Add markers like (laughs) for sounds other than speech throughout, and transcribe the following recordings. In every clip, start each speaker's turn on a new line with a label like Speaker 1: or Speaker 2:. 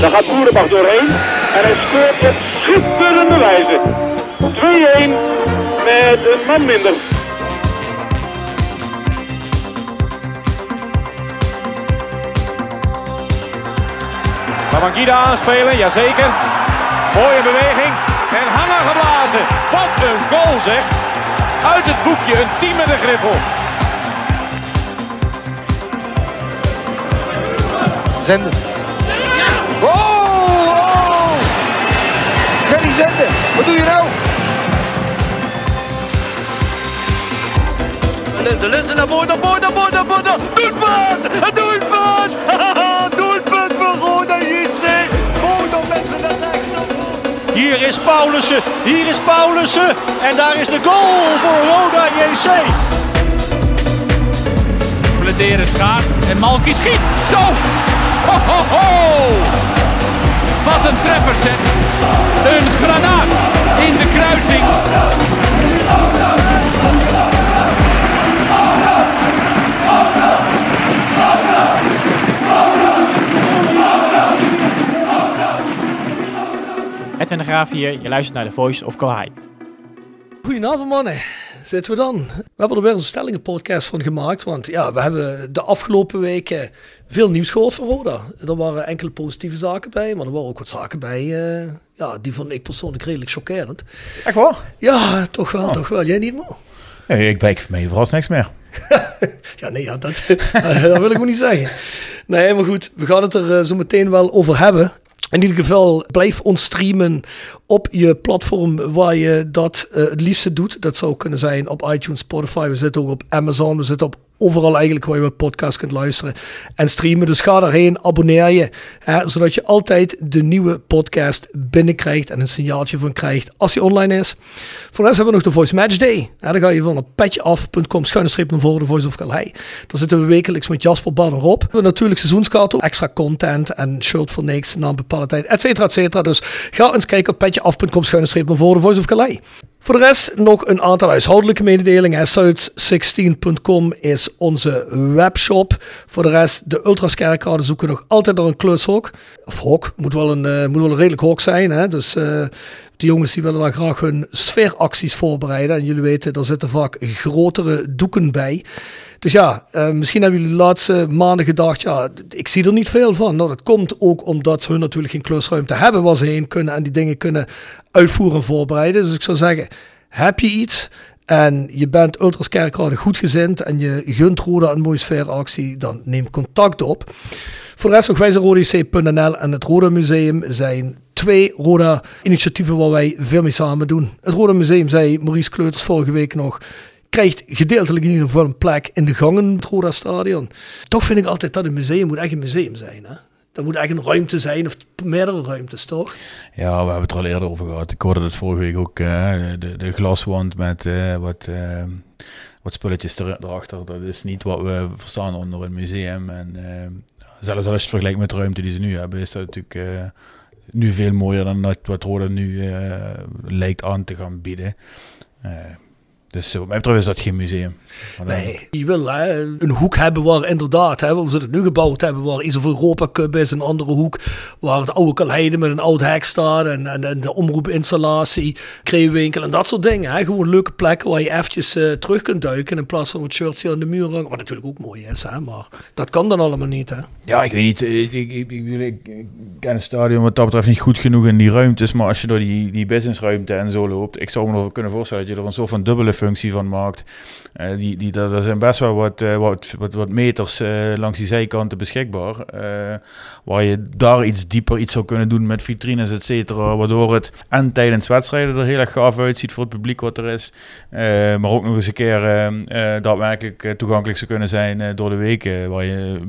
Speaker 1: Daar gaat Boerenbach doorheen. En hij scoort op schitterende wijze. 2-1 met een man minder.
Speaker 2: Babangida aanspelen, jazeker. Mooie beweging. En hangen geblazen. Wat een goal zeg. Uit het boekje, een team met een griffel.
Speaker 3: Zenden. Wat doe je nou?
Speaker 4: Linzen, Linzen naar voren, naar voren, naar voren, naar voren. Doelpunt! Een doelpunt! voor Roda JC. Roda mensen naar rechts. Hier is Paulussen, hier is Paulussen. En daar is de goal voor Roda JC.
Speaker 2: Bladeren schaart en Malky schiet. Zo! Ho, ho, ho! Wat een treffer zeg. Een granaat in de kruising.
Speaker 5: Edwin de Graaf hier, je luistert naar The Voice of Calais.
Speaker 6: Goedenavond mannen, zitten we dan. We hebben er weer een stellingenpodcast van gemaakt, want ja, we hebben de afgelopen weken veel nieuws gehoord van Roda. Er waren enkele positieve zaken bij, maar er waren ook wat zaken bij, eh, ja, die vond ik persoonlijk redelijk chockerend.
Speaker 7: Echt waar?
Speaker 6: Ja, toch wel, toch wel. Jij niet meer?
Speaker 7: Nee, ik breek voor mij vooral niks meer. (laughs)
Speaker 6: Ja, nee, ja, dat, (laughs) dat wil ik ook niet zeggen. Nee, maar goed, we gaan het er eh, zo meteen wel over hebben. In ieder geval, blijf ons streamen op je platform waar je dat eh, het liefste doet. Dat zou kunnen zijn op iTunes, Spotify. We zitten ook op Amazon. We zitten op overal eigenlijk waar je wat podcast kunt luisteren en streamen. Dus ga daarheen, abonneer je, hè, zodat je altijd de nieuwe podcast binnenkrijgt en een signaaltje van krijgt als die online is. Voor de hebben we nog de Voice Match Day. Hè, dan ga je van op petjeaf.com schuine streep naar voren, de Voice of Calais. Daar zitten we wekelijks met Jasper Ban erop. We hebben natuurlijk seizoenskaarten, extra content en shirt voor niks na een bepaalde tijd, et cetera, et cetera. Dus ga eens kijken op petjeaf.com schuine naar voren, Voice of Calais. Voor de rest nog een aantal huishoudelijke mededelingen. South16.com is onze webshop. Voor de rest, de ultraskerkraden zoeken nog altijd naar een klushok. Of hok, moet wel een, eh, moet wel een redelijk hok zijn. Hè? Dus eh de jongens die willen daar graag hun sfeeracties voorbereiden. En jullie weten, daar zitten vaak grotere doeken bij. Dus ja, eh, misschien hebben jullie de laatste maanden gedacht, ja, ik zie er niet veel van. Nou, dat komt ook omdat hun natuurlijk geen klusruimte hebben waar ze heen kunnen en die dingen kunnen uitvoeren en voorbereiden. Dus ik zou zeggen, heb je iets en je bent Ultras Kerkrade goed gezind en je gunt Roda een mooie sfeeractie, dan neem contact op. Voor de rest nog en het Roda Museum zijn twee Roda initiatieven waar wij veel mee samen doen. Het Roda Museum, zei Maurice Kleuters vorige week nog, krijgt gedeeltelijk in ieder geval een plek in de gangen het Roda Stadion. Toch vind ik altijd dat een museum moet echt een museum zijn. Hè? Dat moet echt een ruimte zijn, of meerdere ruimtes, toch?
Speaker 7: Ja, we hebben het er al eerder over gehad. Ik hoorde het vorige week ook. eh, de, de glaswand met eh, wat, eh, wat spulletjes er, erachter. Dat is niet wat we verstaan onder een museum. En eh, zelfs als je het vergelijkt met de ruimte die ze nu hebben, is dat natuurlijk eh, nu veel mooier dan dat wat Roda nu lijkt aan te gaan bieden. Dus wat mij betreft is dat geen museum. Maar
Speaker 6: Nee, je wil hè, een hoek hebben waar inderdaad, hè, waar ze het nu gebouwd hebben, waar iets of Europa Cup is, een andere hoek waar het oude Kalheide met een oud hek staat en, en, en de omroepinstallatie, kreeuwwinkel en dat soort dingen. Hè. Gewoon leuke plekken waar je eventjes eh, terug kunt duiken in plaats van wat shirts hier aan de muur hangen. Wat natuurlijk ook mooi is, hè, maar dat kan dan allemaal niet. Hè.
Speaker 7: Ja, ik weet niet. eh, Ik, ik, ik, ik, ik- ik ken het stadion wat dat betreft niet goed genoeg in die ruimtes. Maar als je door die, die businessruimte en zo loopt, ik zou me nog kunnen voorstellen dat je er een soort van dubbele functie van maakt. Eh, die, die, er zijn best wel wat, uh, wat, wat, wat meters uh, langs die zijkanten beschikbaar. waar je daar iets dieper iets zou kunnen doen met vitrines, et cetera. Waardoor het en tijdens wedstrijden er heel erg gaaf uitziet voor het publiek wat er is. maar ook nog eens een keer daadwerkelijk toegankelijk zou kunnen zijn door de weken. Waar je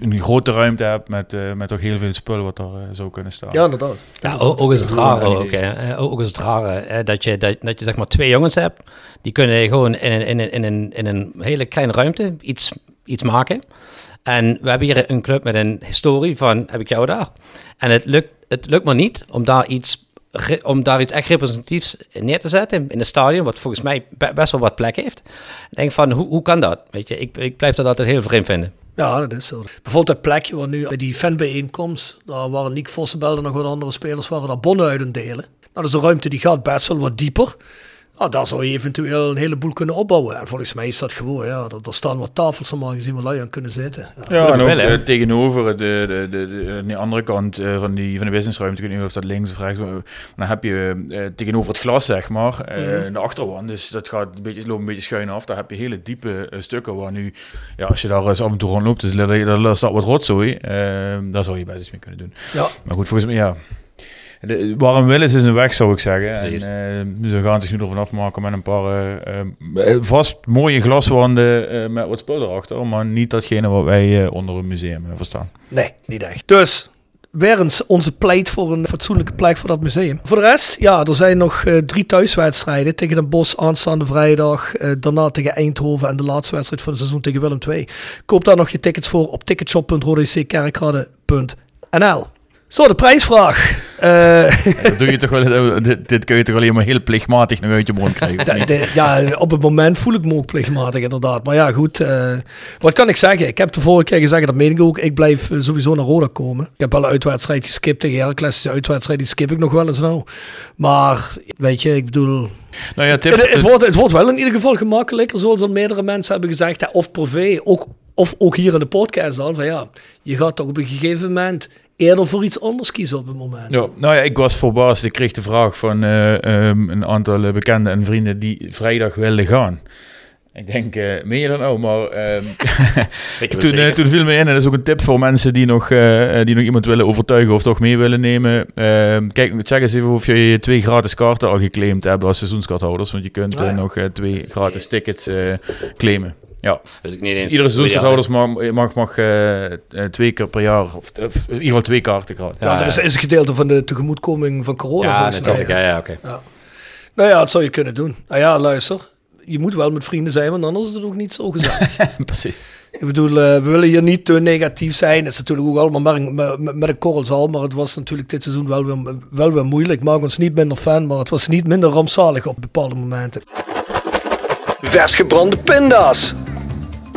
Speaker 7: een grote ruimte hebt met, met toch heel veel spullen wat er zou kunnen staan.
Speaker 6: Ja, inderdaad.
Speaker 8: Ja, ook, ook is het rare ook, hè. Ook is het rare dat je, dat, dat je zeg maar twee jongens hebt. Die kunnen gewoon in, in, in, in, een, in een hele kleine ruimte iets, iets maken. En we hebben hier een club met een historie van heb ik jou daar. En het lukt, het lukt me niet om daar iets om daar iets echt representatiefs neer te zetten in het stadion, wat volgens mij best wel wat plek heeft. Ik denk van, hoe, hoe kan dat? Weet je, ik, ik blijf dat altijd heel vreemd vinden.
Speaker 6: Ja, dat is zo. Bijvoorbeeld het plekje waar nu bij die fanbijeenkomst, daar waren Nick Vossenbelde en nog wat andere spelers, waren daar bonnen uit een delen. Nou, dus de ruimte die gaat best wel wat dieper. Ah, daar zou je eventueel een heleboel kunnen opbouwen. En volgens mij is dat gewoon, ja, er, staan wat tafels normaal gezien waar lui aan kunnen zitten.
Speaker 7: Ja, ja en ook eh, tegenover de, de, de, de, andere kant uh, van, die, van de businessruimte, ik weet niet of dat links of rechts, maar dan heb je uh, tegenover het glas, zeg maar, mm de achterwand, dus dat gaat een beetje, loopt een beetje schuin af. Daar heb je hele diepe stukken waar nu, ja, als je daar eens af en toe rondloopt, dus daar staat wat rotzooi, daar zou je best iets mee kunnen doen. Ja. Maar goed, volgens mij, ja, de, waarom willen ze een weg, zou ik zeggen. En, uh, ze gaan zich nu ervan afmaken met een paar uh, vast mooie glaswanden met wat spul erachter, maar niet datgene wat wij onder een museum verstaan.
Speaker 6: Nee, niet echt. Dus weer eens onze pleit voor een fatsoenlijke plek voor dat museum. Voor de rest, ja, er zijn nog uh, drie thuiswedstrijden. Tegen Den Bosch aanstaande vrijdag. Uh, daarna tegen Eindhoven en de laatste wedstrijd van het seizoen tegen Willem II. Koop daar nog je tickets voor op ticketshop.rodeckerkrade.nl zo, de prijsvraag.
Speaker 7: Uh, (laughs) dat doe je toch wel, dit, dit, kun je toch alleen maar heel plichtmatig nog uit je mond krijgen?
Speaker 6: ja, op het moment voel ik me ook plichtmatig inderdaad. Maar ja, goed. Uh, wat kan ik zeggen? Ik heb de vorige keer gezegd, dat meen ik ook. Ik blijf eh, sowieso naar Roda komen. Ik heb wel een uitwedstrijd geskipt tegen Heracles. De uitwedstrijd die skip ik nog wel eens nou. Maar weet je, ik bedoel... Nou ja, tip, het, het, wordt, het wordt wel in ieder geval gemakkelijker, zoals er meerdere mensen hebben gezegd. Of privé, ook, of ook hier in de podcast al. Van ja, je gaat toch op een gegeven moment eerder voor iets anders kiezen op het moment.
Speaker 7: Ja, nou ja, ik was verbaasd. Ik kreeg de vraag van uh, um, een aantal bekenden en vrienden die vrijdag wilden gaan. Ik denk, uh, meen je dat nou? Maar (laughs) um, (laughs) toen, uh, toen viel me in, en dat is ook een tip voor mensen die nog, uh, die nog iemand willen overtuigen of toch mee willen nemen. Ehm, kijk, check eens even of je twee gratis kaarten al geclaimd hebt als seizoenskaarthouders. Want je kunt ah, nog twee gratis tickets claimen. Ja, dus, niet eens dus iedere seizoenskarthouders mag, mag, mag uh, twee keer per jaar, of, of, in ieder geval twee kaarten.
Speaker 6: Ja, dat is, is een gedeelte van de tegemoetkoming van corona.
Speaker 8: Ja, natuurlijk. Ja, ja, oké. Ja.
Speaker 6: Nou ja, dat zou je kunnen doen. Nou ja, luister. Je moet wel met vrienden zijn, want anders is het ook niet zo gezellig. (laughs)
Speaker 7: Precies.
Speaker 6: Ik bedoel, uh, we willen hier niet te negatief zijn. Het is natuurlijk ook allemaal met, met, met een korrelzaal, maar het was natuurlijk dit seizoen wel weer, wel weer moeilijk. Ik maak ons niet minder fan, maar het was niet minder rampzalig op bepaalde momenten. Vers gebrande pinda's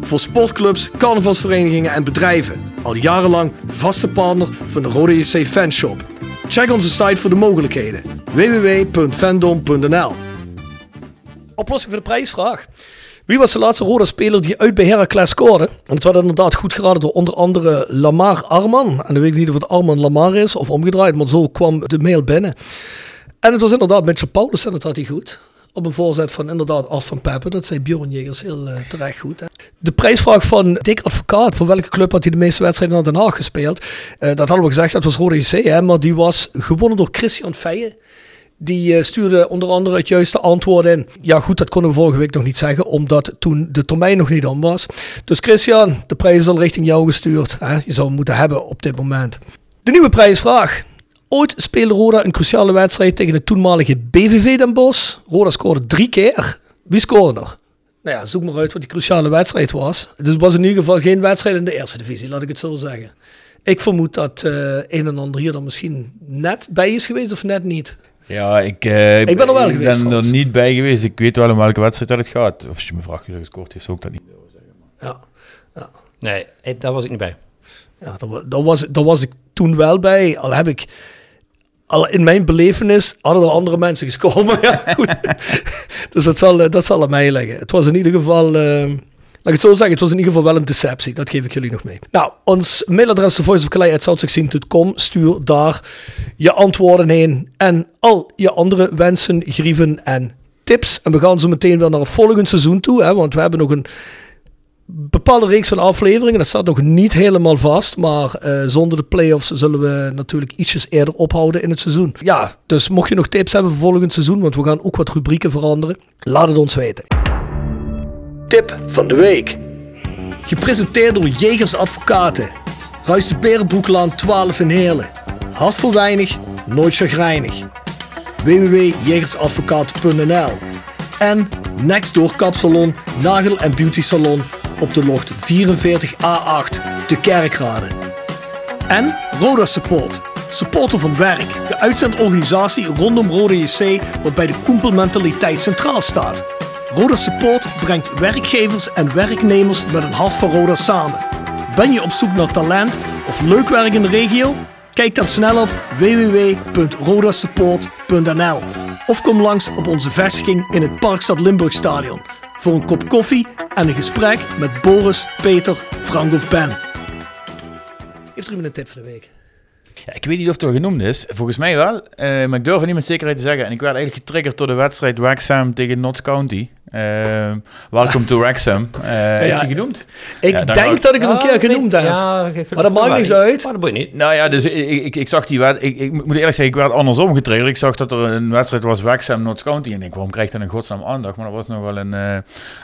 Speaker 6: voor sportclubs, carnavalsverenigingen en bedrijven. Al jarenlang vaste partner van de Rode JC Fanshop. Check onze site voor de mogelijkheden. www.fandom.nl Oplossing voor de prijsvraag. Wie was de laatste rode speler die uit bij Heracles scoorde? En het werd inderdaad goed geraden door onder andere Lamar Arman. En dan weet ik niet of het Arman Lamar is of omgedraaid, maar zo kwam de mail binnen. En het was inderdaad Mitchell Paulus en dat had hij goed op een voorzet van inderdaad Art van Peppen. Dat zei Bjorn Jegers heel uh, terecht goed. De prijsvraag van Dick Advocaat, voor welke club had hij de meeste wedstrijden naar Den Haag gespeeld? Uh, dat hadden we gezegd, dat was Rode JC, hè, maar die was gewonnen door Christian Feijen. Die uh, stuurde onder andere het juiste antwoord in. Ja, goed, dat konden we vorige week nog niet zeggen, omdat toen de termijn nog niet om was. Dus Christian, de prijs is al richting jou gestuurd. Hè? Je zou hem moeten hebben op dit moment. De nieuwe prijsvraag. Ooit speelde Roda een cruciale wedstrijd tegen de toenmalige BVV Den Bosch. Roda scoorde drie keer. Wie scoorde er? Nou ja, zoek maar uit wat die cruciale wedstrijd was. Dus het was in ieder geval geen wedstrijd in de eerste divisie, laat ik het zo zeggen. Ik vermoed dat uh, een en ander hier dan misschien net bij is geweest of net niet.
Speaker 7: Ja, ik, uh,
Speaker 6: ik ben er wel geweest.
Speaker 7: ben er niet bij geweest. Ik weet wel om welke wedstrijd dat het gaat. Of als je me vraagt wie er gescoord heeft, zou ik dat niet zeggen.
Speaker 6: Ja. ja.
Speaker 8: Nee, daar was ik niet bij.
Speaker 6: Ja, daar, was, daar was ik toen wel bij. Al heb ik in mijn belevenis hadden er andere mensen. (laughs) Maar ja, goed. dus dat zal, dat zal aan mij liggen. Het was in ieder geval... Uh, Laat ik het zo zeggen, het was in ieder geval wel een deceptie. Dat geef ik jullie nog mee. Nou, ons mailadres voiceofkalei.com. Stuur daar je antwoorden heen. En al je andere wensen, grieven en tips. En we gaan zo meteen weer naar het volgende seizoen toe. Hè, want we hebben nog een bepaalde reeks van afleveringen. Dat staat nog niet helemaal vast. Maar uh, zonder de playoffs zullen we natuurlijk ietsjes eerder ophouden in het seizoen. Ja, dus mocht je nog tips hebben voor volgend seizoen. Want we gaan ook wat rubrieken veranderen. Laat het ons weten. Tip van de week. Gepresenteerd door Jegers Advocaten. Ruist de Berenbroeklaan 12 in Heerlen. Hart voor weinig, nooit chagrijnig. www.jegersadvocaten.nl En Nextdoor Kapsalon, Nagel en Beauty Salon op de locht 44A8 te Kerkrade. En Roda Support, supporter van werk, de uitzendorganisatie rondom Roda JC waarbij de koempelmentaliteit centraal staat. Roda Support brengt werkgevers en werknemers met een hart voor Roda samen. Ben je op zoek naar talent of leuk werk in de regio? Kijk dan snel op www.rodasupport.nl of kom langs op onze vestiging in het Parkstad Limburg Stadion voor een kop koffie en een gesprek met Boris, Peter, Frank of Ben. Heeft er iemand een tip voor de week?
Speaker 7: Ja, ik weet niet of het al genoemd is. Volgens mij wel. Uh, maar ik durf het niet met zekerheid te zeggen. En ik werd eigenlijk getriggerd door de wedstrijd Wexham tegen Notts County. Uh, welcome to Wrexham. (laughs) Uh, is hij genoemd?
Speaker 6: Ik ja, denk dat ik hem een keer genoemd heb. Ja, maar dat maakt niks uit.
Speaker 8: Maar dat moet niet.
Speaker 7: Nou ja, dus ik, ik, ik zag die wedstrijd. Ik, ik, moet eerlijk zeggen, ik werd andersom getriggerd. Ik zag dat er een wedstrijd was Wrexham Notts County. En ik denk, waarom krijgt dat een godsnaam aandacht? Maar dat was nog wel een, uh,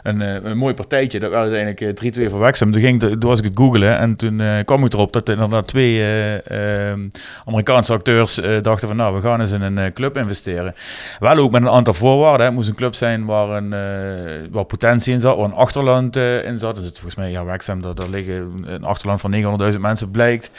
Speaker 7: een, een, mooi partijtje. Dat was uiteindelijk 3-2 voor Wrexham. Toen, ging, toen was ik het googelen en toen kwam ik erop dat er inderdaad twee ehm, Amerikaanse acteurs dachten van nou, we gaan eens in een club investeren. Wel ook met een aantal voorwaarden. Het moest een club zijn waar een uh, waar potentie in zat, waar een achterland uh, in zat. Dus het, volgens mij, ja, Wexham, daar, daar liggen een achterland van 900.000 mensen blijkt.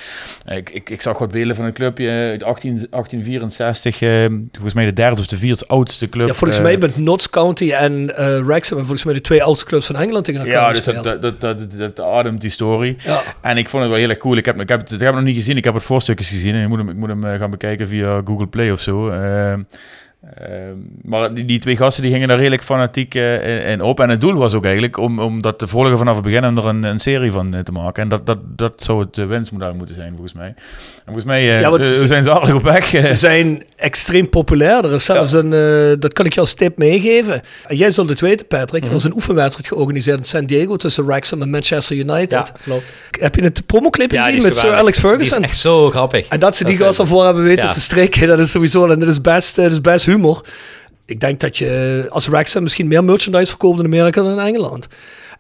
Speaker 7: Ik, ik, ik zag wat beelden van een clubje uit 18, 1864, uh, volgens mij de derde of de vierde oudste club.
Speaker 6: Ja, volgens mij met Notts County en Wrexham, volgens mij de twee oudste clubs van Engeland tegen elkaar
Speaker 7: Ja, dus dat, dat, dat, dat, ademt die story. Ja. En ik vond het wel heel erg cool. Ik heb, ik heb, ik heb het nog niet gezien, ik heb het voorstukjes gezien en ik moet hem, ik moet hem gaan bekijken via Google Play of zo. Ehm, maar die, die, twee gasten die gingen daar redelijk fanatiek uh, in op. En het doel was ook eigenlijk om, om dat te volgen vanaf het begin en er een, een serie van uh, te maken. En dat, dat, dat zou het uh, winstmodel moeten zijn, volgens mij. En volgens mij ja, ze, zijn ze aardig op weg.
Speaker 6: Ze zijn extreem populair. Er is zelfs een, dat kan ik je als tip meegeven. En jij zult het weten, Patrick. Er is mhm. een oefenwedstrijd georganiseerd in San Diego tussen Wrexham en Manchester United. Ja, klopt. Heb je het promoclip ja, gezien met Sir Alex Ferguson?
Speaker 8: Die is echt zo grappig.
Speaker 6: En dat ze die gasten ervoor hebben weten te strikken, dat is sowieso, en dat is best, dat is best humor. Ik denk dat je als Wrexham misschien meer merchandise verkoopt in Amerika dan in Engeland.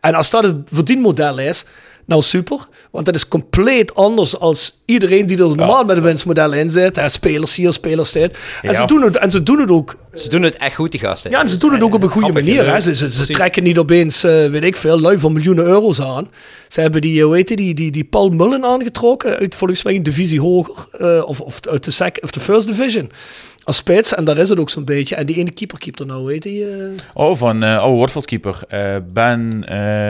Speaker 6: En als dat het verdienmodel is, nou super. Want dat is compleet anders als iedereen die er normaal met een winstmodel in zit. Hè, spelers hier, spelers dit. En, ze doen het, en ze doen het ook.
Speaker 8: Ze doen het echt goed, die gasten.
Speaker 6: Ja, en ze doen het ook op een goede manier. Hè. Ze, ze, trekken niet opeens, uh, weet ik veel, lui van miljoenen euro's aan. Ze hebben die, hoe heet die, die, die Paul Mullen aangetrokken. Uit volgens mij een divisie hoger. Uh, of, of uit de, sec, of de First Division als spits. En dat is het ook zo'n beetje. En die ene keeper keept er nou, weet je? Uh...
Speaker 7: Oh, van uh, oh, Watford keeper. Uh, ben...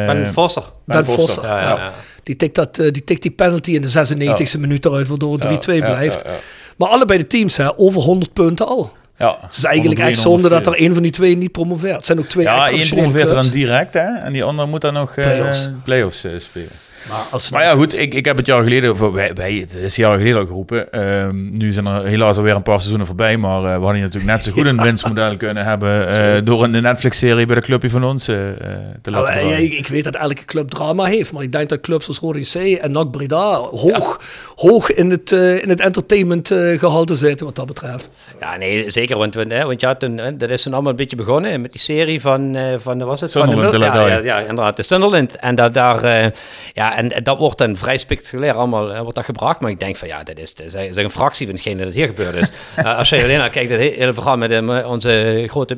Speaker 8: ben Vosser.
Speaker 6: Ben, ben Vosser, ja, ja, ja. Die, tikt dat, die tikt die penalty in de 96e minuut eruit, waardoor het 3-2 blijft. Maar allebei de teams, hè, over 100 punten al. Ja, het is eigenlijk echt zonde dat er een van die twee niet promoveert. Het zijn ook twee
Speaker 7: Ja, één promoveert er dan direct, hè? En die andere moet dan nog play-offs, play-offs spelen. Maar, als maar ja, goed, ik, ik heb het jaar geleden, wij, wij, het is jaar geleden al geroepen. Um, nu zijn er helaas alweer een paar seizoenen voorbij, maar uh, we hadden natuurlijk net zo goed een (laughs) winstmodel kunnen hebben uh, door een Netflix-serie bij de clubje van ons uh, te laten
Speaker 6: nou, ja, ik, weet dat elke club drama heeft, maar ik denk dat clubs als Rode C en NAC Breda hoog, hoog in het, in het entertainment gehalte zitten wat dat betreft.
Speaker 8: Ja, nee, zeker, want, hè, want ja, toen, dat is toen allemaal een beetje begonnen met die serie van, van was het?
Speaker 7: Sunderland,
Speaker 8: van de, ja, ja, ja, inderdaad, de Sunderland. En dat daar, ja, ja, en dat wordt dan vrij spectaculair allemaal uh, wordt dat gebracht. Maar ik denk van ja, dat is, dat is een fractie van hetgeen dat hier gebeurd is. uh, (laughs) als je alleen naar kijkt, het hele verhaal met uh, onze grote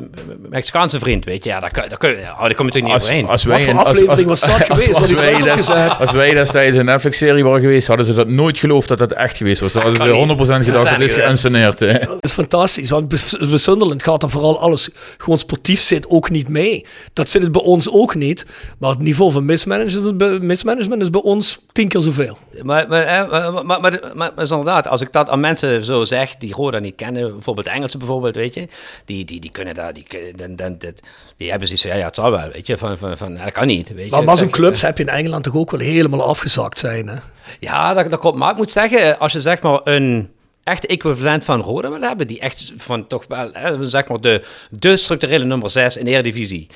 Speaker 8: Mexicaanse vriend, weet je, ja, daar, daar, daar, oh, daar kom je natuurlijk niet
Speaker 7: als,
Speaker 8: overheen.
Speaker 7: Als wij,
Speaker 6: aflevering was dat (laughs) geweest?
Speaker 7: Als, als, wij des, als wij destijds een Netflix-serie waren geweest, hadden ze dat nooit geloofd dat dat echt geweest was. Dan hadden ze 100% gedacht dat is geïnsceneerd.
Speaker 6: Dat is fantastisch, want bij Sunderland gaat dan vooral alles gewoon sportief zit ook niet mee. Dat zit het bij ons ook niet. Maar het niveau van mismanagement, mismanagement is bij ons tien keer zoveel.
Speaker 8: Maar, maar, maar, maar, maar, maar, maar inderdaad, als ik dat aan mensen zo zeg die Roda niet kennen, bijvoorbeeld Engelsen bijvoorbeeld, weet je, die, die, die kunnen daar, die, dan, dan, dat, die hebben zoiets van, ja, ja, het zal wel, weet je, van, van, van dat kan niet, weet je.
Speaker 6: Maar, maar zo'n clubs heb je in Engeland toch ook wel helemaal afgezakt zijn, hè?
Speaker 8: Ja, dat, dat klopt. Maar ik moet zeggen, als je zeg maar een echt equivalent van Roda wil hebben, die echt van toch wel, hè, zeg maar de, de structurele nummer 6 in de Eredivisie,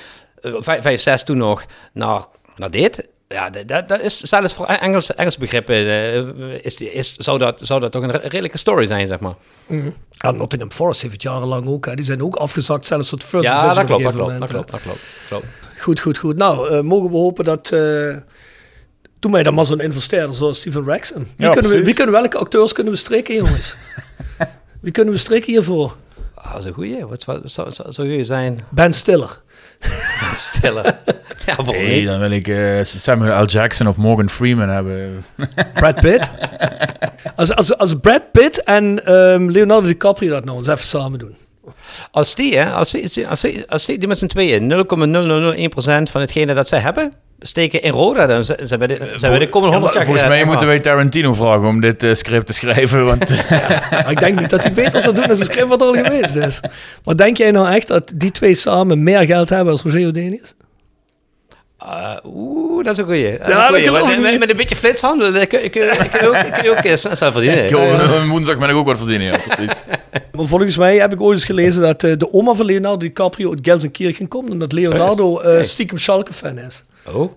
Speaker 8: 5, 6 toen nog, naar, naar dit, ja, dat, dat is zelfs voor Engelse, Engelse begrippen uh, is, is, zou, dat, zou dat toch een redelijke story zijn, zeg maar.
Speaker 6: Mm. Ja, Nottingham Forest heeft het jarenlang ook. Hè. Die zijn ook afgezakt, zelfs tot first
Speaker 8: Ja, dat klopt, dat klopt, dat klopt, dat klopt.
Speaker 6: Goed, goed, goed. Nou, uh, mogen we hopen dat... Uh, Doe mij dan maar zo'n investeerder zoals Steven Wrexham. Wie, ja, kunnen we, wie kunnen, welke acteurs kunnen we strikken, jongens? (laughs) wie kunnen we strikken hiervoor?
Speaker 8: Ah, dat is een goeie. Wat zou, zou, zou je zijn?
Speaker 6: Ben Stiller. (laughs)
Speaker 8: Ben Stiller. ja,
Speaker 7: nee, dan wil ik uh, Samuel L. Jackson of Morgan Freeman hebben. (laughs)
Speaker 6: Brad Pitt? (laughs) als, als, als Brad Pitt en um, Leonardo DiCaprio dat nou eens even samen doen.
Speaker 8: Als die, hè, als die, als die, als die, die met z'n tweeën 0,0001% van hetgene dat zij hebben, steken in Roda, dan zijn we de, zijn we de komende 100 jaar
Speaker 7: Volgens mij moeten wij Tarantino vragen om dit uh, script te schrijven. Want (laughs)
Speaker 6: ja, ik denk niet dat hij beter zou doen als een script wat er al geweest is. Maar denk jij nou echt dat die twee samen meer geld hebben als Roger Denius?
Speaker 8: Uh, Oeh, dat is een goeie. Ja, een goeie. Met, met, met, een beetje flitshandel kun, kun, kun, kun, ook, kun je ook zelf verdienen.
Speaker 7: Ik, ja. Woensdag ben ik ook wat verdienen, ja, precies. (laughs)
Speaker 6: maar volgens mij heb ik ooit eens gelezen dat uh, de oma van Leonardo DiCaprio uit Gelsenkirchen komt. En dat Leonardo uh, stiekem Schalke-fan is.
Speaker 8: Oh.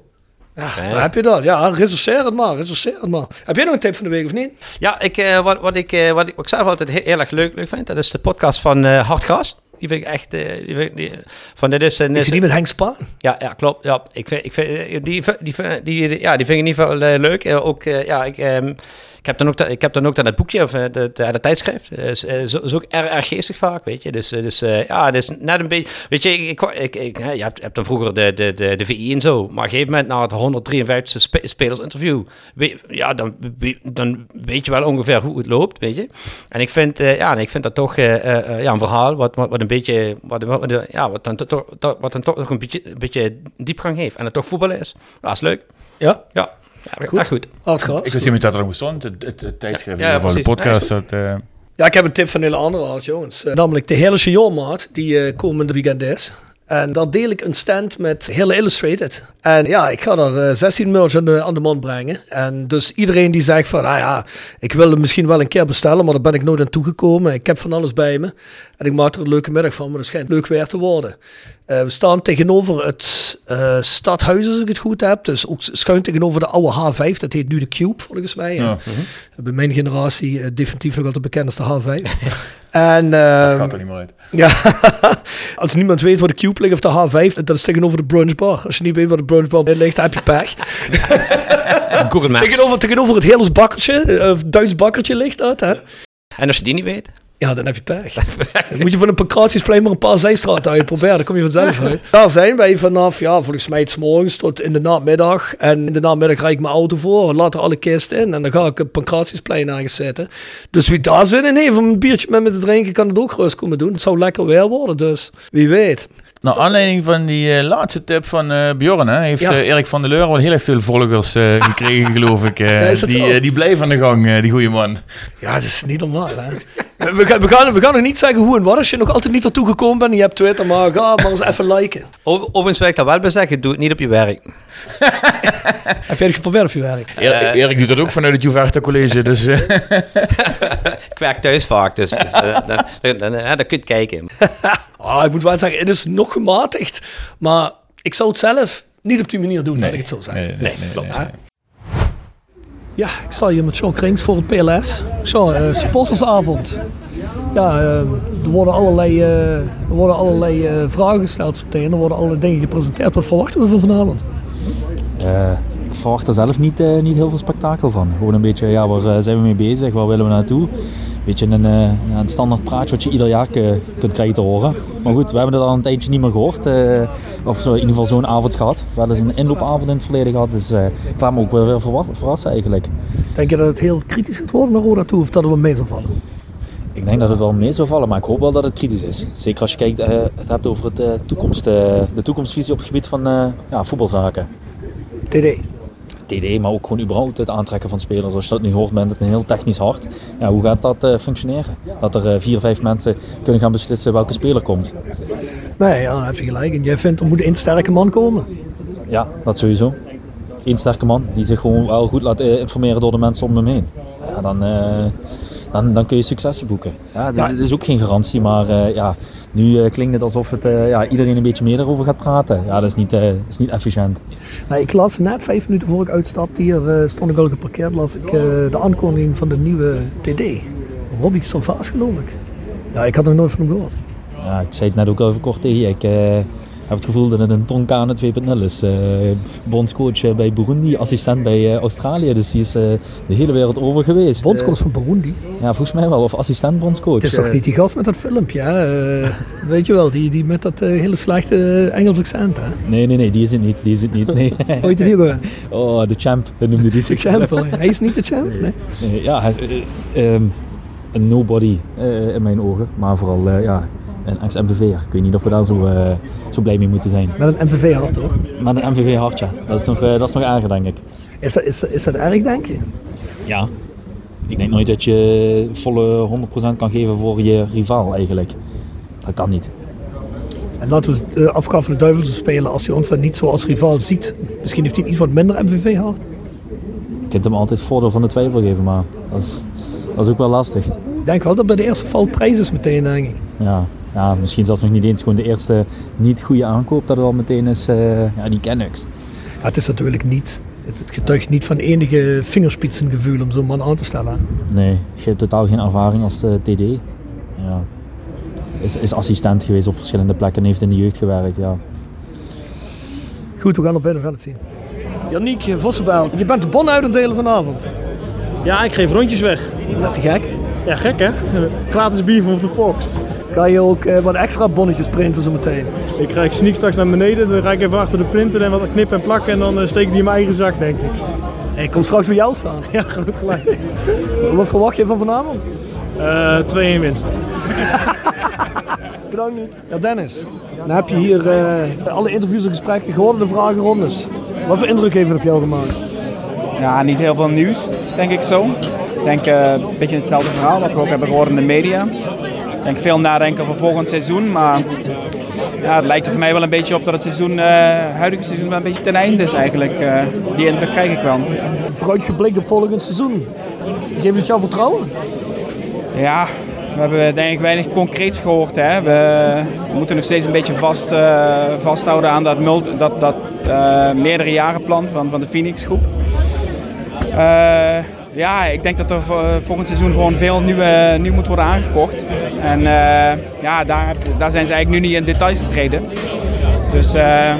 Speaker 6: Ja, ja. heb je dat? Ja, recenseer het maar, recenseer het maar. Heb jij nog een tip van de week of niet?
Speaker 8: Ja, ik, uh, wat, wat, ik, uh, wat, ik, wat ik zelf altijd heel, heel erg leuk, leuk vind, dat is de podcast van uh, Hartgras. Die vind ik echt. Uh, die vind, die, van dit is,
Speaker 6: is, is die met Henk Spaan?
Speaker 8: Ja, ja, klopt. Ja, ik vind, ik vind, die, die, die, ja, die vind ik in ieder geval uh, leuk. Ook, ja, ik. Um, ik heb dan ook, ik heb dan ook dan het boekje of de, de, de tijdschrift. is, is, is ook erg, erg geestig vaak, weet je. Dus, dus uh, ja, dus net een beetje. Weet je, ik, ik, ik, je hebt, hebt dan vroeger de, de, de, de VI en zo. Maar op een gegeven moment, na het 153 spe, spelers interview, weet, ja, dan, dan weet je wel ongeveer hoe het loopt, weet je. En ik vind, uh, ja, ik vind dat toch uh, ja, een verhaal wat, wat, wat een beetje, wat, wat, ja, wat dan toch, wat dan toch nog een beetje, een beetje diepgang heeft. En het toch voetbal is. Dat is leuk.
Speaker 6: Ja?
Speaker 8: Ja. Ja, goed. goed.
Speaker 6: Hard
Speaker 7: Ik wist niet dat er nog bestond, het, het, het tijdschrift ja, ja, van de podcast. Ja, dat, uh...
Speaker 6: ja, ik heb een tip van een hele andere art, jongens. Uh, namelijk de hele Chillon-maat, die uh, komende weekend is. En dan deel ik een stand met Hele Illustrated. En ja, ik ga er uh, 16 merch aan de, aan de man brengen. En dus iedereen die zegt van, ah ja, ik wil hem misschien wel een keer bestellen, maar daar ben ik nooit aan toegekomen. Ik heb van alles bij me. En ik maak er een leuke middag van, maar dat schijnt leuk weer te worden. Uh, we staan tegenover het uh, stadhuis, als ik het goed heb. Dus ook schuin tegenover de oude H5. Dat heet nu de Cube, volgens mij. Ja. Bij mijn generatie uh, definitief nog altijd bekend als de H5. (laughs) en,
Speaker 7: dat gaat er niet meer uit.
Speaker 6: Ja, (laughs) als niemand weet waar de Cube ligt of de H5, dat is tegenover de Brunch Bar. Als je niet weet waar de Brunch Bar ligt, dan heb je pech. (laughs) tegenover, tegenover het hele bakkertje, Duits bakkertje ligt dat. Hè?
Speaker 8: En als je die niet weet?
Speaker 6: Ja, dan heb je pech. dan moet je van een Pancratiusplein maar een paar zijstraten uitproberen. Dan kom je vanzelf uit. Daar zijn wij vanaf, ja, volgens mij het morgens tot in de namiddag. En in de namiddag rijd ik mijn auto voor. Laat er alle kisten in. En dan ga ik een Pancratiusplein ergens zetten. Dus wie daar zin in heeft om een biertje met me te drinken, kan het ook gerust komen doen. Het zou lekker weer worden, dus wie weet.
Speaker 7: Naar aanleiding van die uh, laatste tip van uh, Bjorn, hè, heeft ja. uh, Erik van der Leur wel heel erg veel volgers (laughs) gekregen, geloof ik. Ja, die, die blijven aan de gang, die goede man.
Speaker 6: Ja, dat is niet normaal. Hè? we, gaan, we, gaan, we gaan nog niet zeggen hoe en wat als je nog altijd niet naartoe gekomen bent en je hebt Twitter, maar ga maar eens even liken.
Speaker 8: Overigens wil ik dat wel bij zeggen, doe het niet op je werk. (laughs)
Speaker 6: Heb jij het geprobeerd op je werk?
Speaker 7: Erik, Erik doet dat ook vanuit het Juverta College, dus... (laughs)
Speaker 8: ik werk thuis vaak, dus, dus (laughs) dan, dan, dan, dan, dan kun je het kijken.
Speaker 6: oh, (laughs) ik moet wel zeggen, het is nog gematigd, maar ik zou het zelf niet op die manier doen, nee. ik het zo zeggen.
Speaker 8: Nee, nee, nee klopt. Nee,
Speaker 6: ja, ik sta hier met John Krings voor het PLS. Zo, uh, supportersavond. Ja, uh, er worden allerlei, uh, er worden allerlei uh, vragen gesteld. Er worden allerlei dingen gepresenteerd. Wat verwachten we van vanavond?
Speaker 9: Ik verwacht er zelf niet, eh, niet heel veel spektakel van. Gewoon een beetje, ja, waar eh, zijn we mee bezig? Waar willen we naartoe? Een beetje een, eh, een standaard praatje wat je ieder jaar kunt krijgen te horen. Maar goed, we hebben het al een tijdje niet meer gehoord. eh, of zo, in ieder geval zo'n avond gehad. We hadden eens een inloopavond in het verleden gehad. Dus ik laat me ook wel weer verrassen eigenlijk.
Speaker 6: Denk je dat het heel kritisch gaat worden naar Roda toe of dat het wel mee zal vallen?
Speaker 9: Ik denk dat het wel mee zal vallen, maar ik hoop wel dat het kritisch is. Zeker als je kijkt, het hebt over het, toekomst, de toekomstvisie op het gebied van ja, voetbalzaken.
Speaker 6: TD.
Speaker 9: TD, maar ook gewoon überhaupt het aantrekken van spelers. Als je dat nu hoort met het een heel technisch hard, ja, hoe gaat dat eh, functioneren? Dat er eh, vier, vijf mensen kunnen gaan beslissen welke speler komt.
Speaker 6: Nee, ja, dan heb je gelijk. En jij vindt er moet één sterke man komen.
Speaker 9: Ja, dat sowieso. Eén sterke man die zich gewoon wel goed laat eh, informeren door de mensen om hem heen. Ja, dan, dan, dan kun je successen boeken. Ja, dit is ook geen garantie, maar eh, ja, nu eh, klinkt het alsof het, eh, ja, iedereen een beetje meer erover gaat praten. Ja, dat is niet, is niet efficiënt.
Speaker 6: Nou, ik las net vijf minuten voor ik uitstapte hier, stond ik al geparkeerd, las ik de aankondiging van de nieuwe TD. Robbie Salvaas geloof ik. Ja, ik had nog nooit van hem gehoord.
Speaker 9: Ja, ik zei het net ook al even kort tegen je. Ik eh, heb het gevoel dat het een Tonkane 2.0 is. Eh bondscoach eh, bij Burundi, assistent bij eh, Australië. Dus die is de hele wereld over geweest.
Speaker 6: Bondscoach van Burundi.
Speaker 9: ja, volgens mij wel. Of assistent bondscoach.
Speaker 6: Het is toch niet die gast met dat filmpje, hè? (laughs) Weet je wel, die, die met dat hele slechte eh, Engels accent, hè?
Speaker 9: Nee, nee, nee, die is het niet. Die is het niet. Nee.
Speaker 6: Heet die alweer?
Speaker 9: Oh, de champ, dat noemde die (laughs)
Speaker 6: champ, hoor. Hij is niet de champ, nee.
Speaker 9: Nee, ja, eh, ehm, een nobody in mijn ogen. Maar vooral ja, een ex-MVV'er. Ik weet niet of we daar zo, eh, zo blij mee moeten zijn.
Speaker 6: Met een MVV-hart, hoor.
Speaker 9: Maar een MVV hartje, dat is nog, eh, dat is nog erger, denk ik.
Speaker 6: Is dat, is, is dat erg, denk je?
Speaker 9: Ja. Ik denk nooit dat je volle 100% kan geven voor je rivaal eigenlijk. Dat kan niet.
Speaker 6: En laten we uh, afgaven de duivel spelen als hij ons dan niet zo als rivaal ziet. Misschien heeft hij iets wat minder MVV-hart.
Speaker 9: Je kunt hem altijd voordeel van de twijfel geven, maar dat is, dat is ook wel lastig.
Speaker 6: Ik denk wel dat bij de eerste val prijs is meteen, denk ik.
Speaker 9: Ja, ja, misschien zelfs nog niet eens gewoon de eerste niet goede aankoop, dat het al meteen is, eh, ja, die Canucks.
Speaker 6: Ja, het is natuurlijk niet, het, het getuigt niet van enige vingerspitsengevoel om zo'n man aan te stellen.
Speaker 9: Nee, je hebt totaal geen ervaring als eh, TD. Ja. Is, is assistent geweest op verschillende plekken en heeft in de jeugd gewerkt, ja.
Speaker 6: Goed, we gaan naar binnen, we gaan het zien. Janiek Vossenbel, je bent de bon uit het delen vanavond.
Speaker 10: Ja, ik geef rondjes weg.
Speaker 6: Net te gek.
Speaker 10: Ja, gek hè? Gratis bier van de Fox.
Speaker 6: Ga je ook eh, wat extra bonnetjes printen zo meteen?
Speaker 10: Ik, ga, ik sneak straks naar beneden, dan ga ik even achter de printer en wat knippen en plakken en dan eh, steek ik die in mijn eigen zak, denk ik.
Speaker 6: Ik kom straks voor jou staan. (laughs)
Speaker 10: Ja, goed gelijk. (laughs)
Speaker 6: Wat verwacht je van vanavond?
Speaker 10: Eh 2-1 winst. (laughs)
Speaker 6: Bedankt niet. Ja, Dennis. Dan heb je hier eh, alle interviews en gesprekken gehoord, de vragenrondes. Wat voor indruk heeft het op jou gemaakt?
Speaker 11: Ja, niet heel veel nieuws, denk ik zo. Ik denk eh, een beetje hetzelfde verhaal wat we ook hebben gehoord in de media. Ik denk veel nadenken over volgend seizoen, maar ja, het lijkt er voor mij wel een beetje op dat het seizoen, eh, huidige seizoen wel een beetje ten einde is eigenlijk. Eh, die indruk krijg ik wel.
Speaker 6: Vooruitgeblikt op volgend seizoen. Geeft het jou vertrouwen?
Speaker 11: Ja, we hebben denk ik weinig concreets gehoord. Hè. We, we moeten nog steeds een beetje vast, vasthouden aan dat, dat, dat meerdere jaren plan van, van de Phoenix groep. Ja, ik denk dat er vo- volgend seizoen gewoon veel nieuwe, nieuw moet worden aangekocht. En eh, ja, daar, heb- daar zijn ze eigenlijk nu niet in details getreden. Dus eh,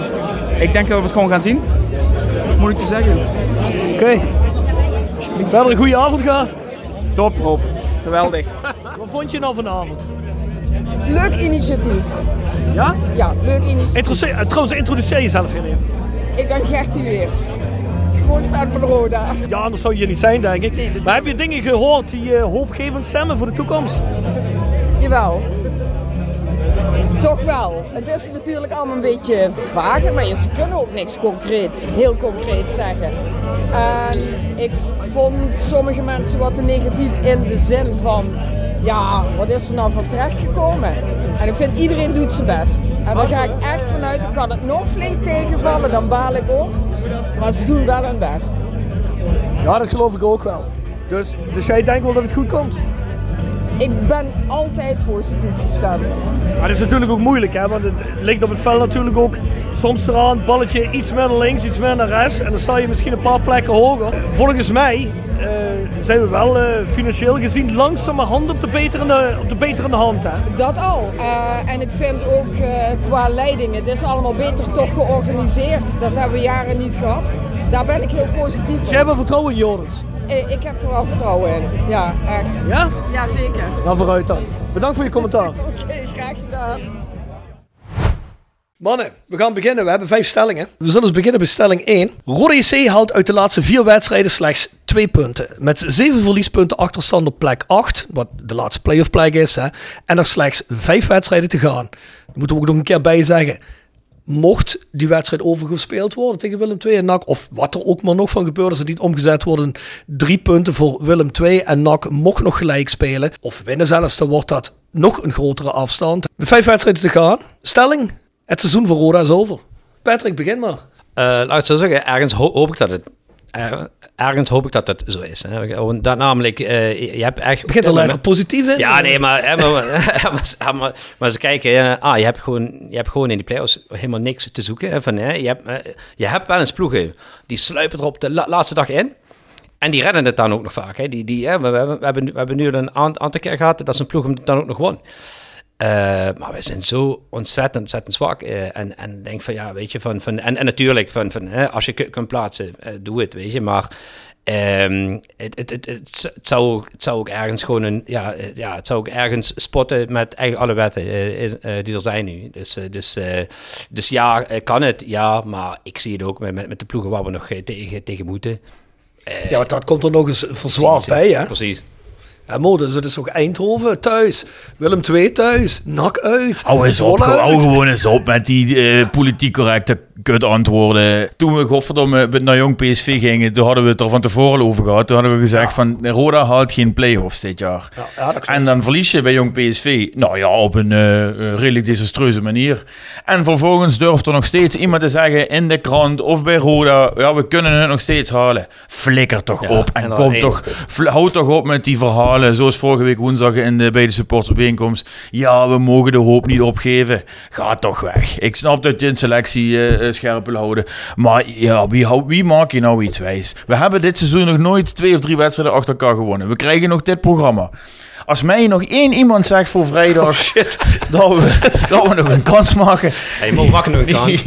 Speaker 11: ik denk dat we het gewoon gaan zien. Moeilijk te zeggen.
Speaker 6: Oké. Verder een goede avond gehad.
Speaker 11: Top, Rob. Geweldig. (laughs)
Speaker 6: Wat vond je nou vanavond?
Speaker 12: Leuk initiatief.
Speaker 6: Ja?
Speaker 12: Ja, leuk initiatief.
Speaker 6: Introduceer, trouwens, introduceer jezelf heel even.
Speaker 12: Ik ben Gertie Weert. Groot fan van Roda.
Speaker 6: Ja, anders zou je niet zijn, denk ik. maar heb je dingen gehoord die eh, hoopgevend stemmen voor de toekomst?
Speaker 12: Jawel. Toch wel. Het is natuurlijk allemaal een beetje vager, maar ze kunnen ook niks concreet, heel concreet zeggen. En ik vond sommige mensen wat te negatief in de zin van, ja, wat is er nou van terecht gekomen? En ik vind iedereen doet zijn best. En daar ga ik echt vanuit, ik kan het nog flink tegenvallen, dan baal ik ook. Maar ze doen wel hun best.
Speaker 6: Ja, dat geloof ik ook wel. Dus, dus jij denkt wel dat het goed komt?
Speaker 12: Ik ben altijd positief gestemd.
Speaker 10: Maar het is natuurlijk ook moeilijk, hè? want het ligt op het veld natuurlijk ook soms eraan. Balletje iets meer naar links, iets meer naar rechts. En dan sta je misschien een paar plekken hoger. Volgens mij uh, zijn we wel uh, financieel gezien langzamerhand op de beterende, op de beterende hand. Hè?
Speaker 12: Dat al. Uh, en ik vind ook qua leiding, het is allemaal beter toch georganiseerd. Dat hebben we jaren niet gehad. Daar ben ik heel positief
Speaker 10: op. Jij hebt vertrouwen in Joris?
Speaker 12: Ik heb er wel vertrouwen in. Ja, echt.
Speaker 10: Ja?
Speaker 12: Ja, zeker.
Speaker 10: Nou, vooruit dan. Bedankt voor je commentaar. (laughs)
Speaker 12: Oké, graag gedaan.
Speaker 6: Mannen, we gaan beginnen. We hebben vijf stellingen. We zullen eens beginnen bij stelling 1. Rode JC haalt uit de laatste vier wedstrijden slechts twee punten. Met zeven verliespunten achterstand op plek 8, wat de laatste playoff plek is. Hè, en nog slechts vijf wedstrijden te gaan. Moeten we ook nog een keer bij zeggen mocht die wedstrijd overgespeeld worden tegen Willem II en NAC, of wat er ook maar nog van gebeurt als het niet omgezet worden, drie punten voor Willem II en NAC mocht nog gelijk spelen, of winnen zelfs, dan wordt dat nog een grotere afstand. Met vijf wedstrijden te gaan. Stelling, het seizoen voor Roda is over. Patrick, begin maar.
Speaker 8: Uh, laat ik zeggen, ergens hoop ik dat het ergens hoop ik dat dat zo is. Hè. Dat namelijk, uh, je hebt echt...
Speaker 6: Begint al lekker positief in.
Speaker 8: Ja, nee, maar, hè, maar, (laughs) maar, maar, ze kijken, ah, je hebt, gewoon, je hebt gewoon in die play-offs helemaal niks te zoeken. van, hè. Je, hebt, uh, je hebt wel eens ploegen, die sluipen er op de laatste dag in. En die redden het dan ook nog vaak. Hè. Die, die, hè, we, we, hebben, we hebben nu een aantal keer gehad dat is een ploeg hem dan ook nog won. Uh, maar we zijn zo ontzettend, ontzettend zwak. Uh, en, en denk van ja, weet je, van, van, en, en natuurlijk, van, van, hè, als je kunt plaatsen, uh, doe het, weet je. Maar um, het, het, het, het, zou, het zou ook ergens gewoon een, ja, ja, het zou ook ergens spotten met eigenlijk alle wetten die er zijn nu. Dus, dus, dus ja, kan het, ja, maar ik zie het ook met, met, met de ploegen waar we nog tegen, tegen moeten.
Speaker 6: ja, want dat komt er nog eens verzwaard bij, hè?
Speaker 8: Precies.
Speaker 6: Ja, mooi, dus het is ook Eindhoven thuis, Willem II thuis, nak uit.
Speaker 7: Hou eens op, hou gewoon eens op met die uh, politiek correcte kut antwoorden. Toen we godverdomme naar Jong PSV gingen, toen hadden we het er van tevoren over gehad. Toen hadden we gezegd van, Roda haalt geen play-offs dit jaar. Ja, en dan verlies je bij Jong PSV, nou ja, op een uh, redelijk desastreuze manier. En vervolgens durft er nog steeds iemand te zeggen in de krant of bij Roda, ja, we kunnen het nog steeds halen. Flikker toch op en, kom toch, houd toch op met die verhalen zoals vorige week woensdag in de, bij de supportersbijeenkomst. Ja, we mogen de hoop niet opgeven. Ga toch weg. Ik snap dat je een selectie uh, scherp wil houden. Maar ja, wie, wie maakt je nou iets wijs? We hebben dit seizoen nog nooit twee of drie wedstrijden achter elkaar gewonnen. We krijgen nog dit programma. Als mij nog één iemand zegt voor vrijdag oh, shit. Dat, we, dat we nog een kans maken.
Speaker 8: Hij moet makken nog een kans.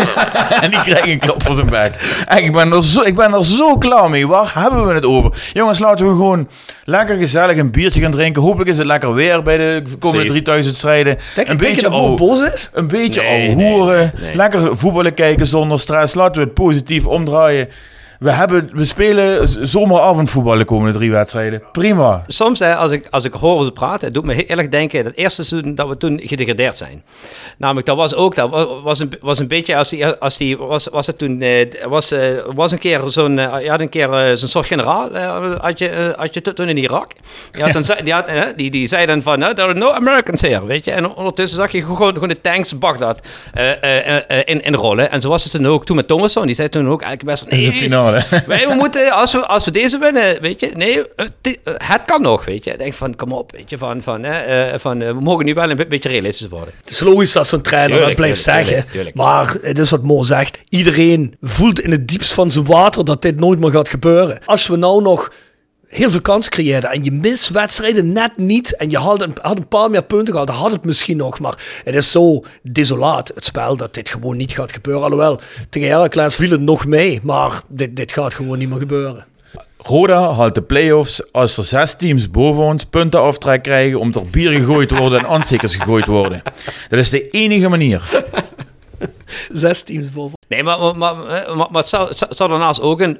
Speaker 8: (laughs)
Speaker 7: en die krijgt een klop voor zijn bek. En ik ben, er zo, ik ben er zo klaar mee. Waar hebben we het over? Jongens, laten we gewoon lekker gezellig een biertje gaan drinken. Hopelijk is het lekker weer bij de komende 3000 strijden.
Speaker 6: Denk een beetje dat boos is?
Speaker 7: Een beetje nee, hoeren. Lekker voetballen kijken zonder stress. Laten we het positief omdraaien. We, hebben, we spelen zomeravondvoetbal de komende drie wedstrijden. Prima.
Speaker 8: Soms, hè, als, ik, als ik hoor ze praten, het doet me heel erg denken dat eerste seizoen dat we toen gedegradeerd zijn. Namelijk, dat was ook, dat was een, was een beetje als die, als die was, was het toen, eh, was, eh, was een keer zo'n, uh, je had een keer zo'n soort generaal, had je, had je toen in Irak. Die, had dan, die, had, die, die zei dan van, there are no Americans here, weet je. En ondertussen zag je gewoon, gewoon de tanks Bagdad in, in rollen. En zo was het toen ook, toen met Thomasson, die zei toen ook eigenlijk best, nee, Wij (laughs) we moeten, als we, als we deze winnen, weet je, nee, het kan nog, weet je. Ik denk van, kom op, weet je, van, van, hè, van we mogen nu wel een beetje realistisch worden.
Speaker 6: Het is logisch dat zo'n trainer dat blijft zeggen. Maar het is wat Mo zegt. Iedereen voelt in het diepst van zijn water dat dit nooit meer gaat gebeuren. Als we nou nog heel veel kans creëren en je mist wedstrijden net niet en je had een, had een paar meer punten gehad, had het misschien nog, maar het is zo desolaat, het spel, dat dit gewoon niet gaat gebeuren. Alhoewel, tegen Heracles viel het nog mee, maar dit, dit gaat gewoon niet meer gebeuren.
Speaker 7: Roda haalt de play-offs als er zes teams boven ons punten aftrek krijgen om er bier gegooid worden en (laughs) aanstekers gegooid worden. Dat is de enige manier.
Speaker 6: Zes teams.
Speaker 8: Nee, maar, maar, maar, maar, het, zou, daarnaast ook een,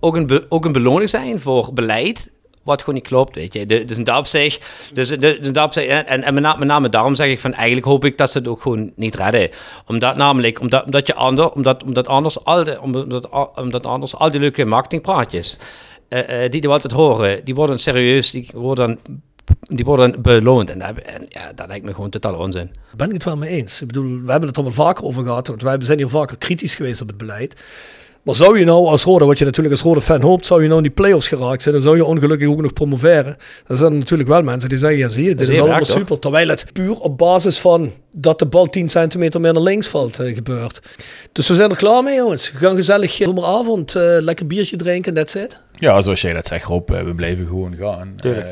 Speaker 8: ook, een, ook een beloning zijn voor beleid wat gewoon niet klopt, weet je. dus in dat opzicht, dus, dus opzicht en, en met, name, daarom zeg ik van, eigenlijk hoop ik dat ze het ook gewoon niet redden. Omdat namelijk, omdat, omdat je ander, omdat, omdat anders al de, omdat, omdat anders al die leuke marketingpraatjes, uh, die we altijd horen, die worden serieus, die worden die worden beloond. En, dat, en ja, dat lijkt me gewoon totaal onzin.
Speaker 6: Ben ik het wel mee eens. Ik bedoel, we hebben het er wel vaker over gehad. Want wij zijn hier vaker kritisch geweest op het beleid. Maar zou je nou als Rode, wat je natuurlijk als Rode fan hoopt, zou je nou in die play-offs geraakt zijn, dan zou je ongelukkig ook nog promoveren. Dan zijn er natuurlijk wel mensen die zeggen, ja zie je, dit is allemaal super. Terwijl het puur op basis van dat de bal 10 centimeter meer naar links valt uh, gebeurt. Dus we zijn er klaar mee jongens. We gaan gezellig zomeravond uh, lekker biertje drinken, that's it.
Speaker 7: Ja, zoals jij dat zegt Rob, we blijven gewoon gaan. Tuurlijk.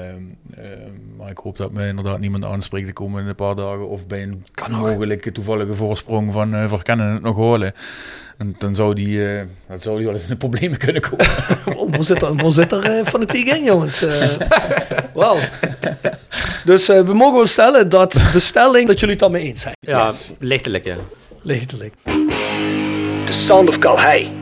Speaker 7: Maar ik hoop dat me inderdaad niemand aanspreekt de komende paar dagen. Of bij een kan mogelijke toevallige voorsprong van uh, verkennen het nog horen. En dan zou die, uh, dat zou die wel eens in de problemen kunnen komen. (laughs)
Speaker 6: hoe zit er, hoe zit er uh, fanatiek in, jongens? (laughs) Uh, Wauw. Dus we mogen wel stellen dat de stelling dat jullie het daarmee eens zijn.
Speaker 8: Ja, yes. lichtelijk, ja.
Speaker 6: Lichtelijk. The Sound of Calhei.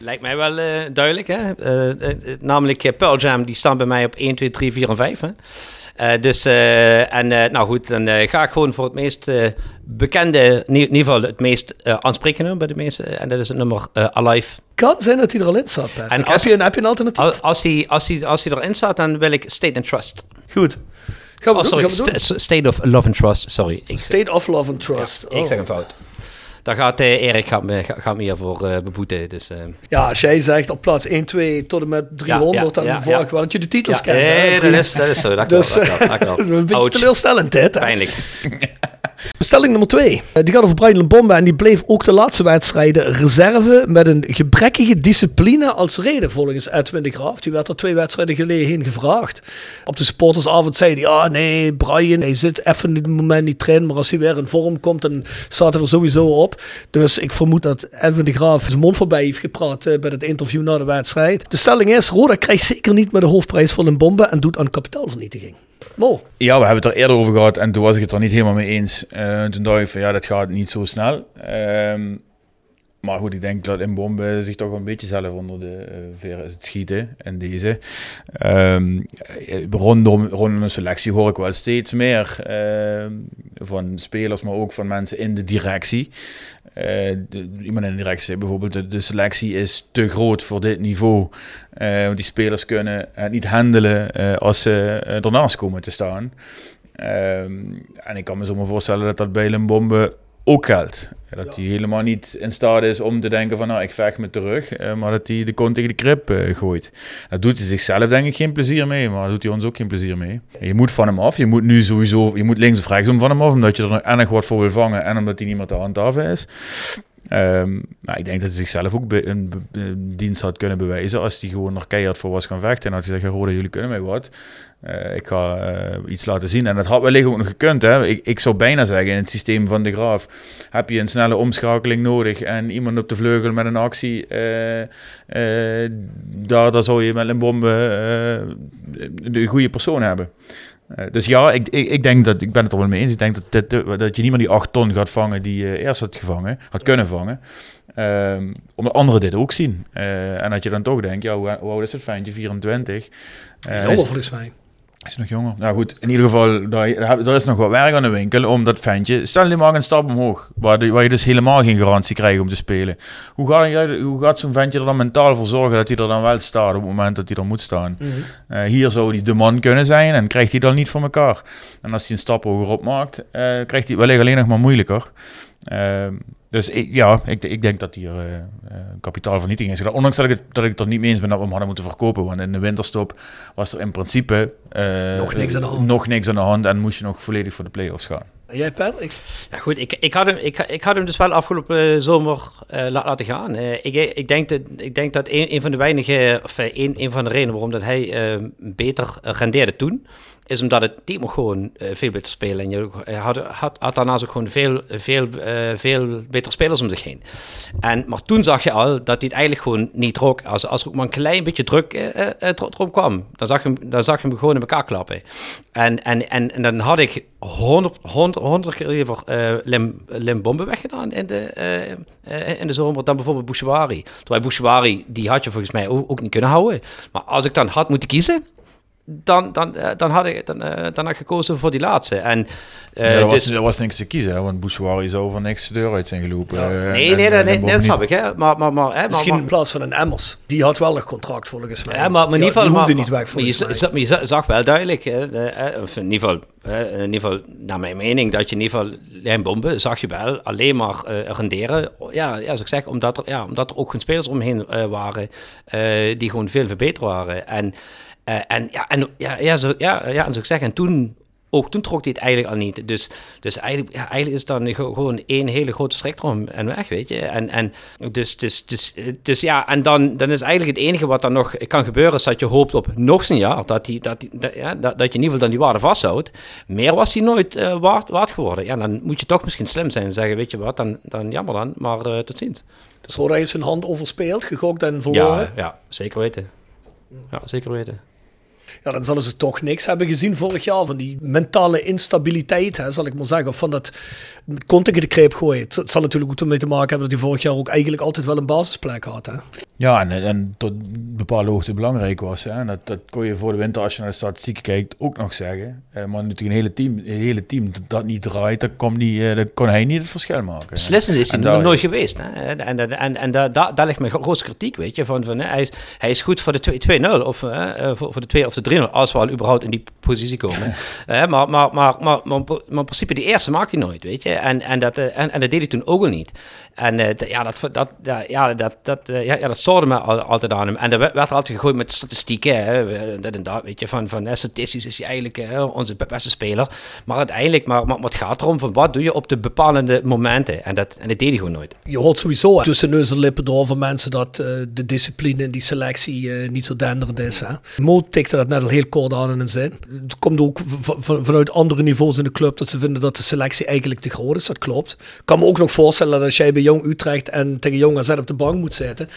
Speaker 8: Lijkt mij wel uh, duidelijk. Hè? Uh, uh, namelijk Pearl Jam, die staan bij mij op 1, 2, 3, 4 en 5. Hè? dus, en nou goed, dan ga ik gewoon voor het meest bekende, in ieder geval het meest aansprekende bij de meeste. En dat is het nummer Alive.
Speaker 6: Kan zijn dat hij er al in staat, En als, heb, je, heb je een alternatief?
Speaker 8: Als hij, als, hij, als hij erin staat, dan wil ik State and Trust.
Speaker 6: Goed. Gaan we
Speaker 8: oh, sorry,
Speaker 6: doen,
Speaker 8: st State of Love and Trust, sorry.
Speaker 6: State of Love and Trust.
Speaker 8: Ja, oh. Ik zeg een fout. Daar gaat uh, Erik gaat me, gaat me hiervoor uh, beboeten. Dus, uh.
Speaker 6: Ja, als jij zegt op plaats 1, 2 tot en met 300, ja, ja, dan volg ik wel dat je de titels kent.
Speaker 8: Nee, dat, is, dat is zo. Dat (laughs)
Speaker 6: dus,
Speaker 8: dat, (laughs)
Speaker 6: een beetje teleurstellend, hè?
Speaker 8: Pijnlijk. (laughs)
Speaker 6: Stelling nummer 2. Die gaat over Brian Bombe en die bleef ook de laatste wedstrijden reserve met een gebrekkige discipline als reden volgens Edwin de Graaf. Die werd er twee wedstrijden geleden gevraagd. Op de supportersavond zei hij, ja nee, Brian, hij zit even het moment niet trainen, maar als hij weer in vorm komt, dan staat hij er sowieso op. Dus ik vermoed dat Edwin de Graaf zijn mond voorbij heeft gepraat uh, bij het interview na de wedstrijd. De stelling is, Roda krijgt zeker niet met de hoofdprijs voor een en doet aan kapitaalvernietiging. Mo.
Speaker 7: Ja, we hebben het er eerder over gehad en toen was ik het er niet helemaal mee eens. Uh, toen dacht ik van ja, dat gaat niet zo snel. Uh, maar goed, ik denk dat in Bombe zich toch een beetje zelf onder de uh, veer is het schieten in deze. Um, rondom, rondom een selectie hoor ik wel steeds meer uh, van spelers, maar ook van mensen in de directie. Iemand in de directie bijvoorbeeld, de, de, selectie is te groot voor dit niveau. die spelers kunnen het niet handelen als ze ernaast komen te staan. Ehm, en ik kan me zo maar voorstellen dat dat bij Bombe ook geldt. Dat hij helemaal niet in staat is om te denken van nou, ik vecht me terug, eh, maar dat hij de kont tegen de krip uh, gooit. Dat doet hij zichzelf denk ik geen plezier mee, maar dat doet hij ons ook geen plezier mee. Je moet van hem af, je moet nu sowieso, je moet links of rechts om van hem af, omdat je er nog en nog wat voor wil vangen en omdat hij niet meer te handhaven is. Um, maar ik denk dat hij zichzelf ook een, een, dienst had kunnen bewijzen als hij gewoon nog keihard voor was gaan vechten. En had gezegd, Rode, jullie kunnen mij wat. Uh, ik ga uh, iets laten zien. En dat had wellicht ook nog gekund. Hè. Ik, ik zou bijna zeggen, in het systeem van de Graaf heb je een snelle omschakeling nodig. En iemand op de vleugel met een actie. Uh, daar, daar zou je met een bombe de goede persoon hebben. Uh, dus ja, ik, ik, ik, denk dat, ik ben het er wel mee eens. Ik denk dat, dit, dat je niet meer die 8 ton gaat vangen die je eerst had gevangen, had kunnen vangen. Um, omdat anderen dit ook zien. Uh, en dat je dan toch denkt, ja, hoe, hoe oud is het fijntje? 24.
Speaker 6: Uh, Jonger volgens mij.
Speaker 7: Is nog jonger? Nou goed, in ieder geval, er is nog wat werk aan de winkel om dat ventje... Stel je maar een stap omhoog, waar, waar je dus helemaal geen garantie krijgt om te spelen. Hoe gaat, hoe gaat zo'n ventje er dan mentaal voor zorgen dat hij er dan wel staat op het moment dat hij er moet staan? Mm -hmm. uh, hier zou hij de man kunnen zijn en krijgt hij dan niet voor elkaar. En als hij een stap hoger opmaakt, uh, krijgt hij wellicht alleen nog maar moeilijker. Uh, dus ik, ja, ik, ik denk dat hier uh, kapitaalvernietiging is gedaan. Ondanks dat ik, het, dat ik het er niet mee eens ben dat we hem hadden moeten verkopen. Want in de winterstop was er in principe uh,
Speaker 6: nog, niks aan de hand.
Speaker 7: nog niks aan de hand. En moest je nog volledig voor de play-offs gaan.
Speaker 6: Jij, Patrick?
Speaker 8: Ja, goed. Ik, ik, had, hem, ik, ik had hem dus wel afgelopen zomer laten gaan. ik, ik, denk dat, ik denk dat een, een van de weinige, of een, een van de redenen waarom dat hij beter rendeerde toen is omdat het team ook gewoon uh, veel beter spelen. En je had, had, had, daarnaast ook gewoon veel, veel, uh, veel betere spelers om zich heen. En, maar toen zag je al dat hij het eigenlijk gewoon niet trok. Als, als er ook maar een klein beetje druk uh, erop kwam, dan zag, je dan zag je hem gewoon in elkaar klappen. En, en, en, en dan had ik honderd, honderd, honderd keer liever Lim, Lim Bombe weggedaan in de, in de zomer dan bijvoorbeeld Bouchouari. Terwijl Bouchouari, die had je volgens mij ook, ook, niet kunnen houden. Maar als ik dan had moeten kiezen, dan, dan, uh, dan, had ik, dan, uh, dan had ik gekozen voor die laatste. En,
Speaker 7: uh, ja, er, was, dus, was niks te kiezen, hè? want Bouchouari zou voor niks de deur uit zijn gelopen. Ja.
Speaker 8: nee, nee, nee, nee, nee, dat snap ik. Hè? Maar, maar, maar, hè,
Speaker 6: Misschien
Speaker 8: maar,
Speaker 6: in plaats van een Emmers. Die had wel een contract volgens mij.
Speaker 8: Ja, maar, maar in ieder geval...
Speaker 6: die hoefde
Speaker 8: maar,
Speaker 6: niet weg
Speaker 8: maar je, zag, maar je zag wel duidelijk, hè, of in ieder geval... in ieder geval, naar mijn mening, dat je in ieder geval lijnbomben zag je wel alleen maar renderen. Ja, ja, zoals ik zeg, omdat er, ja, omdat er ook geen spelers omheen waren die gewoon veel verbeterd waren. En uh, en ja, en, ja, ja, zo, ja, ja, en zo ik zeg, en toen, ook toen trok hij het eigenlijk al niet. Dus, dus eigenlijk, ja, eigenlijk is het dan gewoon één hele grote strekdrom en weg, weet je. En, en dus, dus, dus, dus ja, en dan, dan is eigenlijk het enige wat dan nog kan gebeuren, is dat je hoopt op nog een jaar, dat, die, dat, die, dat, ja, dat, dat je in ieder geval dan die waarde vasthoudt. Meer was hij nooit uh, waard, waard geworden. Ja, dan moet je toch misschien slim zijn en zeggen, weet je wat, dan, dan jammer dan, maar uh, tot ziens.
Speaker 6: Dus Roda heeft zijn hand overspeeld, gegokt en verloren?
Speaker 8: Ja, ja zeker weten. Ja, zeker weten.
Speaker 6: Ja, dan zullen ze toch niks hebben gezien vorig jaar van die mentale instabiliteit, hè, zal ik maar zeggen. Of van dat kont ik de kreep gooien. Het, zal natuurlijk ook ermee te maken hebben dat hij vorig jaar ook eigenlijk altijd wel een basisplek had. Hè.
Speaker 7: Ja, en, en tot bepaalde hoogte belangrijk was. Hè. Dat, dat kon je voor de winter, als je naar de statistieken kijkt, ook nog zeggen. Eh, maar natuurlijk een hele team, een hele team dat, dat niet draait, dan, kon, die, uh, kon hij niet het verschil maken.
Speaker 8: Beslissend is hij nog nooit geweest. Hè. En, en, en, en daar, daar ligt mijn grootste kritiek, weet je. Van, van, hij, is, hij is goed voor de 2-0 of uh, voor, voor de 2 of de 3-0, als we al überhaupt in die positie komen. (laughs) maar, maar, maar, maar, maar, maar, in principe, die eerste maakt hij nooit, weet je. En, en, dat, en, en dat deed hij toen ook al niet. En ja, dat, dat, ja, dat, dat, ja, ja, dat al, altijd aan hem. En er werd er altijd gegooid met statistieken. Hè, dat en dat, weet je. Van, van statistisch is hij eigenlijk hè, onze beste speler. Maar uiteindelijk, maar, maar, het gaat erom van wat doe je op de bepalende momenten. En dat, en dat deed hij gewoon nooit.
Speaker 6: Je hoort sowieso tussen neus en lippen door van mensen dat uh, de discipline in die selectie uh, niet zo denderend is. Hè. Mo tikte dat net al heel kort aan in een zin. Het komt ook vanuit andere niveaus in de club dat ze vinden dat de selectie eigenlijk te groot is. Dat klopt. Ik kan me ook nog voorstellen dat als jij bij Jong Utrecht en tegen Jong AZ op de bank moet zitten.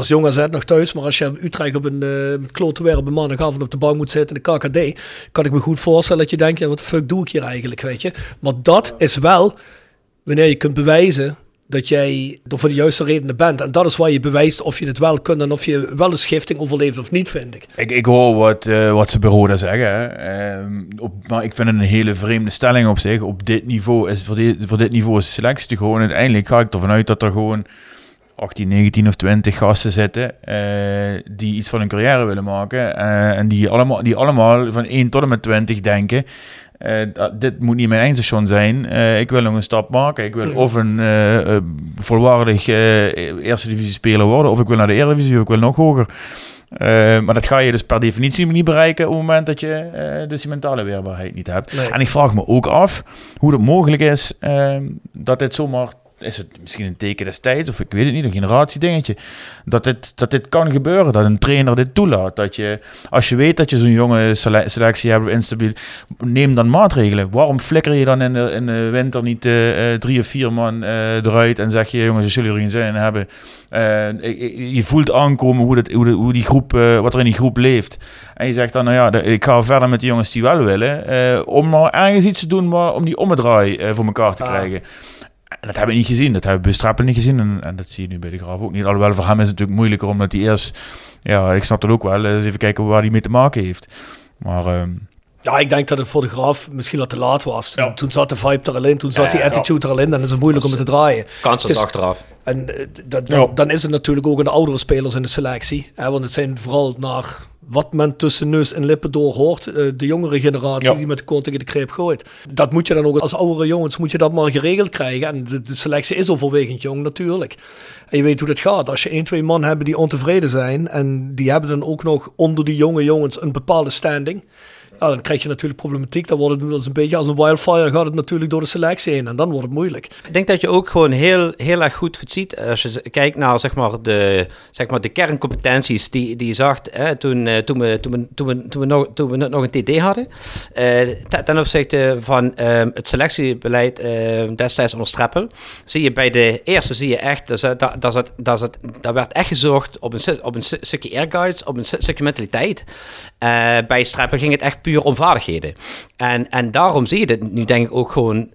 Speaker 6: Als Jong AZ nog thuis, maar als je Utrecht op een met klote weer op een maandagavond op de bank moet zitten in de KKD, kan ik me goed voorstellen dat je denkt, ja, wat de fuck doe ik hier eigenlijk, weet je. Maar dat is wel wanneer je kunt bewijzen dat jij er voor de juiste redenen bent. En dat is waar je bewijst of je het wel kunt en of je wel een schifting overleeft of niet, vind ik.
Speaker 7: Ik, ik hoor wat, uh, wat ze bureau daar zeggen. Op, maar ik vind het een hele vreemde stelling op zich. Op dit niveau is voor, dit, voor dit niveau is selectie gewoon uiteindelijk ga ik ervan uit dat er gewoon 18, 19 of 20 gasten zitten uh, die iets van hun carrière willen maken. Uh, en die allemaal, die allemaal van 1 tot en met 20 denken. Uh, dit moet niet mijn eindstation zijn. ik wil nog een stap maken. Ik wil of een volwaardig eerste divisie speler worden, of ik wil naar de Eredivisie, of ik wil nog hoger. maar dat ga je dus per definitie niet bereiken op het moment dat je dus die mentale weerbaarheid niet hebt. Nee. En ik vraag me ook af hoe het mogelijk is dat dit zomaar is het misschien een teken des tijds, of ik weet het niet, een generatiedingetje, dat dit, dat dit kan gebeuren, dat een trainer dit toelaat. Dat je, als je weet dat je zo'n jonge selectie hebt, instabiel, neem dan maatregelen. Waarom flikker je dan in de, in de winter niet uh, drie of vier man uh, eruit en zeg je, jongens, jullie er geen zin in hebben, uh, je voelt aankomen hoe, dat, hoe, de, hoe die groep, wat er in die groep leeft. En je zegt dan, nou ja, ik ga verder met de jongens die wel willen, om maar ergens iets te doen maar, om die ommedraai voor elkaar te ah. En dat hebben we niet gezien. Dat hebben we Strappel niet gezien. En, en, dat zie je nu bij de Graaf ook niet. Alhoewel voor hem is het natuurlijk moeilijker omdat hij eerst... Ja, ik snap dat ook wel. Eens even kijken waar hij mee te maken heeft. Maar... Ehm,
Speaker 6: ja, ik denk dat het voor de Graaf misschien wat te laat was. Toen, ja. toen zat de vibe er al in, toen zat die attitude ja. er al in. Dan is het moeilijk om het te draaien.
Speaker 8: Kans het achteraf.
Speaker 6: En uh, dan, dan is het natuurlijk ook een de oudere spelers in de selectie. Hè, want het zijn vooral naar wat men tussen neus en lippen door hoort. Uh, de jongere generatie die met de kont tegen de kreep gooit. Dat moet je dan ook als oudere jongens moet je dat maar geregeld krijgen. En de, de selectie is overwegend jong natuurlijk. En je weet hoe dat gaat. Als je één, twee man hebben die ontevreden zijn. En die hebben dan ook nog onder die jonge jongens een bepaalde standing. Ja, dan krijg je natuurlijk problematiek. Dan wordt het een beetje als een wildfire gaat het natuurlijk door de selectie heen. En dan wordt het moeilijk.
Speaker 8: Ik denk dat je ook gewoon heel, heel erg goed ziet. Als je kijkt naar zeg maar, de, zeg maar, de kerncompetenties die, die je zag hè, toen, uh, toen, we, toen, we, toen, we, toen, we nog, toen we nog een TD hadden. Uh, ten opzichte van uh, het selectiebeleid destijds onder Streppel. Zie je bij de eerste zie je echt, dat, dat, dat, dat, dat werd echt gezorgd op een, op een stukje airguides, op een stukje mentaliteit. bij Streppel ging het echt puur om vaardigheden. En, en daarom zie je dit nu denk ik ook gewoon,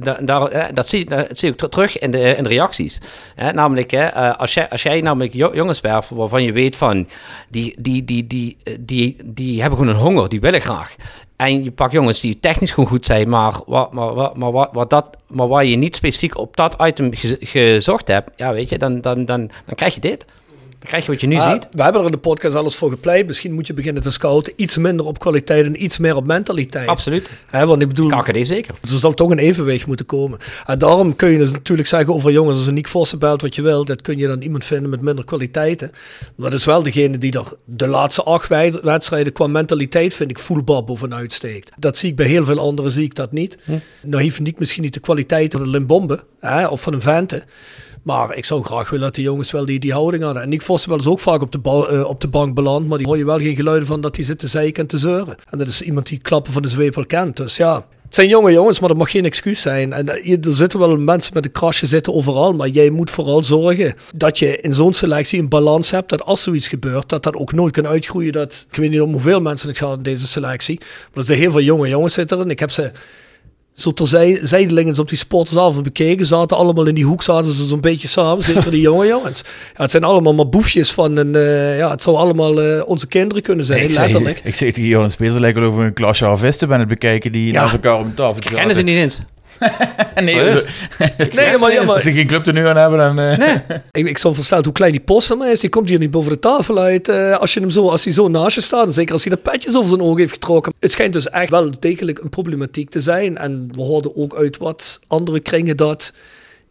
Speaker 8: da, daar, dat, zie, dat zie ik terug in de, in reacties. namelijk, als, jij, als jij namelijk jongens werft waarvan je weet van, die, die, die, die, die, die hebben gewoon een honger, die willen graag. En je pakt jongens die technisch gewoon goed zijn, maar, wat, maar, wat, maar, wat, wat dat, maar waar je niet specifiek op dat item gezocht hebt, ja, weet je, dan, dan, dan, dan krijg je dit. Krijg je wat je nu ziet.
Speaker 6: We hebben er in de podcast alles voor gepleit. Misschien moet je beginnen te scouten. Iets minder op kwaliteit en iets meer op mentaliteit.
Speaker 8: Absoluut.
Speaker 6: Hè, want ik bedoel,
Speaker 8: KKD zeker.
Speaker 6: Er zal toch een evenwicht moeten komen. En daarom kun je dus natuurlijk zeggen over jongens, als een Nick Vossen belt wat je wil, dat kun je dan iemand vinden met minder kwaliteiten. Dat is wel degene die er de laatste acht wedstrijden qua mentaliteit, vind ik, voelbaar bovenuit steekt. Dat zie ik bij heel veel anderen, zie ik dat niet. Hm. Nou heeft Nick misschien niet de kwaliteit van een Limbombe hè, of van een Vente. Maar ik zou graag willen dat die jongens wel die, die houding hadden. En Nick wel eens ook vaak op de, uh, op de bank beland. Maar die hoor je wel geen geluiden van dat hij zit te zeiken en te zeuren. En dat is iemand die klappen van de zweep wel kent. Dus ja, het zijn jonge jongens, maar dat mag geen excuus zijn. En uh, er zitten wel mensen met een krasje zitten overal. Maar jij moet vooral zorgen dat je in zo'n selectie een balans hebt. Dat als zoiets gebeurt, dat dat ook nooit kan uitgroeien. Dat, ik weet niet om hoeveel mensen het gaat in deze selectie. Maar er zijn heel veel jonge jongens zitten en Ik heb ze zo terzij, zijdelings op die sportersavond bekeken. Zaten allemaal in die hoek, zaten ze zo'n beetje samen. Zeker die (laughs) jonge jongens. Ja, het zijn allemaal maar boefjes van een... Uh, ja, het zou allemaal uh, onze kinderen kunnen zijn,
Speaker 7: ik
Speaker 6: letterlijk.
Speaker 7: Zeg, ik zeg tegen Johan Speers, wel over een klasje havisten ben het bekijken die ja. naast elkaar op tafel
Speaker 8: zaten. Kennen ze niet eens? (laughs)
Speaker 7: nee, oh, (laughs) nee, maar, ja, maar als ze geen club er nu aan hebben, dan... Uh...
Speaker 6: Nee. (laughs) ik, ik stond versteld hoe klein die maar is. Die komt hier niet boven de tafel uit. Uh, als, je hem zo, als hij zo naast je staat, zeker als hij de petjes over zijn ogen heeft getrokken. Het schijnt dus echt wel degelijk een problematiek te zijn. En we hoorden ook uit wat andere kringen dat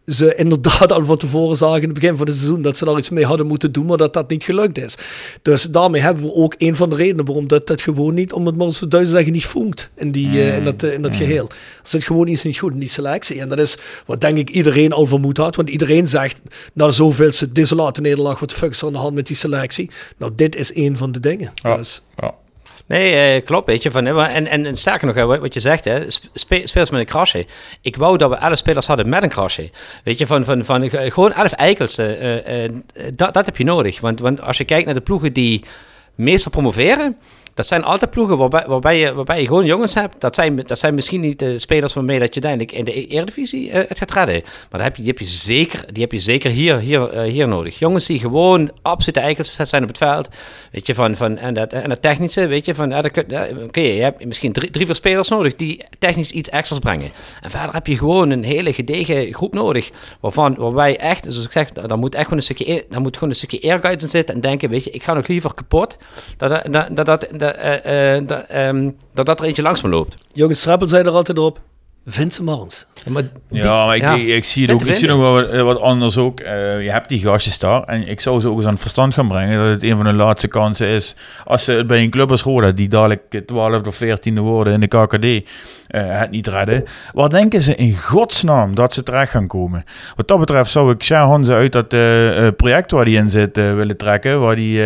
Speaker 6: ze inderdaad al van tevoren zagen in het begin van het seizoen dat ze daar iets mee hadden moeten doen, maar dat dat niet gelukt is. Dus daarmee hebben we ook een van de redenen waarom dat, dat gewoon niet, om het maar eens te zeggen, niet voelt in, die, uh, in dat, in dat mm. geheel. Er zit gewoon iets niet goed in die selectie. En dat is wat denk ik iedereen al vermoed had, want iedereen zegt na zoveelste desolate nederlaag, wat de fuck is er aan de hand met die selectie? Nou, dit is een van de dingen. Ja. Dus.
Speaker 8: Ja. Nee, uh, klopt, weet je. Van, en, en, en sterker nog, wat je zegt, hè, spe, spelers met een krasje. Ik wou dat we elf spelers hadden met een krasje. Weet je, van, van, van gewoon elf eikels. Uh, uh, dat, dat heb je nodig. Want, want als je kijkt naar de ploegen die meestal promoveren dat zijn altijd ploegen waarbij, waarbij, je, waarbij je gewoon jongens hebt. Dat zijn, dat zijn misschien niet de spelers waarmee dat je uiteindelijk in de e- Eredivisie uh, het gaat redden. Maar heb je, die, heb je zeker, die heb je zeker hier, hier, uh, hier nodig. Jongens die gewoon absolute eikels zijn op het veld. Weet je, van, van, en, dat, en dat technische, weet je, van, ja, je hebt misschien drie, drie, vier spelers nodig die technisch iets extra's brengen. En verder heb je gewoon een hele gedegen groep nodig. Waarvan, waarbij echt, dus ik zeg, daar moet echt gewoon een stukje, e- daar moet gewoon een stukje in zitten. En denken, weet je, ik ga nog liever kapot. dat, dat, dat dat, uh, uh, dat, um, dat dat er eentje langs me loopt.
Speaker 6: Jongens Strappel er altijd op. Vind ze maar ons.
Speaker 7: Ja, maar, ja, maar ik, ja. ik, ik, zie het ook, ik zie nog wel wat, wat anders ook. Uh, je hebt die gastjes daar. En ik zou ze ook eens aan het verstand gaan brengen dat het een van de laatste kansen is. Als ze het bij een club als Roda, die dadelijk 12 of 14e worden in de KKD, uh, het niet redden. Waar denken ze in godsnaam dat ze terecht gaan komen? Wat dat betreft zou ik Sher uit dat uh, project waar die in zit willen trekken. Waar die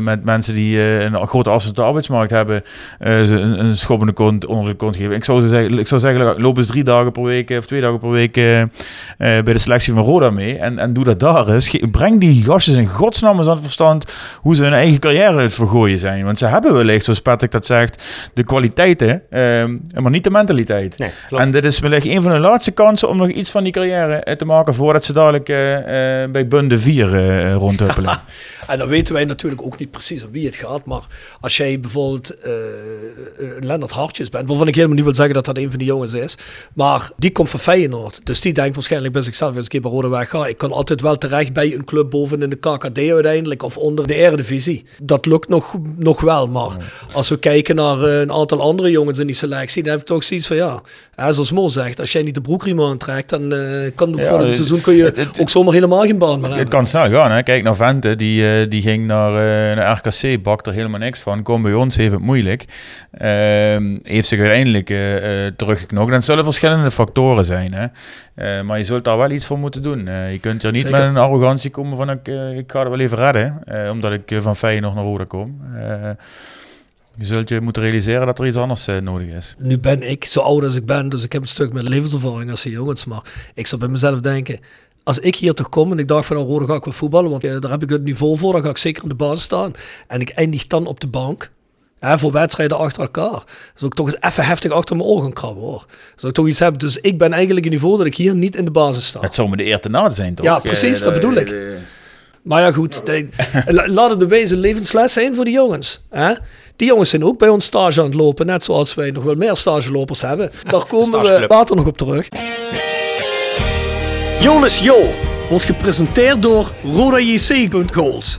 Speaker 7: met mensen die een grote afstand de arbeidsmarkt hebben, een, een schoppende kont onder de kont geven. Ik zou, zeggen, ik zou zeggen, loop eens drie dagen per week of twee dagen per week bij de selectie van Roda mee. En, en doe dat daar eens. Breng die gastjes in godsnaam eens aan het verstand hoe ze hun eigen carrière het vergooien zijn. Want ze hebben wellicht, zoals Patrick dat zegt, de kwaliteiten, maar niet de mentaliteit. Nee, en dit is wellicht een van de laatste kansen om nog iets van die carrière eh, te maken voordat ze dadelijk uh, uh, bij Bunde 4 uh, rondhuppelen. (laughs)
Speaker 6: en dan weten wij natuurlijk ook niet precies om wie het gaat. Maar als jij bijvoorbeeld Lennart Hartjes bent, waarvan ik helemaal niet wil zeggen dat dat een van die jongens is. Maar die komt van Feyenoord. Dus die denkt waarschijnlijk bij zichzelf, als ik hier bij Rode weg ga, ik kan altijd wel terecht bij een club boven in de KKD uiteindelijk, of onder de Eredivisie. Dat lukt nog, nog wel, maar als we kijken naar eh, een aantal andere jongens in die selectie, dan heb ik toch zoiets van, ja, hè, zoals Mo zegt, als jij niet de broekriem aantrekt, dan eh, kan het
Speaker 7: Ja,
Speaker 6: volgend
Speaker 7: het-
Speaker 6: seizoen kun je
Speaker 7: het- het-
Speaker 6: ook zomaar helemaal geen baan meer
Speaker 7: Het
Speaker 6: hebben.
Speaker 7: kan snel gaan. Hè? Kijk naar Vente, die, eh, die ging naar, naar RKC, bakt er helemaal niks van. Kom bij ons, heeft het moeilijk. Ehm, heeft zich uiteindelijk eh, teruggeknokt. En het zullen verschillende factoren zijn. Hè? Eh, maar je zult daar wel iets voor moeten doen. Eh, je kunt er niet
Speaker 6: Zeker.
Speaker 7: met een arrogantie komen van ik, eh, ik ga het wel even redden. omdat ik van Feyenoord naar Roda kom. Je zult je moeten realiseren dat er iets anders nodig is.
Speaker 6: Nu ben ik zo oud als ik ben, dus ik heb een stuk meer levenservaring als die jongens. Maar ik zou bij mezelf denken, als ik hier toch kom en ik dacht van, nou Rode ga ik wel voetballen, want daar heb ik het niveau voor, dan ga ik zeker in de basis staan. En ik eindig dan op de bank, hè, voor wedstrijden achter elkaar. Zou ik toch eens even heftig achter mijn ogen krabben hoor. Zou ik toch iets hebben. Dus ik ben eigenlijk een niveau dat ik hier niet in de basis sta.
Speaker 7: Het zou me de eer te na zijn, toch?
Speaker 6: Ja, precies,
Speaker 7: Eh,
Speaker 6: dat bedoel ik.
Speaker 7: eh,
Speaker 6: Maar ja, goed. de- la- laat het de wezen levensles zijn voor die jongens. Hè? Die jongens zijn ook bij ons stage aan het lopen. Net zoals wij nog wel meer stagelopers hebben. Daar komen we later nog op terug. Jonas Jo wordt gepresenteerd door RodaJC.goals.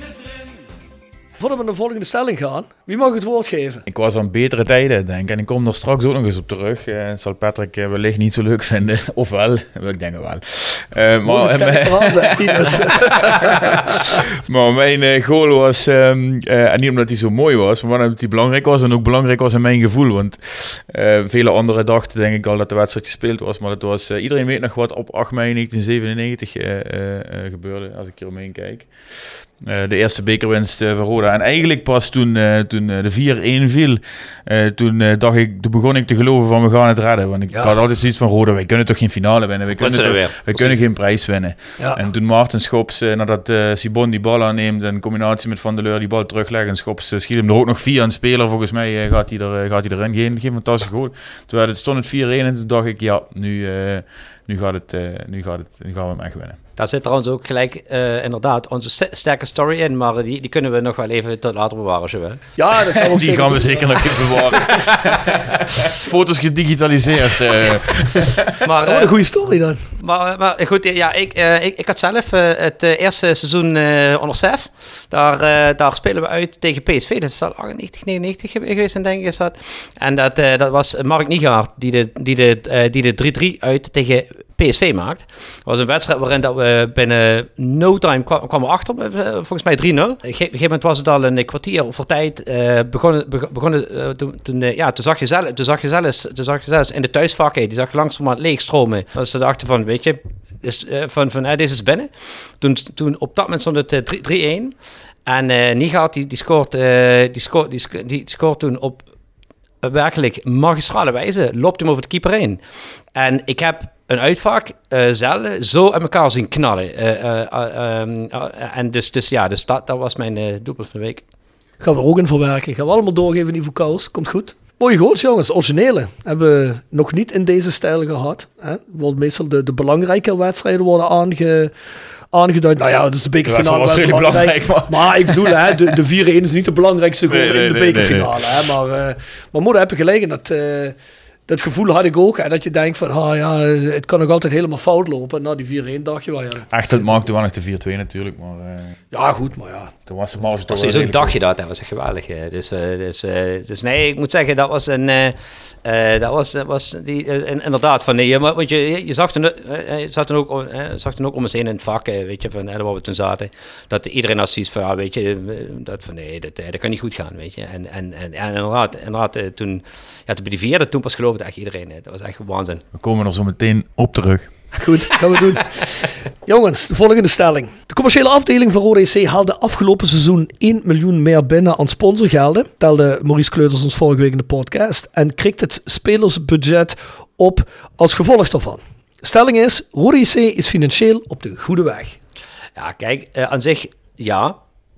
Speaker 6: Voordat we naar de volgende stelling gaan, wie mag het woord geven?
Speaker 7: Ik was aan betere tijden, denk ik. En ik kom er straks ook nog eens op terug. Eh zal Patrick eh, wellicht niet zo leuk vinden. (laughs) Of wel, ik denk wel.
Speaker 6: Zijn, Titus. (laughs)
Speaker 7: maar mijn goal was, ehm, eh, en niet omdat hij zo mooi was, maar omdat hij belangrijk was. En ook belangrijk was in mijn gevoel. Want vele anderen dachten denk ik al dat de wedstrijd gespeeld was. Maar het was, iedereen weet nog wat op 8 mei 1997 eh, eh, eh, gebeurde, als ik hier omheen kijk. Eh, de eerste bekerwinst eh, van Roda. En eigenlijk pas toen, eh, toen de 4-1 viel, eh, toen dacht ik, toen begon ik te geloven van we gaan het redden. Want ik
Speaker 6: Ja.
Speaker 7: had altijd zoiets van Roda, wij kunnen toch geen finale winnen, wij kunnen, toch, wij kunnen geen prijs winnen.
Speaker 6: Ja.
Speaker 7: En toen Maarten Schops, eh, nadat eh Sibon die bal aanneemt, en in combinatie met Van der Leur die bal teruglegt en Schops schiet hem er ook nog via een speler. Volgens mij gaat, hij er, gaat hij erin. Geen, geen fantastische goal. Toen het, stond het 4-1 en toen dacht ik, ja, nu, eh, nu, gaat het, eh, nu, gaat het, nu gaan we hem echt winnen.
Speaker 8: Daar zit trouwens ook gelijk eh, inderdaad onze st- sterke story in, maar die, die kunnen we nog wel even tot later bewaren, zo hè.
Speaker 6: Ja, dat gaan we ook (laughs)
Speaker 7: Die gaan we
Speaker 6: doen.
Speaker 7: zeker nog even bewaren. (laughs) Foto's gedigitaliseerd. eh. (laughs)
Speaker 8: Maar,
Speaker 6: Oh,
Speaker 8: eh,
Speaker 6: een goede story dan.
Speaker 8: Maar, maar goed, ja, ik, eh, ik, ik had zelf het eh, eerste seizoen eh onder Sef. Daar, daar spelen we uit tegen PSV. Dat is al 98, 99 ge- geweest, en denk ik is dat. En dat, eh, dat was Mark Niegaard die de, die de, eh, die de 3-3 uit tegen PSV maakt. Het was een wedstrijd waarin dat we binnen no time kwa- kwamen achter, eh, volgens mij 3-0. Op een gegeven moment was het al een kwartier voor tijd. eh begonnen, beg- begonnen, eh, toen, ja, toen zag je zelf, toen zag je zelfs, toen zag je zelfs in de thuisvakken, die zag je langzamerhand leegstromen. Dat ze dachten van, weet je, eh, van, van deze is binnen. Toen, toen op dat moment stond het eh, 3 3-1. En Niegaard, die, die, scoort, die, scoort, die, sc- die, die scoort toen op werkelijk magistrale wijze. Loopt hem over de keeper heen. En ik heb een uitvak eh zelf zo uit elkaar zien knallen. Eh, eh, eh, ehm, eh, en dus, dus ja, dus dat, dat was mijn eh doelpunt van de week.
Speaker 6: Gaan we er ook in verwerken. Gaan we allemaal doorgeven, Ivo Kous. Komt goed. Mooie goals, jongens. Originele. Hebben we nog niet in deze stijl gehad. Hè? Wordt meestal de, de belangrijke wedstrijden worden aange, aangeduid. Nou ja, dat is de bekerfinale.
Speaker 7: Dat was
Speaker 6: wel
Speaker 7: redelijk belangrijk,
Speaker 6: Maar ik bedoel, hè, de, de 4-1 is niet de belangrijkste goal
Speaker 7: Nee, nee,
Speaker 6: in de
Speaker 7: nee,
Speaker 6: bekerfinale. Hè? Maar, uh, maar moeder, heb je gelegen dat... eh, dat gevoel had ik ook. Hè, dat je denkt van, ah ja, het kan nog altijd helemaal fout lopen. En na die 4-1 dacht je wel, ja. dat-
Speaker 7: Echt, het maakte wel nog de 4-2 natuurlijk. Maar, eh,
Speaker 6: Ja, goed, maar ja.
Speaker 7: toen was de marge toch
Speaker 8: Precies,
Speaker 7: wel
Speaker 8: zo'n
Speaker 7: redelijk
Speaker 8: dagje dat, dat was echt geweldig. eh. Dus, eh, dus, eh, dus nee, ik moet zeggen, dat was een... eh, eh, dat was, dat was die, in- inderdaad van nee, maar, want je, je zag toen, je zag toen ook, om- zag toen ook om ons heen in het vak, weet je, van waar we toen zaten, dat iedereen had zoiets van, ja, weet je, dat van nee, dat, dat kan niet goed gaan, weet je. En, en, en, en inderdaad, inderdaad toen, ja, toen bij die vierde, toen pas echt iedereen, eh, dat was echt waanzin.
Speaker 7: We komen er zo meteen op terug.
Speaker 6: Goed, gaan we doen. (laughs) Jongens, de volgende stelling. De commerciële afdeling van Rode EC haalde afgelopen seizoen 1 miljoen meer binnen aan sponsorgelden. Telde Maurice Kleuters ons vorige week in de podcast. En krikt het spelersbudget op als gevolg daarvan. Stelling is, Rode EC is financieel op de goede weg.
Speaker 8: Ja, kijk, uh, aan zich ja.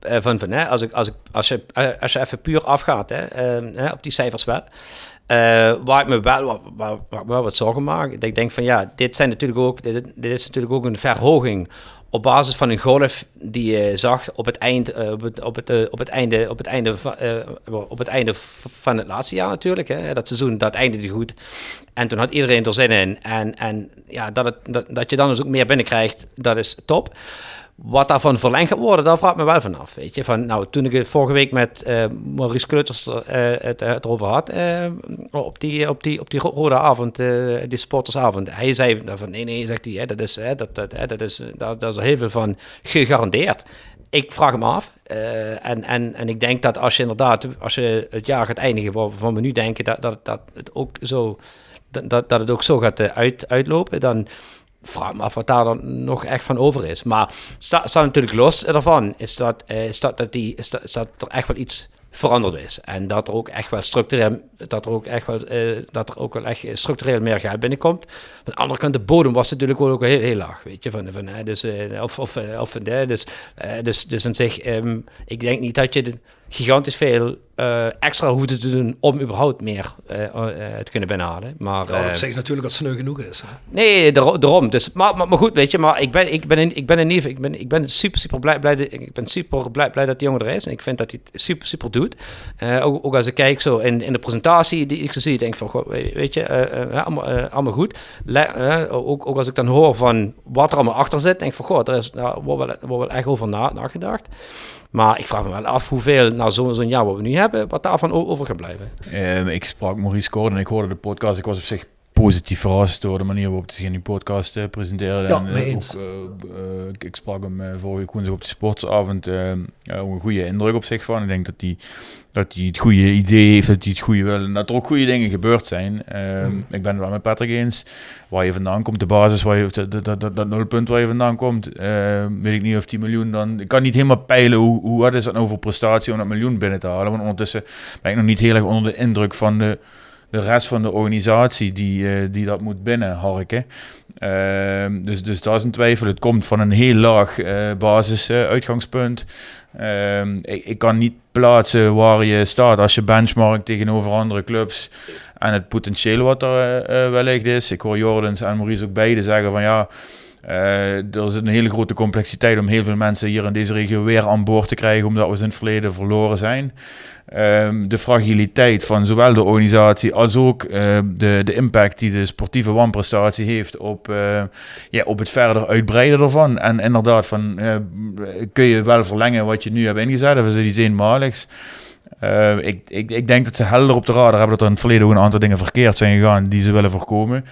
Speaker 8: Uh, van, van, hè, als, ik, als, ik, als, je, als je even puur afgaat hè, uh, op die cijfers wel. Waar ik me wel, wat, wel wat zorgen maak. Dat ik denk van ja, dit, zijn natuurlijk ook, dit, is natuurlijk ook een verhoging op basis van een golf die je zag op het, eind, uh, op, het, uh, op het einde, op het einde, van, op het einde van het laatste jaar natuurlijk. Hè. Dat seizoen, dat eindigde goed. En toen had iedereen er zin in. En, en ja, dat, het, dat, dat je dan dus ook meer binnenkrijgt, dat is top. Wat daarvan verlengd gaat worden, daar vraag ik me wel vanaf. Weet je, van, nou, toen ik het vorige week met uh, Maurice Kleuters uh, het, het erover had, uh, op, die, op, die, op die rode avond, die supportersavond, hij zei van nee, nee, zegt hij, dat, is, hè, dat, dat, hè, dat, is, dat is heel veel van gegarandeerd. Ik vraag hem af. en, en, en ik denk dat als je inderdaad, als je het jaar gaat eindigen waarvan we nu denken dat, dat, dat het ook zo, dat, dat het ook zo gaat uit, uitlopen, dan vraag me af wat daar dan nog echt van over is. Maar staat sta natuurlijk los ervan, is dat, uh, is dat, dat, die, is dat, dat er echt wel iets veranderd is. En dat er ook echt wel structureel, dat er ook echt wel, uh, dat er ook wel echt structureel meer geld binnenkomt. Aan de andere kant, de bodem was natuurlijk ook heel, heel laag, weet je. Van, van, uh, dus, uh, of, of, of, dus, dus, dus aan zich, um, ik denk niet dat je de, gigantisch veel uh, extra hoeven te doen om überhaupt meer uh, uh, te kunnen binnenhalen. Maar,
Speaker 6: ja, op zich natuurlijk dat sneu genoeg is. Hè?
Speaker 8: Nee, daarom. Dus, maar, maar, maar, goed, weet je, maar ik ben, ik ben, in, ik ben in ieder ik ben, ik ben super, super blij, blij, ik ben super blij, blij dat die jongen er is. En ik vind dat hij het super, super doet. Ook, ook, als ik kijk zo in, in de presentatie die ik zo zie, denk ik van, goh, weet je, allemaal, allemaal goed. Le ook, ook als ik dan hoor van wat er allemaal achter zit, denk ik van, goh, er is, daar wordt wel, wordt wel echt over na, nagedacht. Maar ik vraag me wel af hoeveel, na zo'n zo jaar wat we nu hebben, wat daarvan over gaat blijven.
Speaker 7: Um, ik sprak Maurice Gordon, ik hoorde de podcast. Ik was op zich positief verrast door de manier waarop hij zich in die podcast uh, presenteerde.
Speaker 6: Ja, en, uh, ook,
Speaker 7: uh, ik sprak hem vorige woensdag op de sportsavond. een goede indruk op zich van. Ik denk dat hij dat hij het goede idee heeft, dat hij het goede wil en dat er ook goede dingen gebeurd zijn. Mm. Ik ben het wel met Patrick eens. Waar je vandaan komt, de basis, waar je, dat, dat, dat, dat nulpunt waar je vandaan komt, weet ik niet of 10 miljoen dan... Ik kan niet helemaal peilen hoe, hoe wat is dat nou voor prestatie om dat miljoen binnen te halen. Want ondertussen ben ik nog niet heel erg onder de indruk van de de rest van de organisatie die, uh, die dat moet binnenharken. Uh, dus, dus dat is een twijfel. Het komt van een heel laag uh, basisuitgangspunt. Ehm, ik, ik, kan niet plaatsen waar je staat als je benchmarkt tegenover andere clubs en het potentieel wat er wellicht is. Ik hoor Jordens en Maurice ook beide zeggen van ja, uh, er is een hele grote complexiteit om heel veel mensen hier in deze regio weer aan boord te krijgen, omdat we in het verleden verloren zijn. Um, de fragiliteit van zowel de organisatie als ook uh, de, de impact die de sportieve wanprestatie heeft op, uh, ja, op het verder uitbreiden ervan. En inderdaad, van, kun je wel verlengen wat je nu hebt ingezet, of is het iets eenmaligs? ik, ik, ik denk dat ze helder op de radar hebben dat er in het verleden ook een aantal dingen verkeerd zijn gegaan die ze willen voorkomen.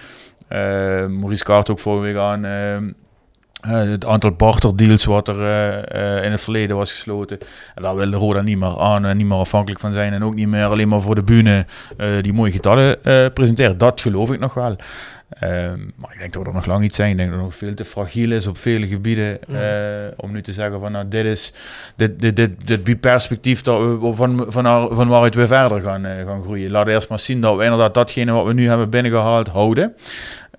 Speaker 7: Uh, Maurice Kaart ook vorige week aan. Uh, het aantal barterdeals wat er uh, in het verleden was gesloten. En daar wil Roda niet meer aan en niet meer afhankelijk van zijn. En ook niet meer alleen maar voor de bühne die mooie getallen presenteren. Dat geloof ik nog wel. Ehm, maar ik denk dat we er nog lang niet zijn. Ik denk dat het nog veel te fragiel is op vele gebieden. om nu te zeggen van nou, dit is dit, dit, dit, dit biedt perspectief dat we van, van, van waaruit we verder gaan, gaan groeien. Laten we eerst maar zien dat we inderdaad datgene wat we nu hebben binnengehaald houden.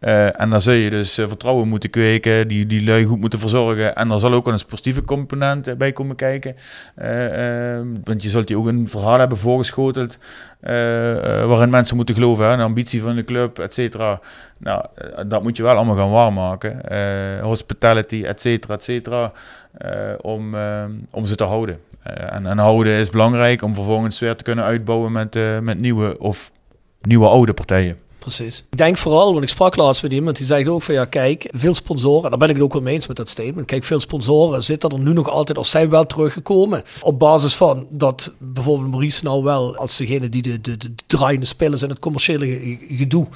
Speaker 7: Uh, en dan zul je dus uh, vertrouwen moeten kweken, die, die lui goed moeten verzorgen. En er zal ook een sportieve component uh, bij komen kijken. want je zult die ook een verhaal hebben voorgeschoteld. waarin mensen moeten geloven, hè, een ambitie van de club, et cetera. Nou, dat moet je wel allemaal gaan waarmaken. hospitality, et cetera, et cetera. om, om ze te houden. en, en houden is belangrijk om vervolgens weer te kunnen uitbouwen met, met nieuwe of nieuwe oude partijen
Speaker 6: precies. Ik denk vooral, want ik sprak laatst met iemand die zei ook van ja, kijk, veel sponsoren, en daar ben ik het ook wel mee eens met dat statement. Kijk, veel sponsoren zitten er nu nog altijd, of zijn wel teruggekomen. Op basis van dat bijvoorbeeld Maurice nou wel als degene die de, de, de draaiende spelers en het commerciële gedoe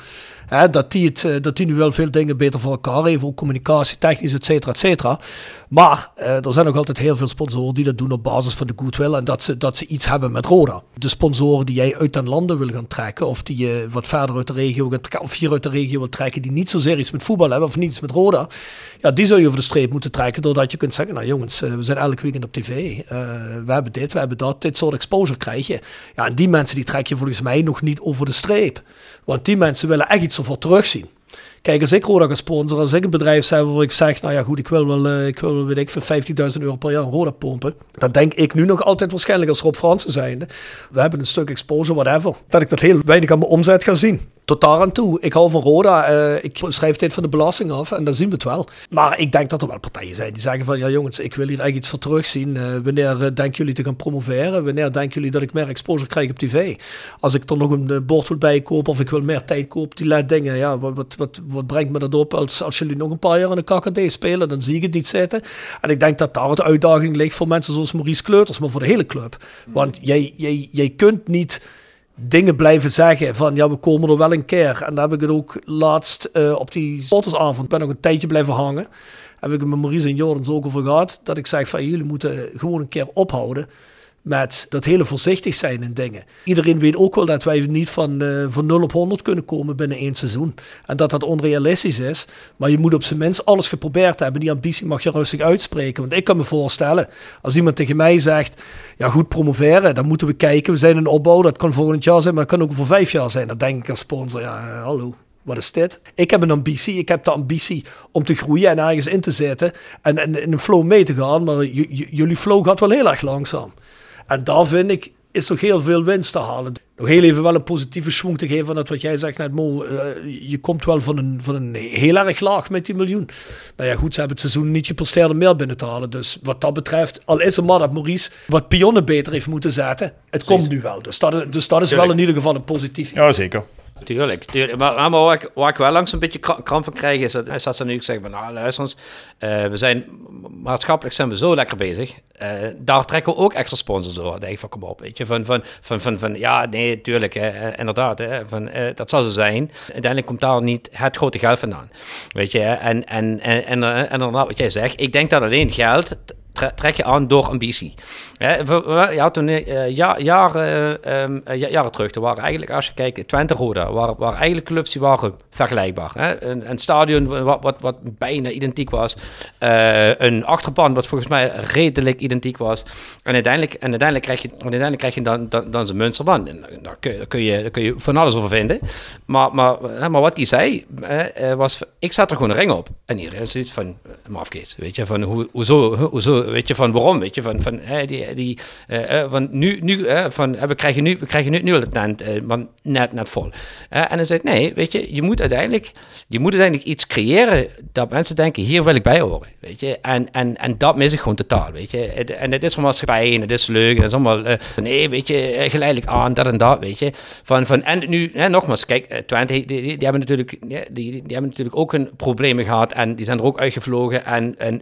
Speaker 6: Dat, die het, eh, dat die nu wel veel dingen beter voor elkaar heeft, ook communicatie, technisch, et cetera, et cetera. Maar uh, er zijn nog altijd heel veel sponsoren die dat doen op basis van de goodwill en dat ze, dat ze iets hebben met Roda. De sponsoren die jij uit den landen wil gaan trekken, of die je wat verder uit de regio trekken, of hier uit de regio wil trekken, die niet zozeer iets met voetbal hebben, of niets met Roda, ja, die zou je over de streep moeten trekken, doordat je kunt zeggen, nou jongens, uh, we zijn elk weekend op tv, uh, we hebben dit, we hebben dat, dit soort exposure krijg je. Ja, en die mensen die trek je volgens mij nog niet over de streep. Want die mensen willen echt iets ervoor terugzien. Kijk, als ik Roda ga sponsoren, als ik een bedrijf heb waar ik zeg, nou ja goed, ik wil wel, uh, ik wil weet ik, voor 50.000 euro per jaar Roda pompen. Dan denk ik nu nog altijd waarschijnlijk als Rob Fransen zijnde. We hebben een stuk exposure, whatever. Dat ik dat heel weinig aan mijn omzet ga zien tot daar aan toe. Ik hou van Roda. Uh, ik schrijf dit van de belasting af en dan zien we het wel. Maar ik denk dat er wel partijen zijn die zeggen van ja jongens, ik wil hier echt iets voor terugzien. Uh, wanneer uh, denken jullie te gaan promoveren? Wanneer denken jullie dat ik meer exposure krijg op tv? Als ik er nog een bord wil bij of ik wil meer tijd kopen, die laat dingen. Ja, wat, wat, wat, wat, brengt me dat op als, als jullie nog een paar jaar in de KKD spelen? Dan zie ik het niet zitten. En ik denk dat daar de uitdaging ligt voor mensen zoals Maurice Kleuters, maar voor de hele club. Want jij, jij, jij kunt niet dingen blijven zeggen van ja, we komen er wel een keer. En dan heb ik het ook laatst uh, op die sportersavond, ben nog een tijdje blijven hangen. Heb ik het met Maurice en Jordans ook over gehad. Dat ik zeg van jullie moeten gewoon een keer ophouden met dat hele voorzichtig zijn in dingen. Iedereen weet ook wel dat wij niet van, uh, van 0 op 100 kunnen komen binnen één seizoen. En dat dat onrealistisch is. Maar je moet op zijn minst alles geprobeerd hebben. Die ambitie mag je rustig uitspreken. Want ik kan me voorstellen, als iemand tegen mij zegt, ja goed promoveren, dan moeten we kijken. We zijn een opbouw, dat kan volgend jaar zijn, maar dat kan ook voor vijf jaar zijn. Dan denk ik als sponsor, ja eh, hallo. Wat is dit? Ik heb een ambitie. Ik heb de ambitie om te groeien en ergens in te zetten. En, en in een flow mee te gaan. Maar jullie flow gaat wel heel erg langzaam. En daar vind ik, is nog heel veel winst te halen. Nog heel even wel een positieve schwung te geven van dat wat jij zegt net, Mo. Uh, je komt wel van een, van een heel erg laag met die miljoen. Nou ja, goed, ze hebben het seizoen niet gepresteerd om meer binnen te halen. Dus wat dat betreft, al is het maar dat Maurice wat pionnen beter heeft moeten zetten. Het komt nu wel. Dus dat, dus dat is wel in ieder geval een positief iets.
Speaker 7: Ja, zeker.
Speaker 8: Tuurlijk, tuurlijk. Maar, maar waar, ik, ik wel langs een beetje kramp van krijg, is dat, ze nu zeggen van, nou luister eens, uh, we zijn, maatschappelijk zijn we zo lekker bezig. Uh, daar trekken we ook extra sponsors door. Dan denk ik van, kom op, weet je, van, van, van, van, van ja, nee, tuurlijk, hè, inderdaad, hè, van, dat zal zo zijn. Uiteindelijk komt daar niet het grote geld vandaan, weet je. En, en, en, en, en inderdaad, wat jij zegt, ik denk dat alleen geld trek je aan door ambitie. Ja, toen, uh, ja, jaren, um, jaren terug, er waren eigenlijk, als je kijkt, Twente Roda, waren, waren eigenlijk clubs die waren vergelijkbaar. Hè? Een, een stadion wat, wat, wat bijna identiek was. Uh, een achterban wat volgens mij redelijk identiek was. En uiteindelijk, en uiteindelijk krijg je, uiteindelijk krijg je dan, dan, dan zijn Münsterban. En daar kun, daar, kun je, daar kun je van alles over vinden. Maar, maar, maar wat hij zei, was, ik zat er gewoon een ring op. En iedereen zit van, mafkees, weet je, van hoe, hoezo, hoezo weet je, van waarom, weet je, van, van die, die uh, van nu, nu uh, van, we krijgen nu, we krijgen nu, nu uh, net, net vol. en dan zei nee, weet je, je moet uiteindelijk, je moet uiteindelijk iets creëren dat mensen denken, hier wil ik bij horen, weet je, en, en, en dat mis ik gewoon totaal, weet je, en het is van maatschappij en het is leuk en het is allemaal, nee, weet je, geleidelijk aan, dat en dat, weet je, van, van en nu, nogmaals, kijk, Twente, die, die, die, hebben natuurlijk, die, die, die hebben natuurlijk ook hun problemen gehad en die zijn er ook uitgevlogen en, en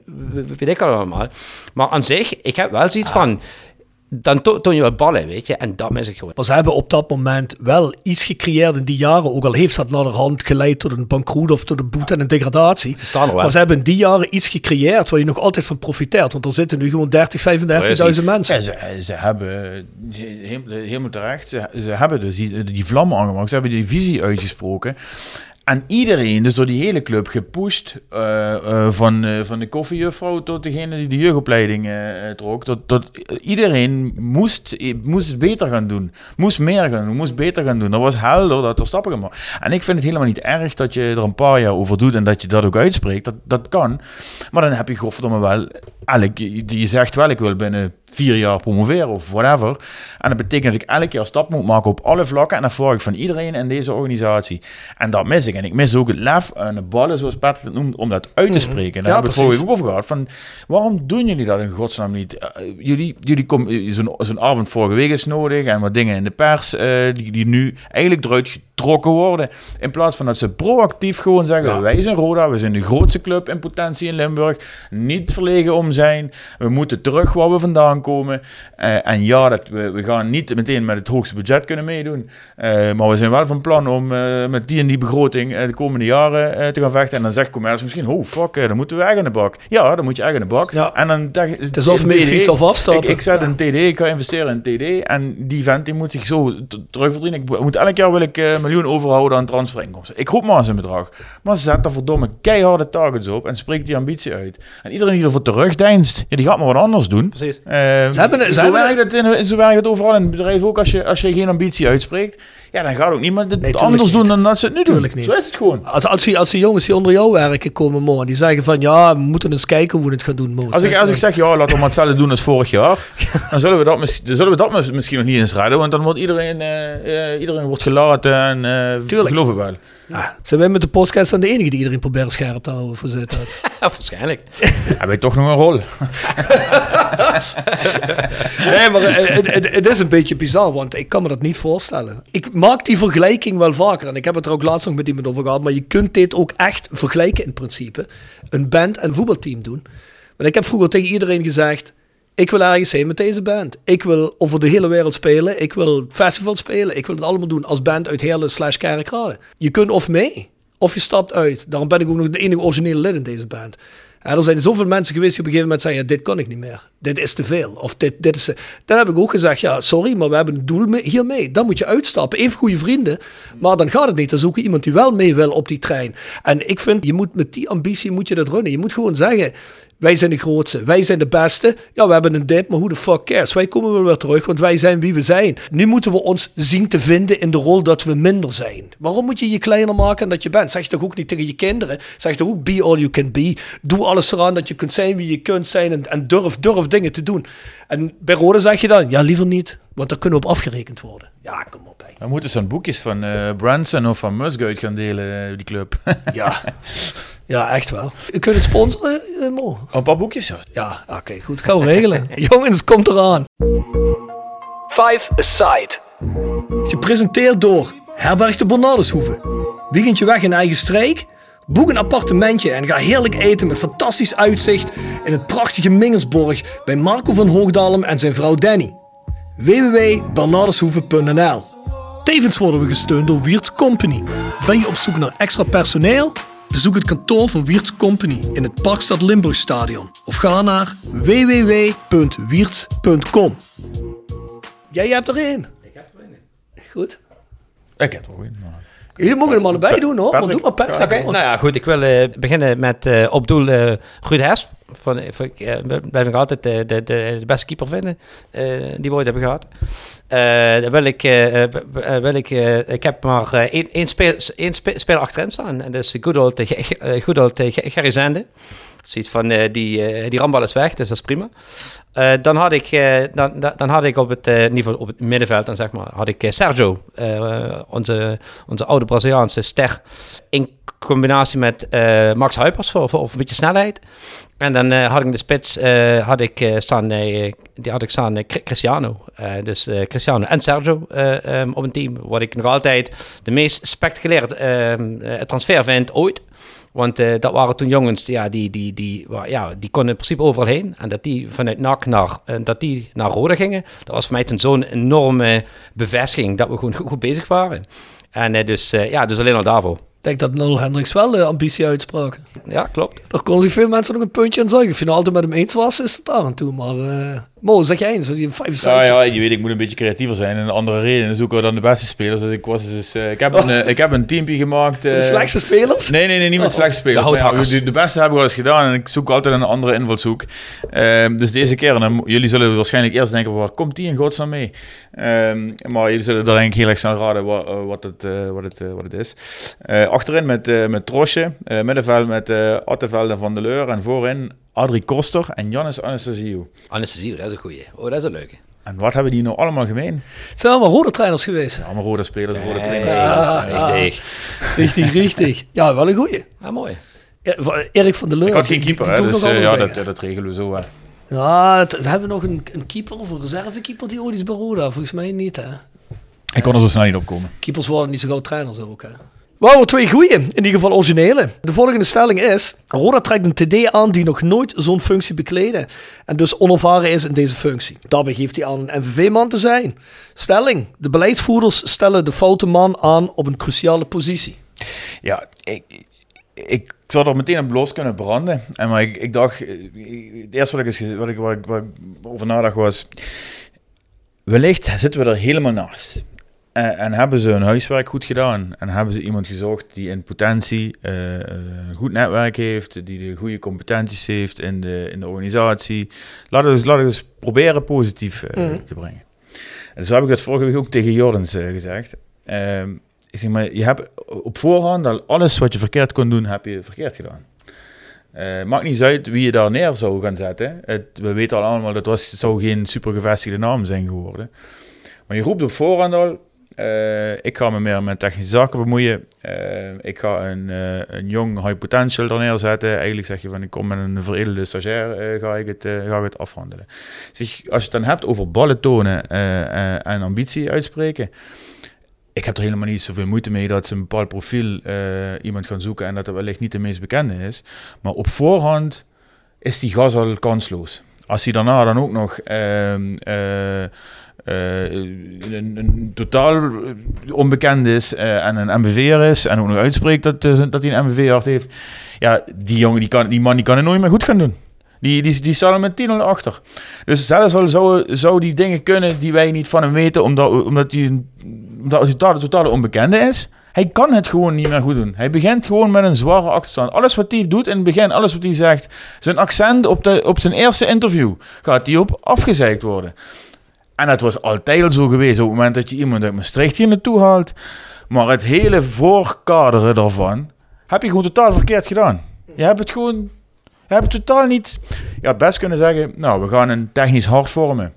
Speaker 8: weet ik allemaal. Maar aan zich, ik heb wel zoiets van dan toon je wat ballen, weet je. En dat mis ik gewoon.
Speaker 6: Maar ze hebben op dat moment wel iets gecreëerd in die jaren. Ook al heeft dat hand geleid tot een bankroet of tot een boete en een degradatie.
Speaker 8: Ze staan er wel.
Speaker 6: Maar ze hebben in die jaren iets gecreëerd waar je nog altijd van profiteert. Want er zitten nu gewoon 30, 35.000 mensen.
Speaker 7: Ja, ze, ze, hebben, helemaal terecht, ze, ze hebben dus die, die vlammen aangemaakt. Ze hebben die visie uitgesproken. En iedereen, dus door die hele club, gepusht. Uh, uh, van, uh, van de koffiejuffrouw tot degene die de jeugdopleiding trok. Tot, tot, iedereen moest, moest het beter gaan doen. Moest meer gaan doen, moest beter gaan doen. Dat was helder dat er stappen gemaakt En ik vind het helemaal niet erg dat je er een paar jaar over doet en dat je dat ook uitspreekt. Dat, dat kan. Maar dan heb je godverdomme wel... Elk, je, je zegt wel, ik wil binnen vier jaar promoveren of whatever. En dat betekent dat ik elke keer stap moet maken op alle vlakken. En dat vraag ik van iedereen in deze organisatie. En dat mis ik. En ik mis ook het lef en de ballen, zoals Patrick het noemt, om dat uit te mhm. spreken. En daar hebben we het vorige ook over gehad. Van, waarom doen jullie dat in godsnaam niet? Uh, jullie, jullie komen, zo'n zo'n avond vorige week is nodig en wat dingen in de pers uh, die, die nu eigenlijk eruit getrokken worden. In plaats van dat ze proactief gewoon zeggen, wij zijn Roda, we zijn de grootste club in potentie in Limburg. Niet verlegen om zijn. We moeten terug waar we vandaan komen. Uh, en ja, dat, we, we gaan niet meteen met het hoogste budget kunnen meedoen. Uh, maar we zijn wel van plan om uh, met die en die begroting de komende jaren te gaan vechten. En dan zegt commerce misschien, oh fuck, dan moeten we echt in de bak. Ja, dan moet je echt in de bak.
Speaker 6: Ja.
Speaker 7: En dan
Speaker 6: het is of fiets of afstappen.
Speaker 7: Ik, ik zet een TD, ik ga investeren in TD. En die vent die moet zich zo terugverdienen. Ik moet elk jaar wil ik miljoen overhouden aan transferinkomsten. Ik roep maar eens een bedrag. Maar zet daar verdomme keiharde targets op en spreek die ambitie uit. En iedereen die ervoor terugdeinst, ja, die gaat maar wat anders doen.
Speaker 8: Precies.
Speaker 7: Eh,
Speaker 6: Ze hebben- ze
Speaker 7: zo,
Speaker 6: hebben-
Speaker 7: werkt het in, zo werkt het overal in het bedrijf ook. Als je, als je geen ambitie uitspreekt, ja, dan gaat ook niemand het anders
Speaker 6: niet.
Speaker 7: doen dan dat ze het nu doen.
Speaker 6: Tuurlijk niet.
Speaker 7: Zo is het gewoon.
Speaker 6: Als, als, die, als die jongens die onder jou werken komen morgen, die zeggen van ja, we moeten eens kijken hoe we het gaan doen. Mo.
Speaker 7: Als ik, als ik zeg, ja, laten we maar hetzelfde doen als vorig jaar, (laughs) dan zullen we dat, zullen we dat mis- misschien nog niet eens redden, want dan wordt iedereen, eh, eh, iedereen wordt gelaten en eh
Speaker 6: Tuurlijk.
Speaker 7: geloof ik wel.
Speaker 6: Ja, zijn wij met de podcast dan de enige die iedereen probeert scherp te houden voor zitten? (laughs)
Speaker 8: waarschijnlijk. (laughs)
Speaker 7: Heb ik toch nog een rol? (laughs)
Speaker 6: nee, maar eh, het, het, het is een beetje bizar, want ik kan me dat niet voorstellen. Ik maak die vergelijking wel vaker en ik heb het er ook laatst nog met iemand over gehad, maar je kunt dit ook echt vergelijken in principe. Een band en voetbalteam doen. Want ik heb vroeger tegen iedereen gezegd, ik wil ergens heen met deze band. Ik wil over de hele wereld spelen. Ik wil festival spelen. Ik wil het allemaal doen als band uit Heerlen slash Kerkrade. Je kunt of mee, of je stapt uit. Daarom ben ik ook nog de enige originele lid in deze band. Ja, er zijn zoveel mensen geweest die op een gegeven moment zeggen, ja, dit kan ik niet meer. Dit is te veel. Of dit, dit is... Dan heb ik ook gezegd, ja, sorry, maar we hebben een doel mee- hiermee. Dan moet je uitstappen. Even goede vrienden. Maar dan gaat het niet. Dan zoek je iemand die wel mee wil op die trein. En ik vind, je moet met die ambitie moet je dat runnen. Je moet gewoon zeggen, wij zijn de grootste. Wij zijn de beste. Ja, we hebben een dit, maar hoe de fuck cares? Wij komen wel weer terug, want wij zijn wie we zijn. Nu moeten we ons zien te vinden in de rol dat we minder zijn. Waarom moet je je kleiner maken dan je bent? Zeg je toch ook niet tegen je kinderen? Zeg toch ook be all you can be? Doe alles eraan dat je kunt zijn wie je kunt zijn en, en durf, durf dingen te doen. En bij Rode zeg je dan, ja liever niet, want daar kunnen we op afgerekend worden. Ja, kom op. Hè.
Speaker 7: We moeten zo'n boekjes van eh, Branson of van Musk uit gaan delen, eh, die club.
Speaker 6: Ja. (laughs) Ja, echt wel. U kunt het sponsoren, eh, Mo?
Speaker 7: Een paar boekjes, ja.
Speaker 6: Ja, oké, goed. Gaan we regelen. (laughs) Jongens, komt eraan. Five Aside. Gepresenteerd door Herberg de Bernardeshoeve. Weekendje weg in eigen streek? Boek een appartementje en ga heerlijk eten met fantastisch uitzicht in het prachtige Mingersborg bij Marco van Hoogdalem en zijn vrouw Danny. www.bernardeshoeve.nl Tevens worden we gesteund door Wiert's Company. Ben je op zoek naar extra personeel? Bezoek het kantoor van Wiert's Company in het Parkstad Limburgstadion of ga naar www.wiertz.com. Jij hebt er één. Ik heb er één. Goed.
Speaker 7: Ik heb er maar-
Speaker 6: Jullie mogen hem allebei doen hoor. Maar
Speaker 7: Patrick.
Speaker 6: doe maar Patrick. Hoor.
Speaker 8: nou ja, goed. Ik wil eh, beginnen met eh, op doel eh Ruud Hesp. Van, van, blijf ik altijd de, de, de, de beste keeper vinden eh, die we ooit hebben gehad. Eh, dan wil ik, wil ik, ik heb maar eh, één, één, speel, één spe- speler achterin staan. En dat is good old, good old Ge- Gerry Zende. Zoiets van, eh, die, eh, die rambal is weg, dus dat is prima. Eh, dan, had ik, dan, dan, had ik op het, niveau, op het middenveld, dan zeg maar, had ik Sergio, onze, onze oude Braziliaanse ster, in combinatie met Max Huipers voor, voor, een beetje snelheid. En dan had ik de spits had ik, staan, die had ik staan Cri- Cristiano. Dus Cristiano en Sergio op een team. Wat ik nog altijd de meest spectaculaire transfer vind ooit. Want eh, dat waren toen jongens, ja, die, die, die, ja, die konden in principe overal heen. En dat die vanuit NAC naar, eh, dat die naar Rode gingen, dat was voor mij toen zo'n enorme bevestiging dat we gewoon (laughs) goed, bezig waren. En eh, dus, ja, dus alleen al daarvoor.
Speaker 6: Ik denk dat Nol Hendricks wel de ambitie uitsprak.
Speaker 8: Ja, klopt.
Speaker 6: Daar konden zich veel mensen nog een puntje aan zeggen. Of je nou altijd met hem eens was, is het daar aan toe. Maar eh Mo, zeg jij eens? Die vijf
Speaker 7: Ja,
Speaker 6: aside.
Speaker 7: ja, je weet, ik moet een beetje creatiever zijn en andere redenen zoeken we dan de beste spelers. Dus ik, was dus, eh, ik, heb een, eh, ik heb een teampje gemaakt.
Speaker 6: De slechtste spelers?
Speaker 7: Nee, nee, nee, niet met
Speaker 6: Oh.
Speaker 7: slechte spelers.
Speaker 8: De
Speaker 7: Maar ja,
Speaker 8: houthakkers.
Speaker 7: de, de beste heb ik wel eens gedaan en ik zoek altijd een andere invalshoek. Ehm, dus deze keer, en jullie zullen waarschijnlijk eerst denken, waar komt die in godsnaam mee? Ehm, maar jullie zullen daar denk ik heel erg aan raden wat, wat, het, wat, het, wat het is. Achterin met, eh met Trosje, eh, middenveld met eh en Van der Leur en voorin Adrie Koster en Jannis Anastasiou.
Speaker 8: Anesthesio, dat is een goeie. Oh, dat is een leuke.
Speaker 7: En wat hebben die nou allemaal gemeen?
Speaker 6: Het zijn allemaal rode trainers geweest.
Speaker 7: Allemaal rode spelers, rode trainers.
Speaker 6: Ja,
Speaker 8: Richtig.
Speaker 6: Richtig, richtig. Ja, wel een goeie.
Speaker 8: Ja, mooi.
Speaker 6: Ja, wa- Erik van der Leur.
Speaker 7: Ik had geen keeper,
Speaker 6: die
Speaker 7: hè, dus ja, dat, dat regelen we zo wel.
Speaker 6: Ja, het- we hebben nog een, een keeper of een reservekeeper die ooit is bij Roda. Volgens mij niet, hè.
Speaker 7: Ik kon er zo snel niet op komen.
Speaker 6: Keepers worden niet zo gauw trainers ook, hè. Hebben twee goeie, in ieder geval originele. De volgende stelling is... Roda trekt een TD aan die nog nooit zo'n functie bekleden. En dus onervaren is in deze functie. Daarbij geeft hij aan een MVV-man te zijn. Stelling. De beleidsvoerders stellen de foute man aan op een cruciale positie.
Speaker 7: Ja, ik, ik zou er meteen op los kunnen branden. En maar ik, ik dacht, het eerste wat ik, wat ik over nadacht was, wellicht zitten we er helemaal naast. En, en hebben ze hun huiswerk goed gedaan? En hebben ze iemand gezocht die in potentie eh, een goed netwerk heeft, die de goede competenties heeft in de, in de organisatie? Laten we eens, laten we eens proberen positief eh,
Speaker 6: Mhm.
Speaker 7: te brengen. En zo heb ik dat vorige week ook tegen Jordans eh, gezegd. Ehm, ik zeg maar, je hebt op voorhand al alles wat je verkeerd kon doen, heb je verkeerd gedaan. Eh maakt niet uit wie je daar neer zou gaan zetten. Het, we weten al allemaal, dat was, het zou geen super gevestigde naam zijn geworden. Maar je roept op voorhand al, eh, ik ga me meer met technische zaken bemoeien. Eh, ik ga een, eh, een jong high potential er neerzetten. Eigenlijk zeg je van, ik kom met een veredelde stagiair, ga, ik het, ga ik het afhandelen. Zeg, als je het dan hebt over ballen tonen en ambitie uitspreken. Ik heb er helemaal niet zoveel moeite mee dat ze een bepaald profiel iemand gaan zoeken en dat het wellicht niet de meest bekende is. Maar op voorhand is die gas al kansloos. Als hij daarna dan ook nog ehm, eh, eh, een, een totaal onbekend is eh, en een MBV'er is en ook nog uitspreekt dat, dat hij een MBV-hart heeft, ja, die jongen, die, kan, man die kan het nooit meer goed gaan doen. Die, die, die staat er met 10 achter. Dus zelfs al zou, zou die dingen kunnen die wij niet van hem weten, omdat, omdat hij een, totale onbekende is. Hij kan het gewoon niet meer goed doen. Hij begint gewoon met een zware achterstand. Alles wat hij doet in het begin, alles wat hij zegt, zijn accent op, de, op zijn eerste interview, gaat hij op afgezeikt worden. En dat was altijd al zo geweest op het moment dat je iemand uit Maastricht hier naartoe haalt. Maar het hele voorkaderen daarvan heb je gewoon totaal verkeerd gedaan. Je hebt het gewoon je hebt het totaal niet... Ja, best kunnen zeggen, nou, we gaan een technisch hart vormen.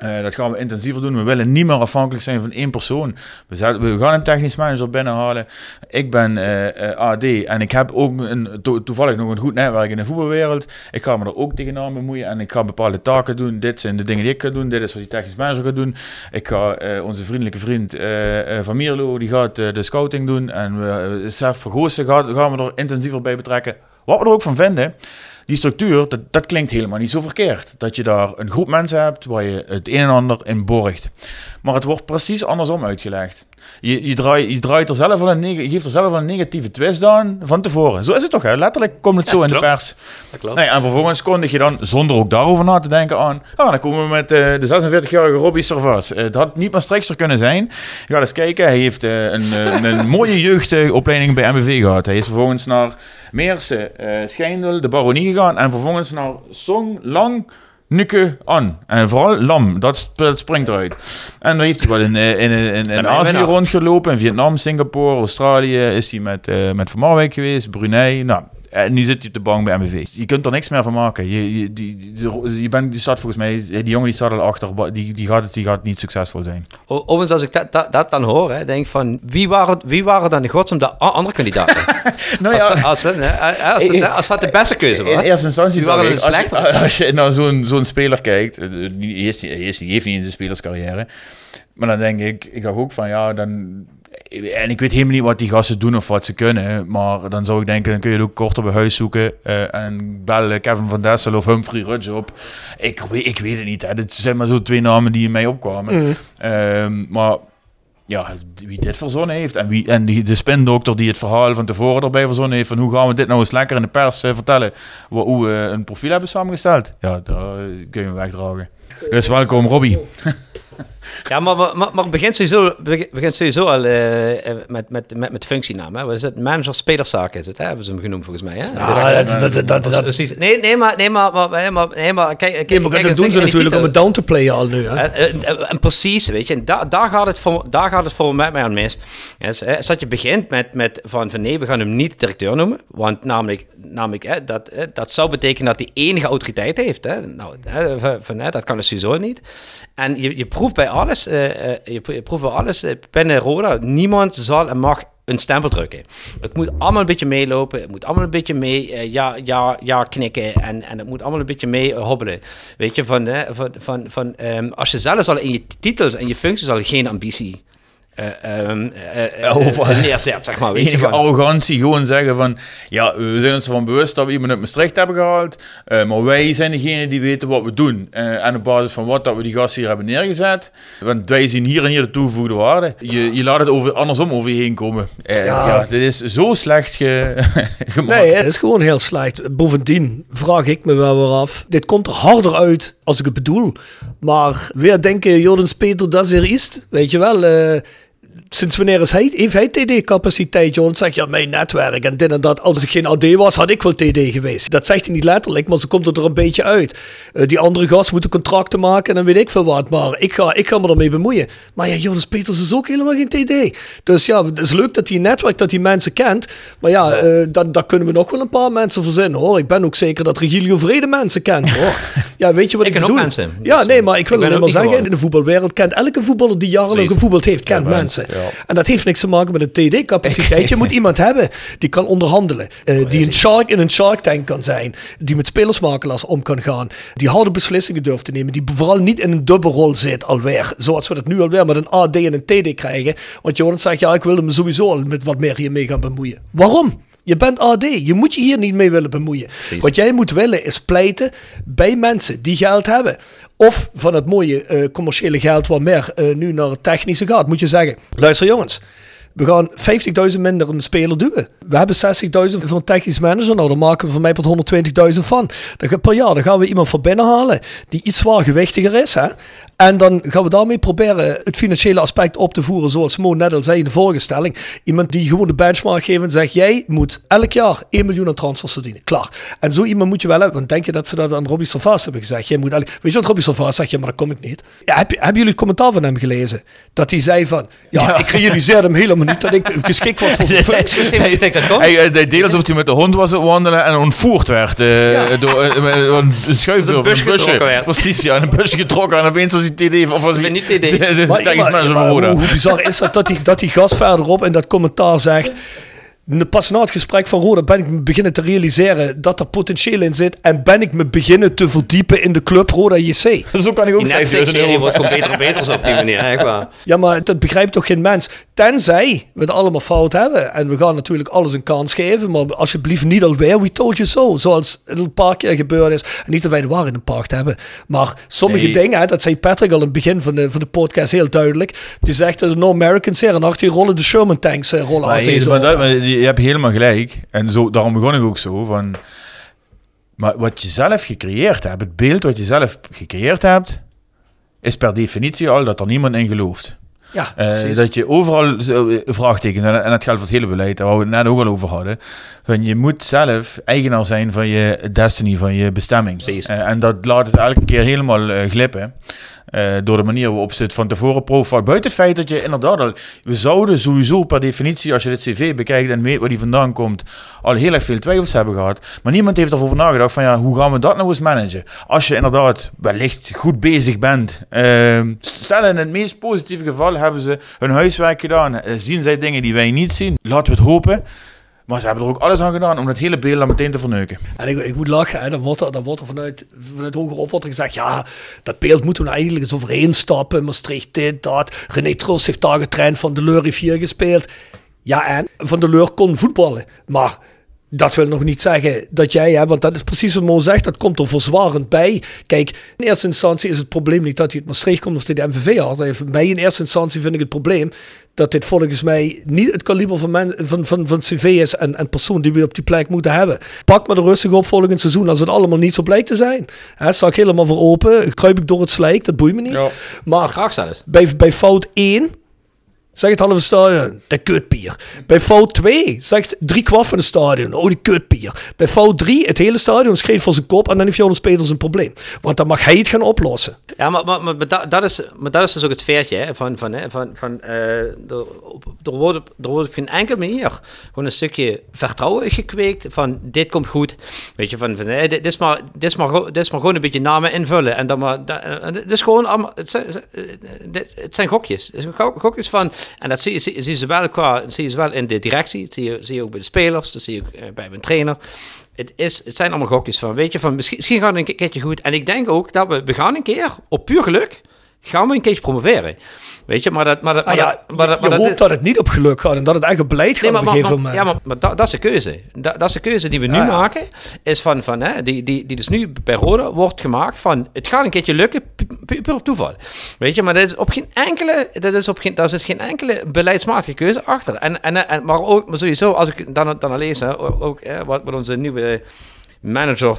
Speaker 7: Eh, dat gaan we intensiever doen. We willen niet meer afhankelijk zijn van één persoon. We, we gaan een technisch manager binnenhalen. Ik ben eh, eh, AD en ik heb ook een, to- toevallig nog een goed netwerk in de voetbalwereld. Ik ga me er ook tegenaan bemoeien en ik ga bepaalde taken doen. Dit zijn de dingen die ik ga doen. Dit is wat die technisch manager gaat doen. Ik ga onze vriendelijke vriend Van Mierlo, die gaat de scouting doen. En we, Sef Vergoosen gaan, gaan we er intensiever bij betrekken. Wat we er ook van vinden, die structuur, dat, dat klinkt helemaal niet zo verkeerd. Dat je daar een groep mensen hebt waar je het een en ander in borgt. Maar het wordt precies andersom uitgelegd. Je, je, draait, je, draait er zelf al een je geeft er zelf al een negatieve twist aan van tevoren. Zo is het toch, hè? Letterlijk komt het zo in de pers.
Speaker 8: Dat klopt.
Speaker 7: Nee, en vervolgens kondig je dan, zonder ook daarover na te denken, aan. Ah, dan komen we met eh, de 46-jarige Robbie Servas. Eh, het had niet maar streekster kunnen zijn. Je gaat eens kijken, hij heeft eh, een, eh, een (laughs) mooie jeugdopleiding bij MBV gehad. Hij is vervolgens naar Meersen, eh Schijndel, de Baronie gegaan. En vervolgens naar Song, Lang, Nukke, An. En vooral Lam, dat, sp- dat springt eruit. En dan heeft hij wel in, eh, in, in, in, Azië rondgelopen. In Vietnam, Singapore, Australië is hij met, eh met Van Marwijk geweest, Brunei. Nou, en nu zit hij op de bank bij MVV. Je kunt er niks meer van maken. Je, je, die, die, je bent, die staat volgens mij, die jongen die staat al achter, die, die, gaat, het, die gaat niet succesvol zijn.
Speaker 8: Overigens, als ik dat, dat, dat dan hoor, hè, denk ik van wie waren, wie waren dan de godsnaam de andere kandidaten? (laughs)
Speaker 7: Nou
Speaker 8: als,
Speaker 7: ja.
Speaker 8: als, hè, als, als, het- als dat de beste keuze was.
Speaker 7: In eerste instantie
Speaker 8: waren
Speaker 7: ik, als, je, (laughs) als je naar zo'n zo'n speler kijkt, eh, die, heeft, die, heeft, die heeft niet in zijn spelerscarrière, maar dan denk ik, ik dacht ook van ja, dan... En ik weet helemaal niet wat die gasten doen of wat ze kunnen. Maar dan zou ik denken, dan kun je het ook korter bij huis zoeken. eh, en bellen Kevin van Dessel of Humphrey Rudge op. Ik, weet- ik weet het niet. Hè. Dit zijn maar zo twee namen die in mij opkwamen.
Speaker 6: Mhm.
Speaker 7: Ehm, maar ja, wie dit verzonnen heeft. En, wie, en die, de spindokter die het verhaal van tevoren erbij verzonnen heeft. Van hoe gaan we dit nou eens lekker in de pers eh, vertellen. Hoe we een profiel hebben samengesteld. Ja, daar eh, kun je hem wegdragen. Dus welkom Robbie. (laughs)
Speaker 8: Ja, maar, maar, maar, het begint sowieso, beg- begint sowieso al eh, eh, met, met, met, met functienaam. Hè? Wat is het? Manager spelerzaak is het, hè? hebben ze hem genoemd volgens mij. Hè?
Speaker 6: Ja,
Speaker 8: eh,
Speaker 6: dat- dat- dat- dat-
Speaker 8: precies. Nee, nee, maar, nee, maar, maar, nee, maar, nee, maar kijk, kijk,
Speaker 6: Nee, maar
Speaker 8: kijk
Speaker 6: dat doen ze natuurlijk om het down te playen al nu. Hè?
Speaker 8: En, en- en precies, weet je, en da- daar, gaat het voor, daar gaat het voor mij aan mis. Is, hè, is dat je begint met, met van, van nee, we gaan hem niet directeur noemen. Want namelijk, namelijk hè, dat, hè, dat zou betekenen dat hij enige autoriteit heeft. Hè. Nou, hè, van, van, hè, dat kan dus sowieso niet. En je, je proeft bij alles, eh, eh, je, pro- je proeft bij alles eh, binnen Roda, niemand zal en mag een stempel drukken. Het moet allemaal een beetje meelopen. Het moet allemaal een beetje mee eh, ja, ja, ja knikken. En, en het moet allemaal een beetje mee eh, hobbelen. Weet je, van, hè, van, van, van ehm, als je zelfs al in je titels en je functies al geen ambitie eh, neerzet, zeg maar. Weet je,
Speaker 7: Enige
Speaker 8: van,
Speaker 7: arrogantie, gewoon zeggen van... Ja, we zijn ons ervan bewust dat we iemand uit Maastricht hebben gehaald. eh, maar wij zijn degene die weten wat we doen. eh, en op basis van wat dat we die gasten hier hebben neergezet. Want wij zien hier en hier de toegevoegde waarde. Je, je laat het over, andersom over je heen komen.
Speaker 6: Ja.
Speaker 7: ja. dit is zo slecht ge, (laughs) gemaakt.
Speaker 6: Nee, het is gewoon heel slecht. Bovendien vraag ik me wel weer af. Dit komt er harder uit als ik het bedoel. Maar weer denken, Jordans Peter, dat is er is. Weet je wel, eh, sinds wanneer is hij, heeft hij TD-capaciteit, zeg je, ja, mijn netwerk en dit en dat. Als ik geen AD was, had ik wel TD geweest. Dat zegt hij niet letterlijk, maar ze komt er een beetje uit. Uh, die andere gast moeten contracten maken en dan weet ik veel wat. Maar ik ga, ik ga me ermee bemoeien. Maar ja, Jonas Peters is ook helemaal geen TD. Dus ja, het is leuk dat hij een netwerk, dat hij mensen kent. Maar ja, uh, daar, daar kunnen we nog wel een paar mensen verzinnen, hoor. Ik ben ook zeker dat Regilio Vrede mensen kent, (laughs) hoor. Ja, weet je wat ik,
Speaker 8: ik
Speaker 6: bedoel?
Speaker 8: mensen.
Speaker 6: Ja,
Speaker 8: Dus,
Speaker 6: nee, maar ik wil alleen maar zeggen, in de voetbalwereld kent elke voetballer die jarenlang gevoetbald heeft, kent
Speaker 7: Ja, ja.
Speaker 6: En dat heeft niks te maken met een TD-capaciteit. Je (laughs) moet iemand hebben die kan onderhandelen. eh, die een shark in een shark tank kan zijn. Die met spelersmakelaars om kan gaan. Die harde beslissingen durft te nemen. Die vooral niet in een dubbelrol zit alweer. Zoals we dat nu alweer met een AD en een TD krijgen. Want Johan zegt, ja, ik wilde me sowieso al met wat meer hiermee gaan bemoeien. Waarom? Je bent AD. Je moet je hier niet mee willen bemoeien. Wat jij moet willen is pleiten bij mensen die geld hebben. Of van het mooie eh, commerciële geld wat meer eh, nu naar het technische gaat. Moet je zeggen, luister jongens. We gaan 50.000 minder een speler duwen. We hebben 60.000 voor een technisch manager. Nou, daar maken we van mij tot 120.000 van. Per jaar dan gaan we iemand van binnen halen die iets zwaargewichtiger is. Hè? En dan gaan we daarmee proberen het financiële aspect op te voeren. Zoals Mo net al zei in de vorige stelling. Iemand die gewoon de benchmark geeft en zegt: Jij moet elk jaar 1 miljoen aan transfers verdienen. Klaar. En zo iemand moet je wel hebben. Want denk je dat ze dat aan Robbie Salvaas hebben gezegd? Jij moet elk... Weet je wat Robbie Salvaas zegt? Ja, maar dat kom ik niet. Ja, heb, je- hebben jullie het commentaar van hem gelezen? Dat hij zei van... Ja, ik realiseerde hem helemaal niet dat ik geschikt was voor (laughs) de functie.
Speaker 7: Hij, hij deed alsof hij met de hond was wandelen en ontvoerd werd. eh, door, eh, een schuifdeur.
Speaker 8: Een
Speaker 7: busje.
Speaker 8: werd.
Speaker 7: Precies, ja. Een busje getrokken en opeens was hij TD. Of was hij
Speaker 8: niet TD.
Speaker 7: De, de
Speaker 6: Maar- hoe bizar is dat dat die, dat die gast verderop in dat commentaar zegt... "N- Pas na het gesprek van Roda ben ik me beginnen te realiseren dat er potentieel in zit. En ben ik me beginnen te verdiepen in de club Roda JC. (laughs)
Speaker 7: Zo kan ik ook
Speaker 8: Die
Speaker 7: 5000
Speaker 8: Netflix-serie
Speaker 7: euro.
Speaker 8: wordt gewoon beter en beter op die manier. Echt waar.
Speaker 6: Ja, maar dat begrijpt toch geen mens? Tenzij we het allemaal fout hebben. En we gaan natuurlijk alles een kans geven. Maar alsjeblieft niet alweer. We told you so. Zoals het een paar keer gebeurd is. En niet dat wij de waarheid in pacht hebben. Maar sommige
Speaker 7: Nee.
Speaker 6: dingen, hè, dat zei Patrick al in het begin van de, van de podcast heel duidelijk. Die zegt, er zijn no Americans hier. En achter je rollen de Sherman tanks eh, rollen
Speaker 7: Maar, je hebt helemaal gelijk. En zo, daarom begon ik ook zo van... Maar wat je zelf gecreëerd hebt, het beeld wat je zelf gecreëerd hebt, is per definitie al dat er niemand in gelooft.
Speaker 6: Ja, precies.
Speaker 7: dat je overal eh, vraagtekens, en, en dat geldt voor het hele beleid, daar waar we het net ook al over hadden. Van je moet zelf eigenaar zijn van je destiny, van je bestemming.
Speaker 8: Precies.
Speaker 7: Eh, en dat laat het elke keer helemaal glippen. Eh, door de manier waarop ze het van tevoren profile. Buiten het feit dat je inderdaad. We zouden sowieso per definitie, als je dit cv bekijkt en weet waar die vandaan komt, al heel erg veel twijfels hebben gehad. Maar niemand heeft erover nagedacht van ja, hoe gaan we dat nou eens managen? Als je inderdaad wellicht goed bezig bent. eh, stel in het meest positieve geval hebben ze hun huiswerk gedaan. eh, zien zij dingen die wij niet zien. Laten we het hopen. Maar ze hebben er ook alles aan gedaan om het hele beeld dan meteen te verneuken.
Speaker 6: En ik, ik moet lachen, hè. Dan, wordt er, wordt vanuit, vanuit hoger op wordt er gezegd, ja, dat beeld moeten we nou eigenlijk eens overheen stappen. Maastricht dit, dat. René Troost heeft daar getraind, Van de Leur heeft hier gespeeld. Ja, en Van de Leur kon voetballen. Maar dat wil nog niet zeggen dat jij, hè, want dat is precies wat Mo zegt, dat komt er verzwarend bij. Kijk, in eerste instantie is het probleem niet dat hij het Maastricht komt of dat hij de MVV had. Mij in eerste instantie vind ik het probleem dat dit volgens mij niet het kaliber van, men, van, van, van CV is en, en persoon die we op die plek moeten hebben. Pak me er rustig op volgend seizoen als het allemaal niet zo blijkt te zijn. Hè, sta ik helemaal voor open, kruip ik door het slijk, dat boeit me niet. Maar
Speaker 8: Graag zelfs.
Speaker 6: bij, bij fout 1 zegt het halve stadion, de kutpier. Bij fout 2 zegt drie kwart van het stadion, oh die kutpier. Bij fout 3 het hele stadion schreef voor zijn kop en dan heeft Jonas Peters een probleem. Want dan mag hij het gaan oplossen.
Speaker 8: Ja, maar, maar, maar, dat, is, maar dat is dus ook het hè, van, van, hè, van, van eh, er, wordt op, er wordt geen enkele manier gewoon een stukje vertrouwen gekweekt van dit komt goed. Weet je, van, van dit, is maar, dit, is maar, dit is maar gewoon een beetje namen invullen. En dan maar, dat, is gewoon allemaal, het zijn, het zijn gokjes. Het zijn go- gokjes van, en dat zie, je- zie, zie je zowel qua, zie je zowel in de directie, dat zie je, zie je ook bij de spelers, dat zie je ook eh, bij mijn trainer. Het, is, het zijn allemaal gokjes van, weet je, van misschien, misschien gaat het een keertje goed. En ik denk ook dat we, we gaan een keer, op puur geluk, gaan we een keertje promoveren. Weet je, maar dat... Maar dat, maar
Speaker 6: ja,
Speaker 8: dat, maar dat,
Speaker 6: je
Speaker 8: maar
Speaker 6: hoopt dat het niet op geluk gaat en dat het op beleid gaat
Speaker 8: Nee, maar,
Speaker 6: op een
Speaker 8: maar,
Speaker 6: gegeven
Speaker 8: maar-
Speaker 6: moment.
Speaker 8: ja, maar, maar dat, dat is de keuze. Dat, dat is de keuze die we nu
Speaker 6: ja.
Speaker 8: maken. Is van, van hè, die, die, die dus nu bij Rode wordt gemaakt van... Het gaat een keertje lukken, pu- pu- puur op toeval. Weet je, maar dat is op geen enkele... Dat is op geen, daar zit geen enkele beleidsmatige keuze achter. En, en, en, maar ook, maar sowieso, als ik dan, dan lees, hè, ook, ook, hè, wat, wat onze nieuwe manager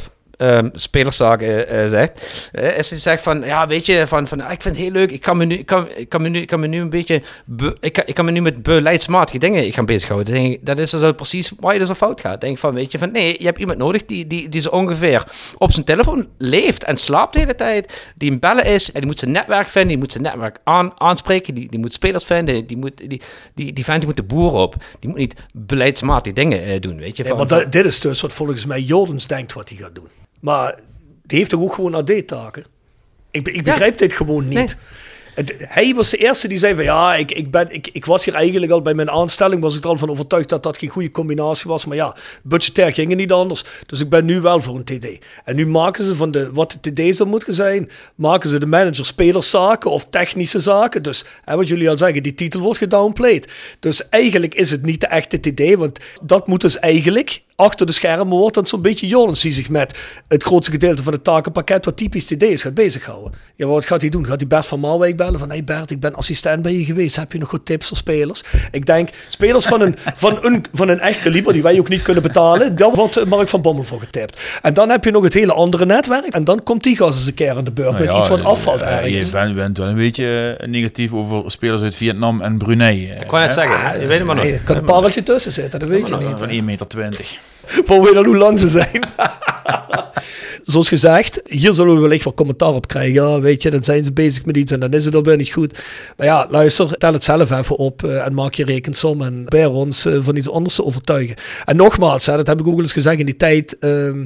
Speaker 8: spelerszaken eh, zegt. Eh, is hij zegt van, ja, weet je, van, van ah, ik vind het heel leuk. Ik kan me nu, ik kan, ik kan me nu, ik kan me nu een beetje, be- ik, kan, ik kan me nu met beleidsmatige dingen gaan bezighouden. Denk ik, dat is dus precies waar je dus op fout gaat. Denk van, weet je, van nee, je hebt iemand nodig die, die, die zo ongeveer op zijn telefoon leeft en slaapt de hele tijd. Die een bellen is en die moet zijn netwerk vinden, die moet zijn netwerk aan, aanspreken, die, die moet spelers vinden, die moet, die, die, die vent die moet de boer op. Die moet niet beleidsmatige dingen doen, weet je.
Speaker 6: Nee,
Speaker 8: van-
Speaker 6: dat- dit is dus wat volgens mij Jordans denkt wat hij gaat doen. Maar die heeft toch ook gewoon AD-taken? Ik, ik begrijp dit gewoon niet. Het- hij was de eerste die zei van ja, ik, ik, ben, ik, ik was hier eigenlijk al bij mijn aanstelling, was ik er al van overtuigd dat dat geen goede combinatie was. Maar ja, budgetair ging het niet anders. Dus ik ben nu wel voor een TD. En nu maken ze van de, wat de TD zou moeten zijn, maken ze de manager spelerszaken of technische zaken. Dus hè, wat jullie al zeggen, die titel wordt gedownplayed. Dus eigenlijk is het niet de echte TD, want dat moet dus eigenlijk achter de schermen wordt dan zo'n beetje Jordans die zich met het grootste gedeelte van het takenpakket wat typisch TD is gaat bezighouden. Ja, wat gaat hij doen? Gaat hij Bert van Marwijk bellen van hey Bert, ik ben assistent bij je geweest, heb je nog goed tips voor spelers? Ik denk, spelers van een, (laughs) van een, van een echt kaliber die wij ook niet kunnen betalen, daar wordt Mark van Bommel voor getipt. En dan heb je nog het hele andere netwerk en dan komt die gast eens een keer aan de beurt
Speaker 7: Nou
Speaker 6: met
Speaker 7: ja,
Speaker 6: iets wat afvalt
Speaker 7: eh,
Speaker 6: ergens.
Speaker 7: Je bent, bent wel een beetje eh, negatief over spelers uit Vietnam en Brunei.
Speaker 8: Ik wou net zeggen, je weet het maar nog.
Speaker 6: Er kan een pareltje tussen zitten, dat weet je niet.
Speaker 7: Van 1,20 meter.
Speaker 6: Voor we dan hoe lang ze zijn. (laughs) Zoals gezegd, hier zullen we wellicht wel commentaar op krijgen. Ja, weet je, dan zijn ze bezig met iets en dan is het alweer niet goed. Nou ja, luister, tel het zelf even op eh, en maak je rekensom en probeer ons eh, van iets anders te overtuigen. En nogmaals, hè, dat heb ik ook eens gezegd in die tijd ehm,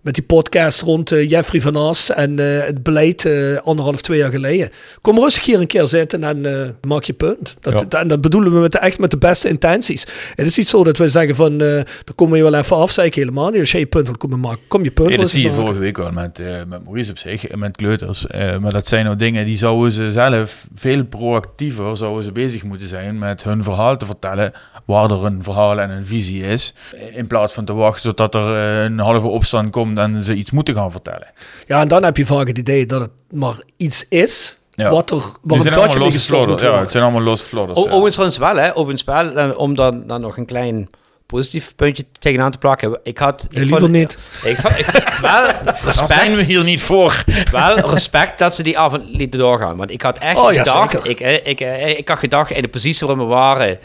Speaker 6: met die podcast rond eh, Jeffrey van As en eh, het beleid eh, anderhalf, twee jaar geleden. Kom rustig hier een keer zitten en maak je punt. Dat, En dat bedoelen we met de, echt met de beste intenties. Het is niet zo dat wij zeggen van, dan komen we wel even af, zeg ik helemaal niet. Als jij je punt wil komen maken, kom je punt
Speaker 7: Nee, dat zie je
Speaker 6: maken.
Speaker 7: vorige week wel met, met Maurice op zich en met Kleuters. Maar dat zijn nou dingen die zouden ze zelf veel proactiever zouden ze bezig moeten zijn met hun verhaal te vertellen. Waar er een verhaal en een visie is. In plaats van te wachten tot er een halve opstand komt en ze iets moeten gaan vertellen.
Speaker 6: Ja, en dan heb je vaak het idee dat het maar iets is
Speaker 7: Ja.
Speaker 6: wat er waar een
Speaker 7: allemaal
Speaker 6: mee.
Speaker 7: Ja, het zijn allemaal losse flodders.
Speaker 8: O-
Speaker 7: ja.
Speaker 8: Overigens trouwens wel, hè, over een spel, eh, om dan, dan nog een klein positief puntje tegenaan te plakken. Ik had... Ik
Speaker 6: liever
Speaker 8: vond-
Speaker 6: niet.
Speaker 8: Ik, vond- ik, (laughs) wel respect.
Speaker 7: zijn we hier niet voor.
Speaker 8: Wel respect dat ze die avond lieten doorgaan. Want ik had echt
Speaker 6: Oh, ja,
Speaker 8: gedacht...
Speaker 6: zeker.
Speaker 8: ik, eh, ik, eh, ik had gedacht in de positie waarin we waren...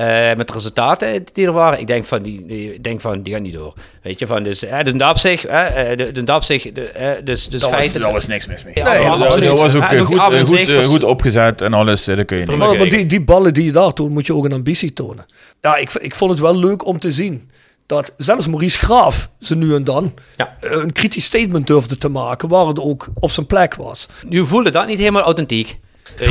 Speaker 8: eh, met de resultaten die er waren. Ik denk van, die, denk van, die gaan niet door. Weet je, van, dus, eh, dus in dat opzicht... eh, de, de, dat opzicht de, eh, dus, dus
Speaker 7: Daar was, daar was niks mis mee.
Speaker 8: Ja,
Speaker 7: Nee, dat, dat was ook
Speaker 8: Ja,
Speaker 7: eh, goed, goed,
Speaker 8: was-
Speaker 7: goed opgezet en alles. Dat kun je niet
Speaker 6: Maar, maar die, die ballen die je daar toont, moet je ook een ambitie tonen. Ja, ik, ik vond het wel leuk om te zien dat zelfs Maurice Graaf ze nu en dan
Speaker 8: Ja.
Speaker 6: een kritisch statement durfde te maken waar het ook op zijn plek was.
Speaker 8: Nu voelde dat niet helemaal authentiek. Ik.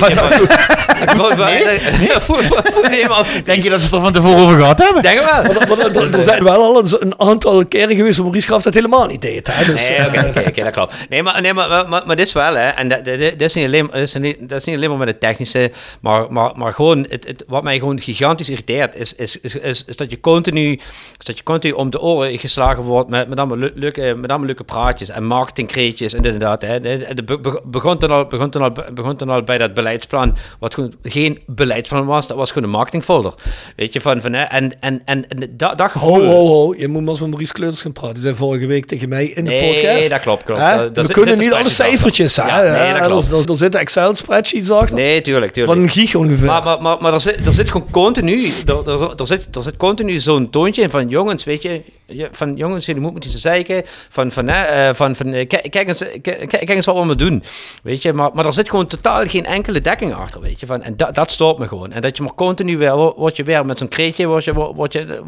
Speaker 7: Denk je dat ze het er van tevoren over gehad hebben?
Speaker 8: Denk wel?
Speaker 6: Maar, maar er, er zijn wel al een, een aantal keren geweest waar Maurice Graaf dat helemaal niet deed. Hè? Dus,
Speaker 8: Nee,
Speaker 6: eh,
Speaker 8: oké, dat klopt. Nee, maar, nee, maar, maar, maar, dit is wel, hè. En dat, dat, dat is niet alleen, dat is niet, dat is niet alleen maar met het technische, maar, maar, maar gewoon, het, het, wat mij gewoon gigantisch irriteert, is, is, is, is, is dat je continu, is dat je continu om de oren geslagen wordt met, met, allemaal, le- leuke, met allemaal leuke praatjes en marketingkreetjes en dit en dat. Hè. Be- begon, toen al, begon, toen al, begon toen al bij dat beleidsplan, wat gewoon geen beleidsplan was, dat was gewoon een marketingfolder. Weet je, van, van hè, en, en, en, en dat, dat gevoel...
Speaker 6: Ho, ho, ho. Je moet maar eens met Maurice Kleuters gaan praten. Die zei vorige week tegen mij in de
Speaker 8: Nee,
Speaker 6: podcast.
Speaker 8: dat klopt, klopt.
Speaker 6: Hè? We
Speaker 8: zit-
Speaker 6: kunnen niet alle cijfertjes. Hè?
Speaker 8: Ja, nee, dat
Speaker 6: Er-
Speaker 8: klopt.
Speaker 6: Er, er zitten Excel-spreadsheets achter.
Speaker 8: Nee, tuurlijk, tuurlijk.
Speaker 6: Van een gig ongeveer.
Speaker 8: Maar, maar, maar, maar er, zit, er zit gewoon continu, er, er, er zit, er zit continu zo'n toontje in van jongens, weet je- van jongens, jullie moeten met iets zeiken, van, van, hè, eh, van, van eh, kijk, eens, kijk, kijk eens wat we allemaal doen, weet je, maar, maar er zit gewoon totaal geen enkele dekking achter, weet je, van, en dat, dat stoort me gewoon. En dat je maar continu weer, wo- word je weer met zo'n kreetje, word je, word je,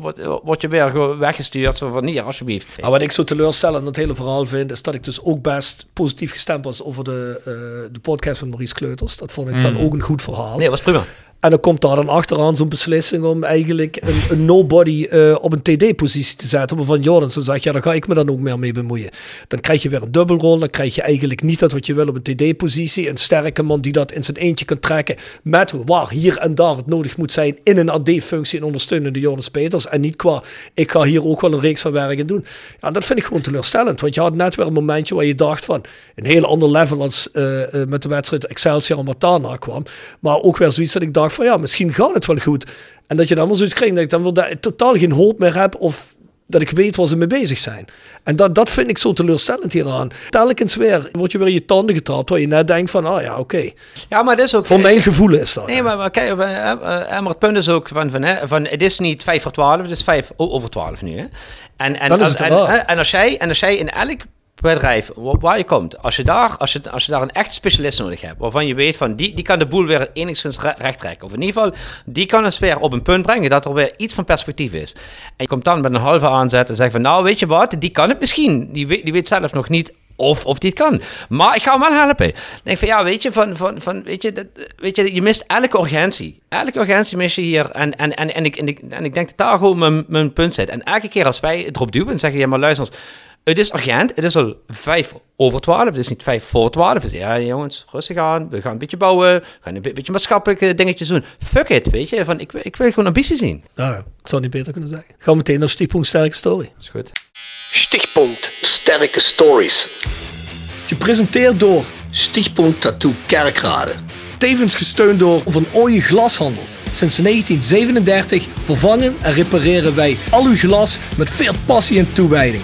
Speaker 8: word, je weer weggestuurd, zo van hier, alsjeblieft.
Speaker 6: Maar wat ik zo teleurstellend in dat hele verhaal vind, is dat ik dus ook best positief gestemd was over de, eh, de podcast van Maurice Kleuters. Dat vond ik dan ook een goed verhaal.
Speaker 8: Nee, was prima.
Speaker 6: En dan komt daar dan achteraan zo'n beslissing om eigenlijk een, nobody eh, op een TD-positie te zetten. Waarvan Jordan dan zegt, ja, daar ga ik me dan ook meer mee bemoeien. Dan krijg je weer een dubbelrol. Dan krijg je eigenlijk niet dat wat je wil op een TD-positie. Een sterke man die dat in zijn eentje kan trekken. Met waar hier en daar het nodig moet zijn in een AD-functie en ondersteunende Jordan Peters. En niet qua, ik ga hier ook wel een reeks van werken doen. Ja, dat vind ik gewoon teleurstellend. Want je had net weer een momentje waar je dacht van, een heel ander level als eh, eh, met de wedstrijd Excelsior en wat daarna kwam. Maar ook weer zoiets dat ik dacht van, ja, misschien gaat het wel goed. En dat je dan wel zoiets krijgt dat ik dan wel totaal geen hoop meer heb of dat ik weet waar ze mee bezig zijn. En dat, dat vind ik zo teleurstellend hieraan. Telkens weer word je weer je tanden getrapt, waar je net denkt van, ah ja, oké.
Speaker 8: Ja, maar dat is ook...
Speaker 6: Voor mijn gevoel is dat.
Speaker 8: Nee, maar, maar kijk, eh, eh, maar het punt is ook van, van, hè, van het is niet 5 voor 12, het is 5 over 12 nu. Hè? En, en, als, en, en, als jij, en als jij in elk bedrijf wa- waar je komt, als je daar, als je, als je daar een echt specialist nodig hebt, waarvan je weet van die, die kan de boel weer enigszins re- recht trekken. Of in ieder geval, die kan het weer op een punt brengen dat er weer iets van perspectief is. En je komt dan met een halve aanzet en zegt van nou weet je wat, die kan het misschien. Die weet, die weet zelf nog niet of, of die het kan. Maar ik ga hem wel helpen. Ik denk van ja, weet je, van, van, van, weet je, dat, weet je, je mist elke urgentie. Elke urgentie mis je hier. En, en, en, en, ik, en, ik, en ik denk dat daar gewoon mijn, mijn punt zit. En elke keer als wij het erop duwen en zeggen, ja maar luister eens, het is urgent, het is al vijf over twaalf, het is niet vijf voor twaalf. Dus ja jongens, rustig aan, we gaan een beetje bouwen, we gaan een be- beetje maatschappelijke dingetjes doen. Fuck it, weet je, van, ik, wil- ik wil gewoon ambitie zien.
Speaker 6: Nou, ik zou niet beter kunnen zeggen. Gaan we meteen naar Stichtpunt Sterke Story.
Speaker 8: Is goed.
Speaker 6: Stichtpunt Sterke Stories. Gepresenteerd door Stichtpunt Tattoo Kerkrade. Tevens gesteund door Van Ooyen Glashandel. Sinds 1937 vervangen en repareren wij al uw glas met veel passie en toewijding.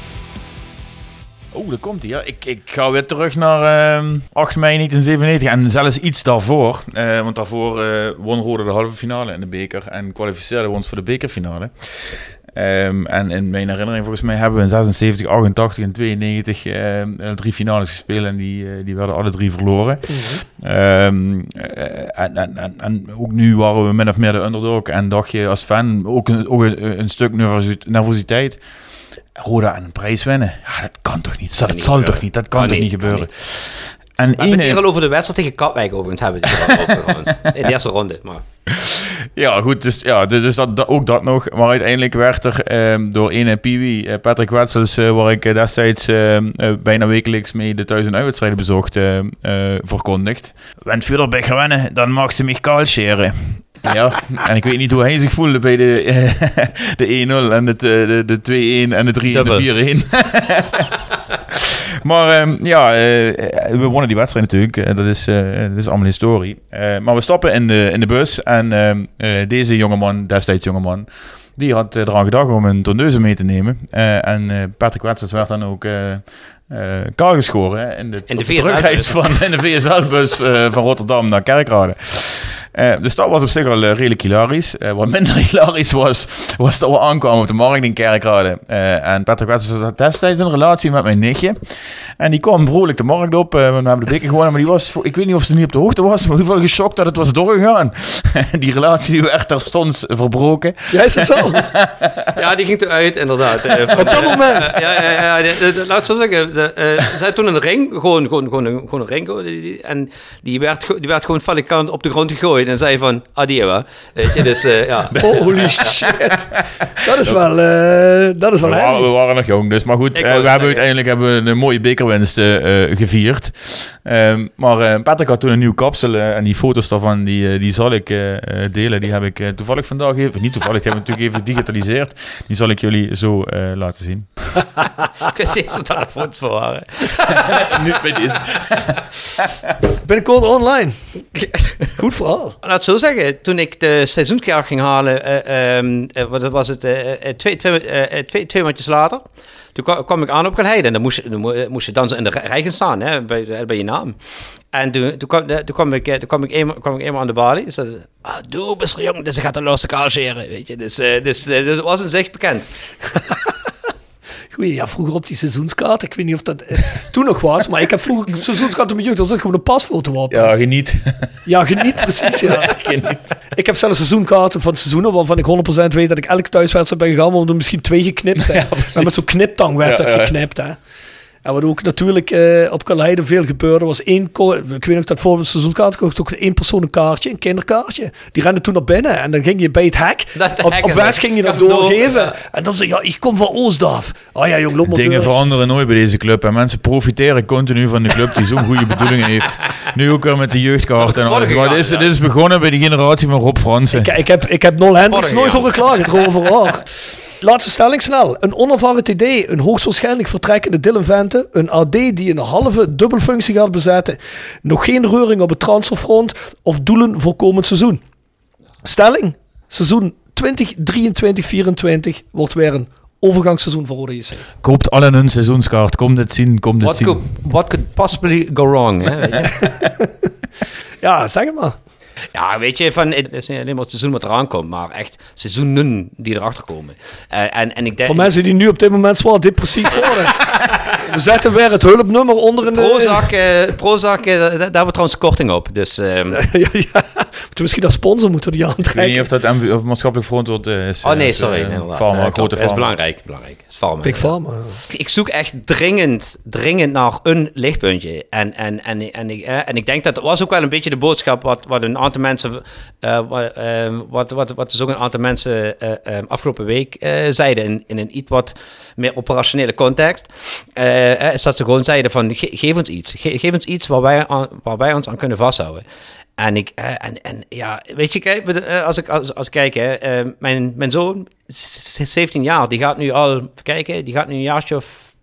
Speaker 7: Oh, daar komt hij. Ja. Ik, ik ga weer terug naar ehm 8 mei 1997 en zelfs iets daarvoor. Eh, want daarvoor eh, won Rode de halve finale in de beker en kwalificeerde we ons voor de bekerfinale. Ehm, en in mijn herinnering, volgens mij, hebben we in 76, 88 en 92 ehm, eh, drie finales gespeeld en die, die werden alle drie verloren. Ehm, eh, en, en, en, en ook nu waren we min of meer de underdog en dacht je als fan ook een, ook een, een stuk nervosi- nervositeit. Roda aan een prijs winnen. Ja, dat kan toch niet? Dat, zal toch niet? Dat kan, toch
Speaker 8: niet,
Speaker 7: gebeuren? En
Speaker 8: We
Speaker 7: ene-
Speaker 8: al over de wedstrijd tegen Katwijk overigens hebben we het trouwens. In de eerste ronde, maar...
Speaker 7: Ja, goed, dus, ja, dus dat, dat- ook dat nog. Maar uiteindelijk werd er ehm, door ene Piwi, eh, Patrick Wetsels, eh, waar ik eh, destijds ehm, eh, bijna wekelijks mee de thuis- en uitwedstrijden bezocht, verkondigd. Wenn Fühlerbech gewinnen, dan mag ze mich kaal scheren. Ja, en ik weet niet hoe hij zich voelde bij de, eh, (laughs) de 1-0 en de, de, de 2-1 en de 3 en de 4-1. Maar ehm, ja, eh, we wonnen die wedstrijd natuurlijk. Eh, dat, is, eh, dat is allemaal historie. Eh, maar we stappen in de, in de bus. En ehm, eh, deze jongeman, destijds jongeman, die had eh, eraan gedacht om een tondeuse mee te nemen. Eh, en eh, Patrick Wetsels werd dan ook eh eh, kaal geschoren in de,
Speaker 8: In de
Speaker 7: terugreis van in de VSL-bus eh, van Rotterdam naar Kerkrade. Eh, dus dat was op zich al eh, redelijk hilarisch. Eh, wat minder (laughs) hilarisch was, was dat we aankwamen op de markt in Kerkrade. Eh, en Patrick Wessels had destijds een relatie met mijn nichtje. En die kwam vrolijk de markt op. eh, we hebben de beker gewonnen, maar die was, ik weet niet of ze niet op de hoogte was, maar hoeveel geschokt dat het was doorgegaan. (laughs) die relatie die werd terstond verbroken.
Speaker 6: Ja, is het zo? (laughs)
Speaker 8: Ja, die ging eruit, inderdaad. Eh, van,
Speaker 6: Op dat
Speaker 8: eh,
Speaker 6: moment?
Speaker 8: eh, ja, ja, ja. de- de- Laat ik zo zeggen. de, eh, Ze had toen een ring, gewoon, gewoon, gewoon, een, gewoon een ring. En die werd, die werd gewoon valikant op de grond gegooid. En zei van, adieu. Weet je, dus eh, ja. (laughs)
Speaker 6: Holy shit. Dat is wel, eh, dat is wel
Speaker 7: we, waren, we waren nog jong, dus maar goed. Eh, we hebben uiteindelijk hebben we een mooie bekerwinst gevierd. Ehm, maar eh, Patrick had toen een nieuw kapsel eh, en die foto's daarvan die, eh, die zal ik delen. Die heb ik toevallig vandaag even, niet toevallig, die hebben we natuurlijk even gedigitaliseerd. Die zal ik jullie zo eh, laten zien. (laughs)
Speaker 8: Ik wist niet eens dat daar foto's voor waren. (laughs)
Speaker 7: nu bij deze. (laughs)
Speaker 6: Binnenkort online. Goed verhaal.
Speaker 8: Laat het zo zeggen, toen ik de seizoenskaart ging halen, eh, ehm, eh, wat was het, twee, twee, twee, twee maandjes later, toen kwam, kwam ik aan op Galheide en dan moest, moest je dan in de rij gaan staan, hè, bij, eh, bij je naam. En toen, toen, kwam, eh, toen kwam ik, eh, toen kwam ik, eenmaal, kwam ik eenmaal aan de balie zei, ah, doe, best wel jong, dus ik ga de losse kaal scheren, weet je. Dus, dus, dus het was een zich bekend.
Speaker 6: Ja, vroeger op die seizoenskaart. Ik weet niet of dat eh, toen nog was, maar ik heb vroeger (laughs) seizoenskaart met jeugd. Daar zat gewoon een pasfoto op.
Speaker 7: Ja, geniet.
Speaker 6: Ja, geniet precies, ja. (laughs) Ik heb zelfs seizoenkaarten van seizoenen waarvan ik 100% weet dat ik elke thuiswedstrijd ben gegaan, omdat er misschien twee geknipt zijn. en met zo'n kniptang werd
Speaker 7: Ja,
Speaker 6: dat geknipt, hè. En wat ook natuurlijk uh, op Kaleide veel gebeurde, was één... Ik weet nog dat voor het seizoenkaart kocht ook één persoon een kaartje, een kinderkaartje. Die rende toen naar binnen en dan ging je bij het hek. (laughs) op, op West ging je dat doorgeven. En dan zei je, ja, ik kom van Oostdaf. Oh ja, jong, loop maar
Speaker 7: Dingen veranderen nooit bij deze club. En mensen profiteren continu van de club die zo'n goede bedoelingen heeft. Nu ook weer met de jeugdkaart en alles. Maar dit is, dit is begonnen bij de generatie van Rob Fransen.
Speaker 6: Ik, ik, heb, ik heb Nol Hendricks nooit horen klagen erover. Hoor. (laughs) Laatste stelling snel. Een onervaren TD, een hoogstwaarschijnlijk vertrekkende Dylan Vente, een AD die een halve dubbelfunctie gaat bezetten, nog geen reuring op het transferfront of doelen voor komend seizoen. Stelling, seizoen 2023-24 wordt weer een overgangsseizoen voor Rode JC.
Speaker 7: Koopt allen een seizoenskaart, kom dit zien, kom dit
Speaker 8: what
Speaker 7: zien.
Speaker 8: Could, what could possibly go wrong? Hè, weet je? (laughs)
Speaker 6: ja, zeg het maar.
Speaker 8: Ja, weet je, van, het is niet alleen maar het seizoen wat eraan komt, maar echt seizoenen die erachter komen. Uh, en, en ik denk,
Speaker 6: Voor mensen die nu op dit moment zwaar depressief (laughs) worden. we zetten weer het hulpnummer onder in de...
Speaker 8: Prozac, uh, Prozac uh, daar hebben we trouwens korting op. Dus, um... (laughs)
Speaker 6: ja, ja. Moeten misschien dat sponsor moeten die aantrekken. Ik weet
Speaker 7: niet of dat MV, of maatschappelijk verantwoord is.
Speaker 8: Oh nee, sorry.
Speaker 7: Uh, pharma, grote
Speaker 8: Dat is belangrijk. belangrijk. Is pharma,
Speaker 6: Big Pharma.
Speaker 8: Ik zoek echt dringend, dringend naar een lichtpuntje. En, en, en, en, ik, en ik denk dat dat was ook wel een beetje de boodschap wat, wat een aantal mensen uh, wat, uh, wat, wat, wat dus ook een aantal mensen uh, afgelopen week zeiden in, in een iets wat meer operationele context, is dat ze gewoon zeiden van ge, geef ons iets, ge, geef ons iets waar wij, aan, wij ons aan kunnen vasthouden. En ik, en, en ja, weet je, kijk, als ik als, als ik kijk, hè, mijn, mijn zoon, 17 jaar, die gaat nu al, kijken, die gaat nu een jaartje of,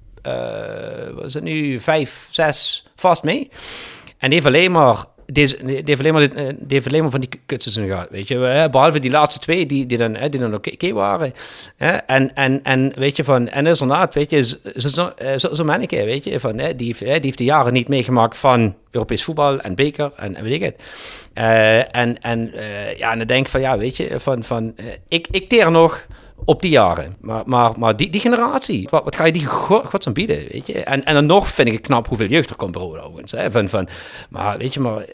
Speaker 8: wat is het nu, vijf, zes vast mee. En die heeft alleen maar deze, die, heeft maar, die heeft alleen maar van die kutseizoen gehad, weet je. Behalve die laatste twee die, die dan, die dan oké okay waren. En, en, en weet je, van, en inderdaad, weet je, zo, zo, zo manneke, weet je, van, die, die heeft de jaren niet meegemaakt van Europees voetbal en beker en, en weet ik het. En en ja, en dan denk ik van, ja, weet je, van, van ik, ik teer nog op die jaren. Maar, maar, maar die, die generatie, wat, wat ga je die gods aan bieden, weet je? En, en dan nog vind ik het knap hoeveel jeugd er komt bij Roda overigens. Hè? Van, van, maar weet je, maar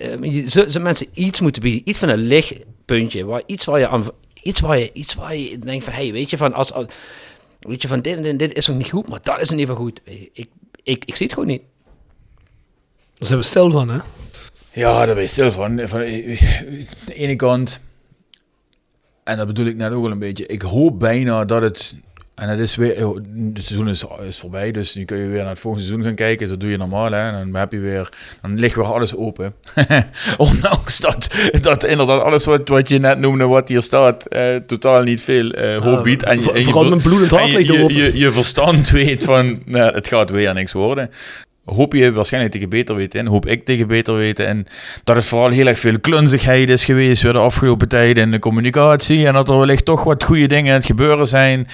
Speaker 8: ze, ze mensen iets moeten bieden, iets van een lichtpuntje, waar, iets waar je aan, iets waar je, iets waar je denkt van, hey, weet je, van als, als weet je, van dit, dit, dit is nog niet goed, maar dat is in ieder geval goed. Ik, ik, ik zie het gewoon niet.
Speaker 6: Daar zijn we stil van, hè?
Speaker 7: Ja, daar ben je stil van. Van de ene kant en dat bedoel ik net ook wel een beetje. Ik hoop bijna dat het. En het is weer. Het seizoen is, is voorbij, dus nu kun je weer naar het volgende seizoen gaan kijken. Dat doe je normaal, hè. En dan heb je weer. Dan ligt weer alles open. (laughs) Ondanks dat, dat inderdaad alles wat, wat je net noemde, wat hier staat, eh, totaal niet veel eh, hoop biedt. En je, en je, je verstand (laughs) weet van. Nou, het gaat weer niks worden hoop je waarschijnlijk tegen beter weten in, hoop ik tegen beter weten. En dat het vooral heel erg veel klunzigheid is geweest de afgelopen tijden in de communicatie. En dat er wellicht toch wat goede dingen aan het gebeuren zijn.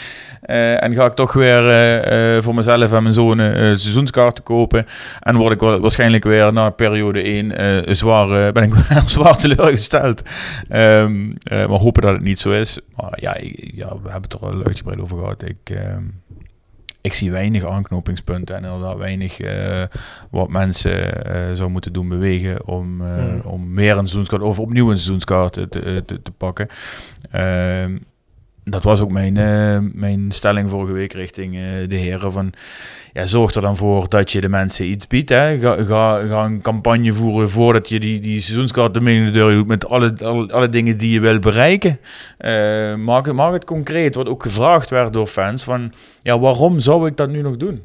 Speaker 7: Uh, en ga ik toch weer uh, uh, voor mezelf en mijn zoon seizoenskaarten kopen. En word ik waarschijnlijk weer na periode 1 zwaar, ben ik (laughs) zwaar teleurgesteld. Um, maar hopen dat het niet zo is. Maar ja, ja we hebben het er al uitgebreid over gehad. Ik ik zie weinig aanknopingspunten en inderdaad weinig uh, wat mensen uh, zou moeten doen bewegen om, uh, mm. om meer een seizoenskaart of opnieuw een seizoenskaart te, te, te pakken. Ehm, dat was ook mijn, mijn stelling vorige week richting de heren van ja, zorg er dan voor dat je de mensen iets biedt. Hè. Ga, ga, ga een campagne voeren voordat je die, die seizoenskaart de de deur doet met alle, alle, alle, dingen die je wil bereiken. Uh, maak, het, maak het concreet, wat ook gevraagd werd door fans van ja, waarom zou ik dat nu nog doen?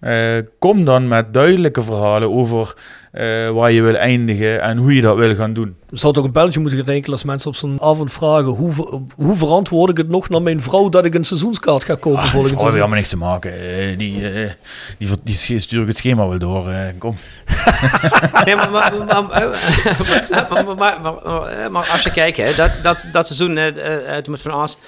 Speaker 7: Uh, kom dan met duidelijke verhalen over uh, waar je wil eindigen en hoe je dat wil gaan doen.
Speaker 6: Je zou toch een belletje moeten rekenen als mensen op zo'n avond vragen: hoe, hoe verantwoord ik het nog naar mijn vrouw dat ik een seizoenskaart ga kopen?
Speaker 7: Ah, volgend seizoen? helemaal niks te maken. Uh, die, uh, die, die, stuur ik het schema wel door. kom.
Speaker 8: nee, maar, maar, maar, maar, als je kijkt, hè, dat, dat, dat seizoen toen met Van Aast.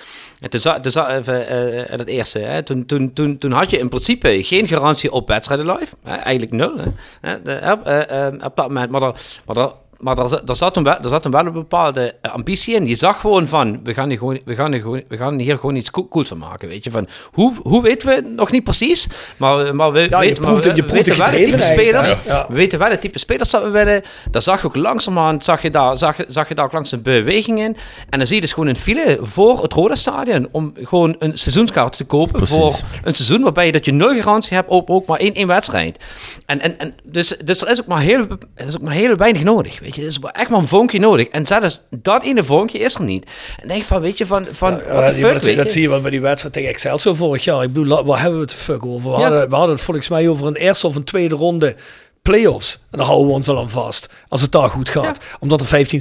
Speaker 8: Toen, toen, uh, het eerste, hè, toen, toen, toen, toen had je in principe geen garantie op wedstrijden live. Hè, eigenlijk nul. Hè, de, op dat moment. Maar, er, maar er, maar er, er, zat toen wel, zat wel een bepaalde eh, ambitie in. Je zag gewoon van, we gaan hier gewoon, we gaan hier gewoon, we gaan hier gewoon iets co- cools van maken, weet je. Van, hoe, hoe weten we nog niet precies, maar, maar we,
Speaker 6: Ja,
Speaker 8: maar we, weten wel het type spelers.
Speaker 6: Ja.
Speaker 8: We weten wel het type spelers dat we willen. Daar zag je ook langzamerhand, zag je daar, zag, je- zag je daar ook langs een beweging in. En dan zie je dus gewoon een file voor het Rode Stadion om gewoon een seizoenskaart te kopen
Speaker 7: Precies.
Speaker 8: voor een seizoen waarbij je dat je nul garantie hebt op ook maar één, één wedstrijd. En, en, en dus, dus er is ook maar heel, er is ook maar heel weinig nodig. Weet je, er is echt maar een vonkje nodig. En zelfs dat ene vonkje is er niet. En denk van, weet je, van, van
Speaker 6: Ja,
Speaker 8: what
Speaker 6: dat,
Speaker 8: the fuck,
Speaker 6: dat,
Speaker 8: weet
Speaker 6: dat
Speaker 8: je?
Speaker 6: zie je wel bij die wedstrijd tegen Excelsior vorig jaar. Ik bedoel, waar hebben we het fuck over? We,
Speaker 8: Ja.
Speaker 6: hadden, we hadden het volgens mij over een eerste of een tweede ronde play-offs. En daar houden we ons al aan vast. Als het daar goed gaat. Omdat er 15,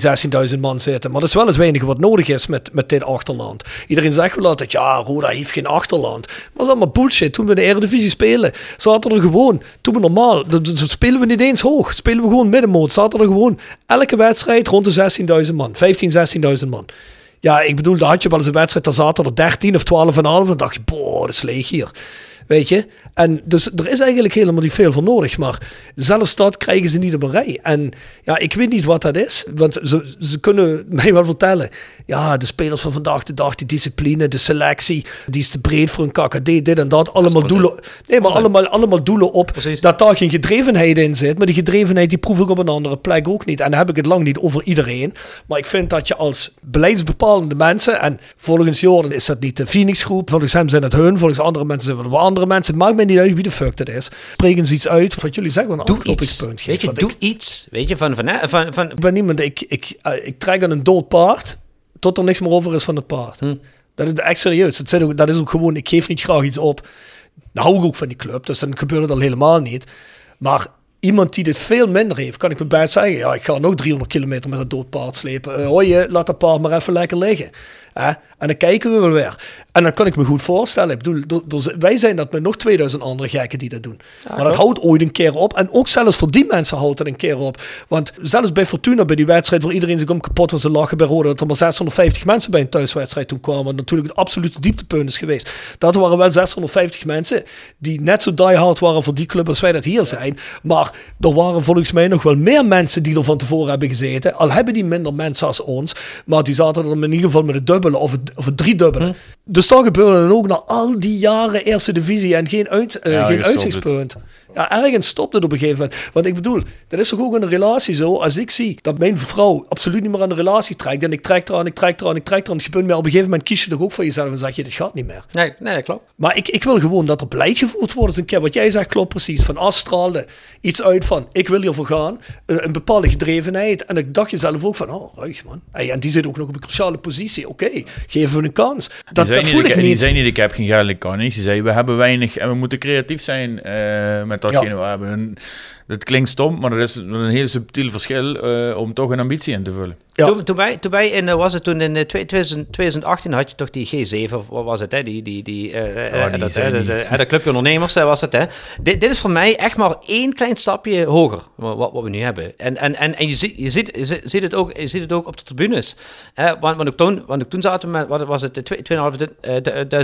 Speaker 6: 16.000 man zitten. Maar dat is wel het enige wat nodig is met, met dit achterland. Iedereen zegt wel altijd, ja, Roda heeft geen achterland. Maar dat is allemaal bullshit. Toen we de Eredivisie spelen, zaten er gewoon, toen we normaal, spelen we niet eens hoog. Spelen we gewoon middenmoot. Zaten er gewoon elke wedstrijd rond de 16.000 man. 15, 16.000 man. Ja, ik bedoel, daar had je wel eens een wedstrijd, daar zaten er 13 of 12 en. En dacht je, boah, dat is leeg hier. Weet je? En dus er is eigenlijk helemaal niet veel voor nodig. Maar zelfs dat krijgen ze niet op een rij. En ja, ik weet niet wat dat is. Want ze, ze kunnen (laughs) mij wel vertellen. Ja, de spelers van vandaag de dag, de discipline, de selectie. Die is te breed voor een KKD, dit en dat. Allemaal doelen. Nee, maar allemaal, allemaal doelen op dat daar geen gedrevenheid in zit. Maar die gedrevenheid die proef ik op een andere plek ook niet. En dan heb ik het lang niet over iedereen. Maar ik vind dat je als beleidsbepalende mensen. En volgens Jordan is dat niet de Phoenix groep. Volgens hem zijn het hun. Volgens andere mensen zijn het wel andere mensen. Het maakt mij niet uit wie de fuck dat is. Spreken ze iets uit. Wat jullie zeggen, een aanknopingspunt
Speaker 8: Weet je, doe
Speaker 6: ik,
Speaker 8: iets. Weet je, van, van, van, van
Speaker 6: ik ben niemand, ik, ik, eh, ik trek aan een dood paard. Tot er niks meer over is van het paard.
Speaker 8: Hm.
Speaker 6: Dat is echt serieus. Dat, zijn ook, dat is ook gewoon, ik geef niet graag iets op. Nou hou ik ook van die club, dus dan gebeurt het al helemaal niet. Maar iemand die dit veel minder heeft, kan ik me best zeggen. Ja, ik ga nog 300 kilometer met een dood paard slepen. Eh hoi, je, laat dat paard maar even lekker liggen. Hè? En dan kijken we wel weer. En dan kan ik me goed voorstellen. Ik bedoel, wij zijn dat met nog 2000 andere gekken die dat doen. maar dat
Speaker 8: klopt.
Speaker 6: houdt ooit een keer op. En ook zelfs voor die mensen houdt het een keer op. Want zelfs bij Fortuna, bij die wedstrijd waar iedereen zich om kapot was te lachen bij Rode, dat er maar 650 mensen bij een thuiswedstrijd toen kwamen. Wat natuurlijk het absolute dieptepunt is geweest. Dat waren wel 650 mensen die net zo diehard waren voor die club als wij dat hier zijn. Maar er waren volgens mij nog wel meer mensen die er van tevoren hebben gezeten. Al hebben die minder mensen als ons. Maar die zaten er in ieder geval met het of het, of het driedubbele. Dus dat gebeurde dan ook na al die jaren eerste divisie en geen, uit, eh,
Speaker 7: Ja,
Speaker 6: geen uitzichtspunt. Ja, ergens stopt het op een gegeven moment. Want ik bedoel, dat is toch ook in een relatie zo. Als ik zie dat mijn vrouw absoluut niet meer aan de relatie trekt. En ik trek eraan, ik trek eraan, ik trek eraan. Het gebeurt me op een gegeven moment kies je toch ook voor jezelf en zeg je, dit gaat niet meer.
Speaker 8: Nee, nee, klopt.
Speaker 6: Maar ik, ik wil gewoon dat er beleid gevoerd wordt. een keer wat jij zegt klopt precies. Van As straalde iets uit van ik wil hiervoor gaan. Een, een bepaalde gedrevenheid. En ik dacht jezelf ook van oh ruig man. Hey, en die zit ook nog op een cruciale positie. Oké, geven we een kans. Dat, dat voel
Speaker 7: niet,
Speaker 6: ik
Speaker 7: Die
Speaker 6: niet.
Speaker 7: zei niet, ik heb geen geld, ik kan niks. Die zei, we hebben weinig en we moeten creatief zijn eh, met datgene
Speaker 6: Ja.
Speaker 7: we hebben. Dat klinkt stom, maar er is een heel subtiel verschil eh, om toch een ambitie in te vullen.
Speaker 8: Toen, toen, wij, toen wij in, eh, was het toen in eh, 2000 2018 had je toch die G7, of wat was het, hè? Die, die, die, eh, eh,
Speaker 7: Oh, die
Speaker 8: dat, eh, de,
Speaker 7: niet.
Speaker 8: de, eh, de clubje ondernemers eh, was het, hè? Dit, dit is voor mij echt maar één klein stapje hoger, wat, wat we nu hebben. En, en, en, en je, ziet, je, ziet, je ziet- het ook, je ziet het ook op de tribunes. Hè? Want, want, ook toen, want ook toen zaten we met, wat was het,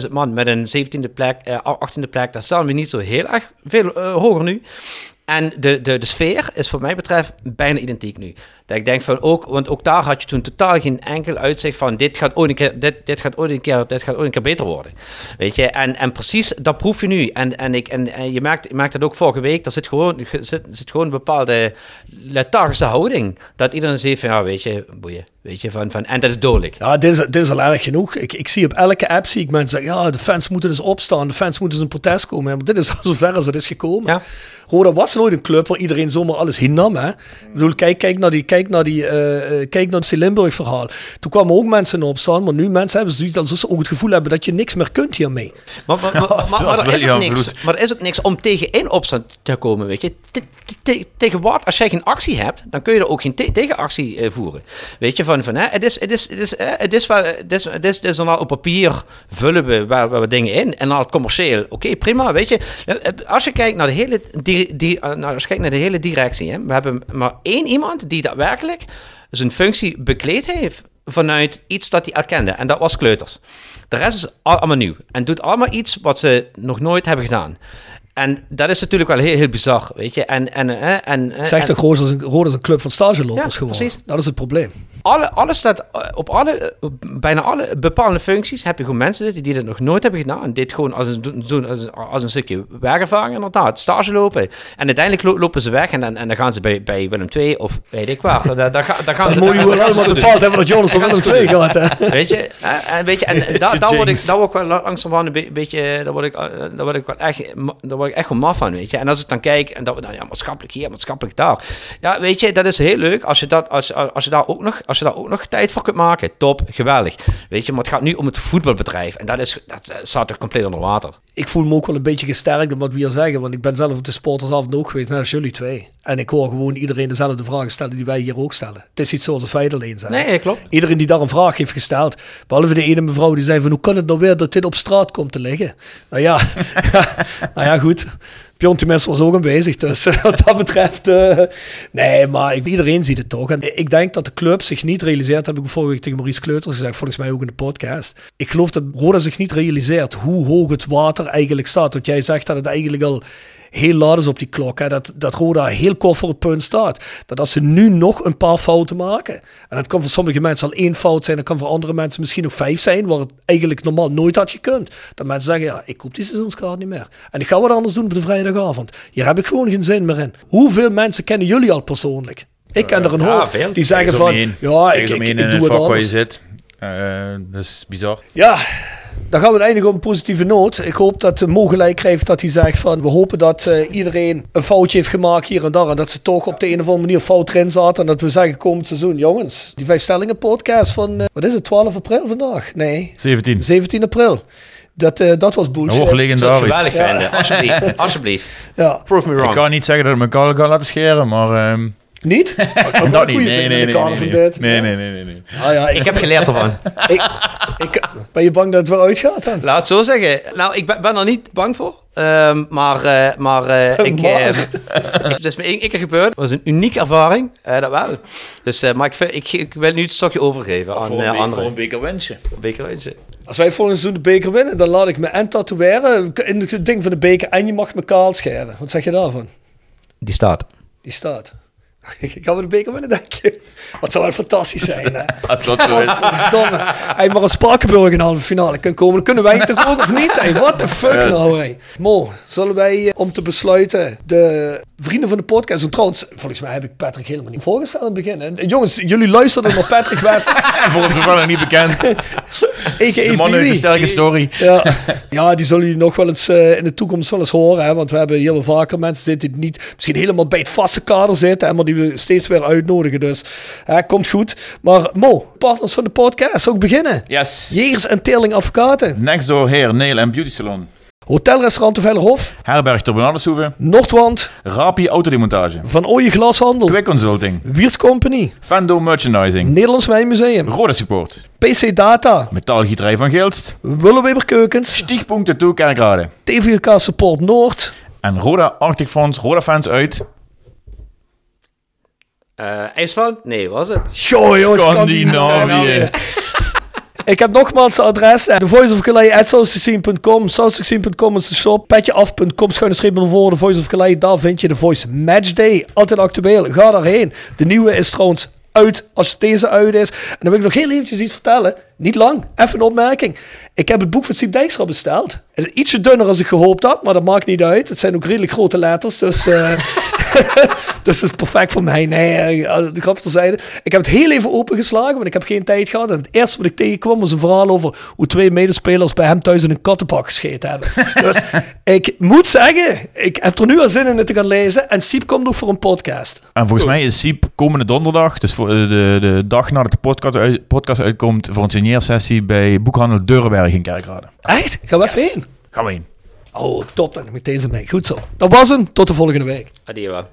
Speaker 8: 2.500 man met een 17e plek, eh, 18e plek. Dat staan we niet zo heel erg veel eh, hoger nu. En de, de, de sfeer is voor mij betreft bijna identiek nu. Dat ik denk van ook, want ook daar had je toen totaal geen enkel uitzicht van dit gaat ooit een keer, dit, dit gaat ooit een keer, dit gaat ooit een keer beter worden. Weet je, en, en precies dat proef je nu. En, en, ik, en, en je, merkt, je merkt dat ook vorige week, er zit gewoon, zit, zit gewoon een bepaalde lethargische houding. Dat iedereen zegt van ja, weet je, boeien. Weet je, van, van, en dat is dodelijk.
Speaker 6: Ja, dit is, dit is al erg genoeg. Ik, ik zie op elke app zie ik mensen zeggen, ja, de fans moeten dus opstaan, de fans moeten dus een protest komen. Ja, maar dit is al zover als het is gekomen.
Speaker 8: Ja.
Speaker 6: Roda was nooit een club waar iedereen zomaar alles hinnam. Hè? Ik bedoel, kijk, kijk naar die, kijk naar die, eh, kijk naar het Limburg verhaal. Toen kwamen ook mensen in opstaan, maar nu mensen hebben zoiets ze ook het gevoel hebben dat je niks meer kunt hiermee.
Speaker 8: Maar, maar, maar, er is ook niks, maar er is ook niks om tegen in opstand te komen, weet je. Te- te- te- Tegen wat? Als jij geen actie hebt, dan kun je er ook geen te- tegenactie eh, voeren. Weet je, van, van hè, het is, het is, het is, het is, het is, het is, het is dan op papier vullen we waar, we dingen in. En dan commercieel, oké, prima, weet je. Als je kijkt naar de hele, die, eh, nou, als naar de hele directie, hè, we hebben maar één iemand die daadwerkelijk zijn functie bekleed heeft vanuit iets dat hij erkende. En dat was kleuters. De rest is al- allemaal nieuw. En doet allemaal iets wat ze nog nooit hebben gedaan. En dat is natuurlijk wel heel, heel bizar, weet je. En, en, eh, en, eh, en-
Speaker 6: toch, Roda is een, is een club van stagelopers
Speaker 8: Ja,
Speaker 6: geworden.
Speaker 8: precies.
Speaker 6: Dat is het probleem.
Speaker 8: alle, alles staat eh, op alle, op bijna alle bepaalde functies heb je gewoon mensen zitten die dat nog nooit hebben gedaan. En dit gewoon als een, doen- als een, als een stukje werkervaring inderdaad, stage lopen. En uiteindelijk lo- lopen ze weg en dan, en dan gaan ze bij, bij Willem II of weet ik waar. Daar, ga- daar gaan
Speaker 6: Dat
Speaker 8: ze daar gaan ze
Speaker 6: allemaal bepaald hebben dat Jonas van Willem II gaat. hè.
Speaker 8: Weet je, en, weet je, en, (laughs) daar, word ik, daar word ik wel langzamerhand een be- beetje, daar word ik, daar word ik wel echt, ma- daar word echt wel maf van, weet je. En als ik dan kijk, en dat we dan, ja, maatschappelijk hier, maatschappelijk daar. Ja, weet je, dat is heel leuk als je, dat, als, als je, daar, ook nog, als je daar ook nog tijd voor kunt maken. Top, geweldig. Weet je, maar het gaat nu om het voetbalbedrijf. En dat, is, dat eh, staat toch compleet onder water.
Speaker 6: Ik voel me ook wel een beetje gesterkt wat we hier zeggen. Want ik ben zelf op de sportersavond ook geweest, als jullie twee. En ik hoor gewoon iedereen dezelfde vragen stellen die wij hier ook stellen. Het is niet zoals de feiten alleen zijn.
Speaker 8: Nee, klopt.
Speaker 6: Iedereen die daar een vraag heeft gesteld. Behalve de ene mevrouw die zei van hoe kan het nou weer dat dit op straat komt te liggen? Nou ja, (laughs) nou ja goed. Pion Times was ook aanwezig. Dus (laughs) wat dat betreft, eh, nee, maar ik, iedereen ziet het toch. En ik denk dat de club zich niet realiseert, heb ik vorige week tegen Maurice Kleuters gezegd, volgens mij ook in de podcast. Ik geloof dat Roda zich niet realiseert hoe hoog het water eigenlijk staat. Want jij zegt dat het eigenlijk al heel laat is op die klok. Hè? Dat, dat Roda heel kort voor het punt staat. Dat als ze nu nog een paar fouten maken. En dat kan voor sommige mensen al één fout zijn. Dat kan voor andere mensen misschien nog vijf zijn. Waar het eigenlijk normaal nooit had gekund. Dat mensen zeggen, ja, ik koop die seizoenskaart niet meer. En ik ga wat anders doen op de vrijdagavond. Hier heb ik gewoon geen zin meer in. Hoeveel mensen kennen jullie al persoonlijk? Ik ken er een hoop. Die zeggen van, ja, ik, ik, ik
Speaker 7: in
Speaker 6: doe
Speaker 7: het
Speaker 6: anders.
Speaker 7: zit. Eh, dat is bizar.
Speaker 6: Ja, dan gaan we eindigen op een positieve noot. Ik hoop dat Mo gelijk krijgt dat hij zegt van... we hopen dat eh, iedereen een foutje heeft gemaakt hier en daar... en dat ze toch op de een of andere manier fout erin zaten... en dat we zeggen komend seizoen... jongens, die vijf stellingen podcast van... eh, wat is het, 12 april vandaag? Nee,
Speaker 7: 17.
Speaker 6: 17 april. Dat, eh, dat was bullshit.
Speaker 7: Dat wordt legendarisch.
Speaker 8: Geweldig
Speaker 6: Ja.
Speaker 8: vinden, alsjeblieft. (laughs) alsjeblieft.
Speaker 6: Ja.
Speaker 8: Prove me
Speaker 7: Ik
Speaker 8: wrong.
Speaker 7: ga niet zeggen dat ik mijn kan laten scheren, maar... ehm,
Speaker 6: Niet? (laughs) Wel
Speaker 7: dat niet. Nee, nee,
Speaker 6: in
Speaker 7: nee.
Speaker 6: de
Speaker 7: nee,
Speaker 6: van
Speaker 7: nee.
Speaker 6: dit.
Speaker 7: Nee, nee, nee, nee. nee.
Speaker 6: Ah, ja,
Speaker 8: Ik heb geleerd ervan. (laughs)
Speaker 6: ik, ik, ben je bang dat het weer uitgaat dan?
Speaker 8: Laat het zo zeggen. Nou, ik ben, ben er niet bang voor. Ehm, maar eh, maar eh, ik,
Speaker 6: Maar.
Speaker 8: het is me één keer gebeurd. Het was een unieke ervaring. eh, dat wel. Dus, eh, maar ik, vind- ik, ik wil nu het stokje overgeven aan
Speaker 7: Voor een, be- voor een bekerwensje.
Speaker 8: Bekerwensje.
Speaker 6: Als wij volgend seizoen de beker winnen, dan laat ik me en tatoeëren in het ding van de beker en je mag me kaal scheren. Wat zeg je daarvan?
Speaker 8: Die staat.
Speaker 6: Die staat. Gaan we de beker winnen, denk je? Wat zou wel fantastisch zijn, hè?
Speaker 7: Als (laughs) dat zo is.
Speaker 6: Domme. Hij maar een Spakenburg in de halve finale kan komen. Kunnen wij toch ook of niet? Hey, what the fuck nou, hey? Mo, zullen wij eh, om te besluiten de vrienden van de podcast... En trouwens, volgens mij heb ik Patrick helemaal niet voorgesteld in het begin. Jongens, jullie luisterden naar Patrick West. (laughs)
Speaker 7: En volgens mij nog niet bekend. (laughs) De man uit de
Speaker 6: Pee-wee.
Speaker 7: sterke story.
Speaker 6: Ja. ja, die zullen jullie nog wel eens eh, in de toekomst wel eens horen. Hè? Want we hebben hier wel vaker mensen zitten die niet misschien helemaal bij het vaste kader zitten. hè, Maar die we steeds weer uitnodigen. Dus hè, komt goed. Maar Mo, partners van de podcast, ook beginnen.
Speaker 7: Yes.
Speaker 6: Jegers en Teerling Advocaten.
Speaker 7: Next door Hair, Nail en Beauty Salon.
Speaker 6: Hotelrestaurant de Veilerhof.
Speaker 7: Herberg ter.
Speaker 6: Noordwand.
Speaker 7: Rapi Autodemontage.
Speaker 6: Van Ooyen Glashandel.
Speaker 7: Quick Consulting.
Speaker 6: Wiertz Company.
Speaker 7: Fando Merchandising.
Speaker 6: Nederlands Wijnmuseum.
Speaker 7: Rode Support.
Speaker 6: PC Data.
Speaker 7: Metaalgieterij van Geelst.
Speaker 6: Willeweber Keukens.
Speaker 7: Stichtpunt Tattoo Kerkrade.
Speaker 6: TVK Support Noord.
Speaker 7: En Roda Arctic Fonds, Roda fans uit.
Speaker 8: Eh, IJsland? Nee, was het?
Speaker 6: Goh, joh,
Speaker 7: Scandinavië. (laughs)
Speaker 6: Ik heb nogmaals de adres. The Voice of Calais at south16.com. South16.com is de shop. Petjeaf.com schuine streep naar voren. The Voice of Calais. Daar vind je de Voice Matchday. Altijd actueel. Ga daarheen. De nieuwe is trouwens uit als deze uit is. En dan wil ik nog heel eventjes iets vertellen. Niet lang. Even een opmerking. Ik heb het boek van Siep Dijkstra besteld. Het is ietsje dunner als ik gehoopt had. Maar dat maakt niet uit. Het zijn ook redelijk grote letters. Dus... eh, (laughs) dus het is perfect voor mij. Nee, eh, de grap terzijde. Ik heb het heel even opengeslagen, want ik heb geen tijd gehad. En het eerste wat ik tegenkwam was een verhaal over hoe twee medespelers bij hem thuis in een kattenbak gescheten hebben. (laughs) dus ik moet zeggen, ik heb er nu al zin in het te gaan lezen. En Siep komt nog voor een podcast.
Speaker 7: En volgens mij is Siep komende donderdag, dus voor de, de, de dag nadat de podcast, uit- podcast uitkomt, voor een signeersessie bij Boekhandel Deurenberg in Kerkrade.
Speaker 6: Echt? Gaan we even heen?
Speaker 7: Gaan we heen.
Speaker 6: Oh, top. Dan neem ik deze mee. Goed zo. Dat was hem. Tot de volgende week.
Speaker 8: Adieu.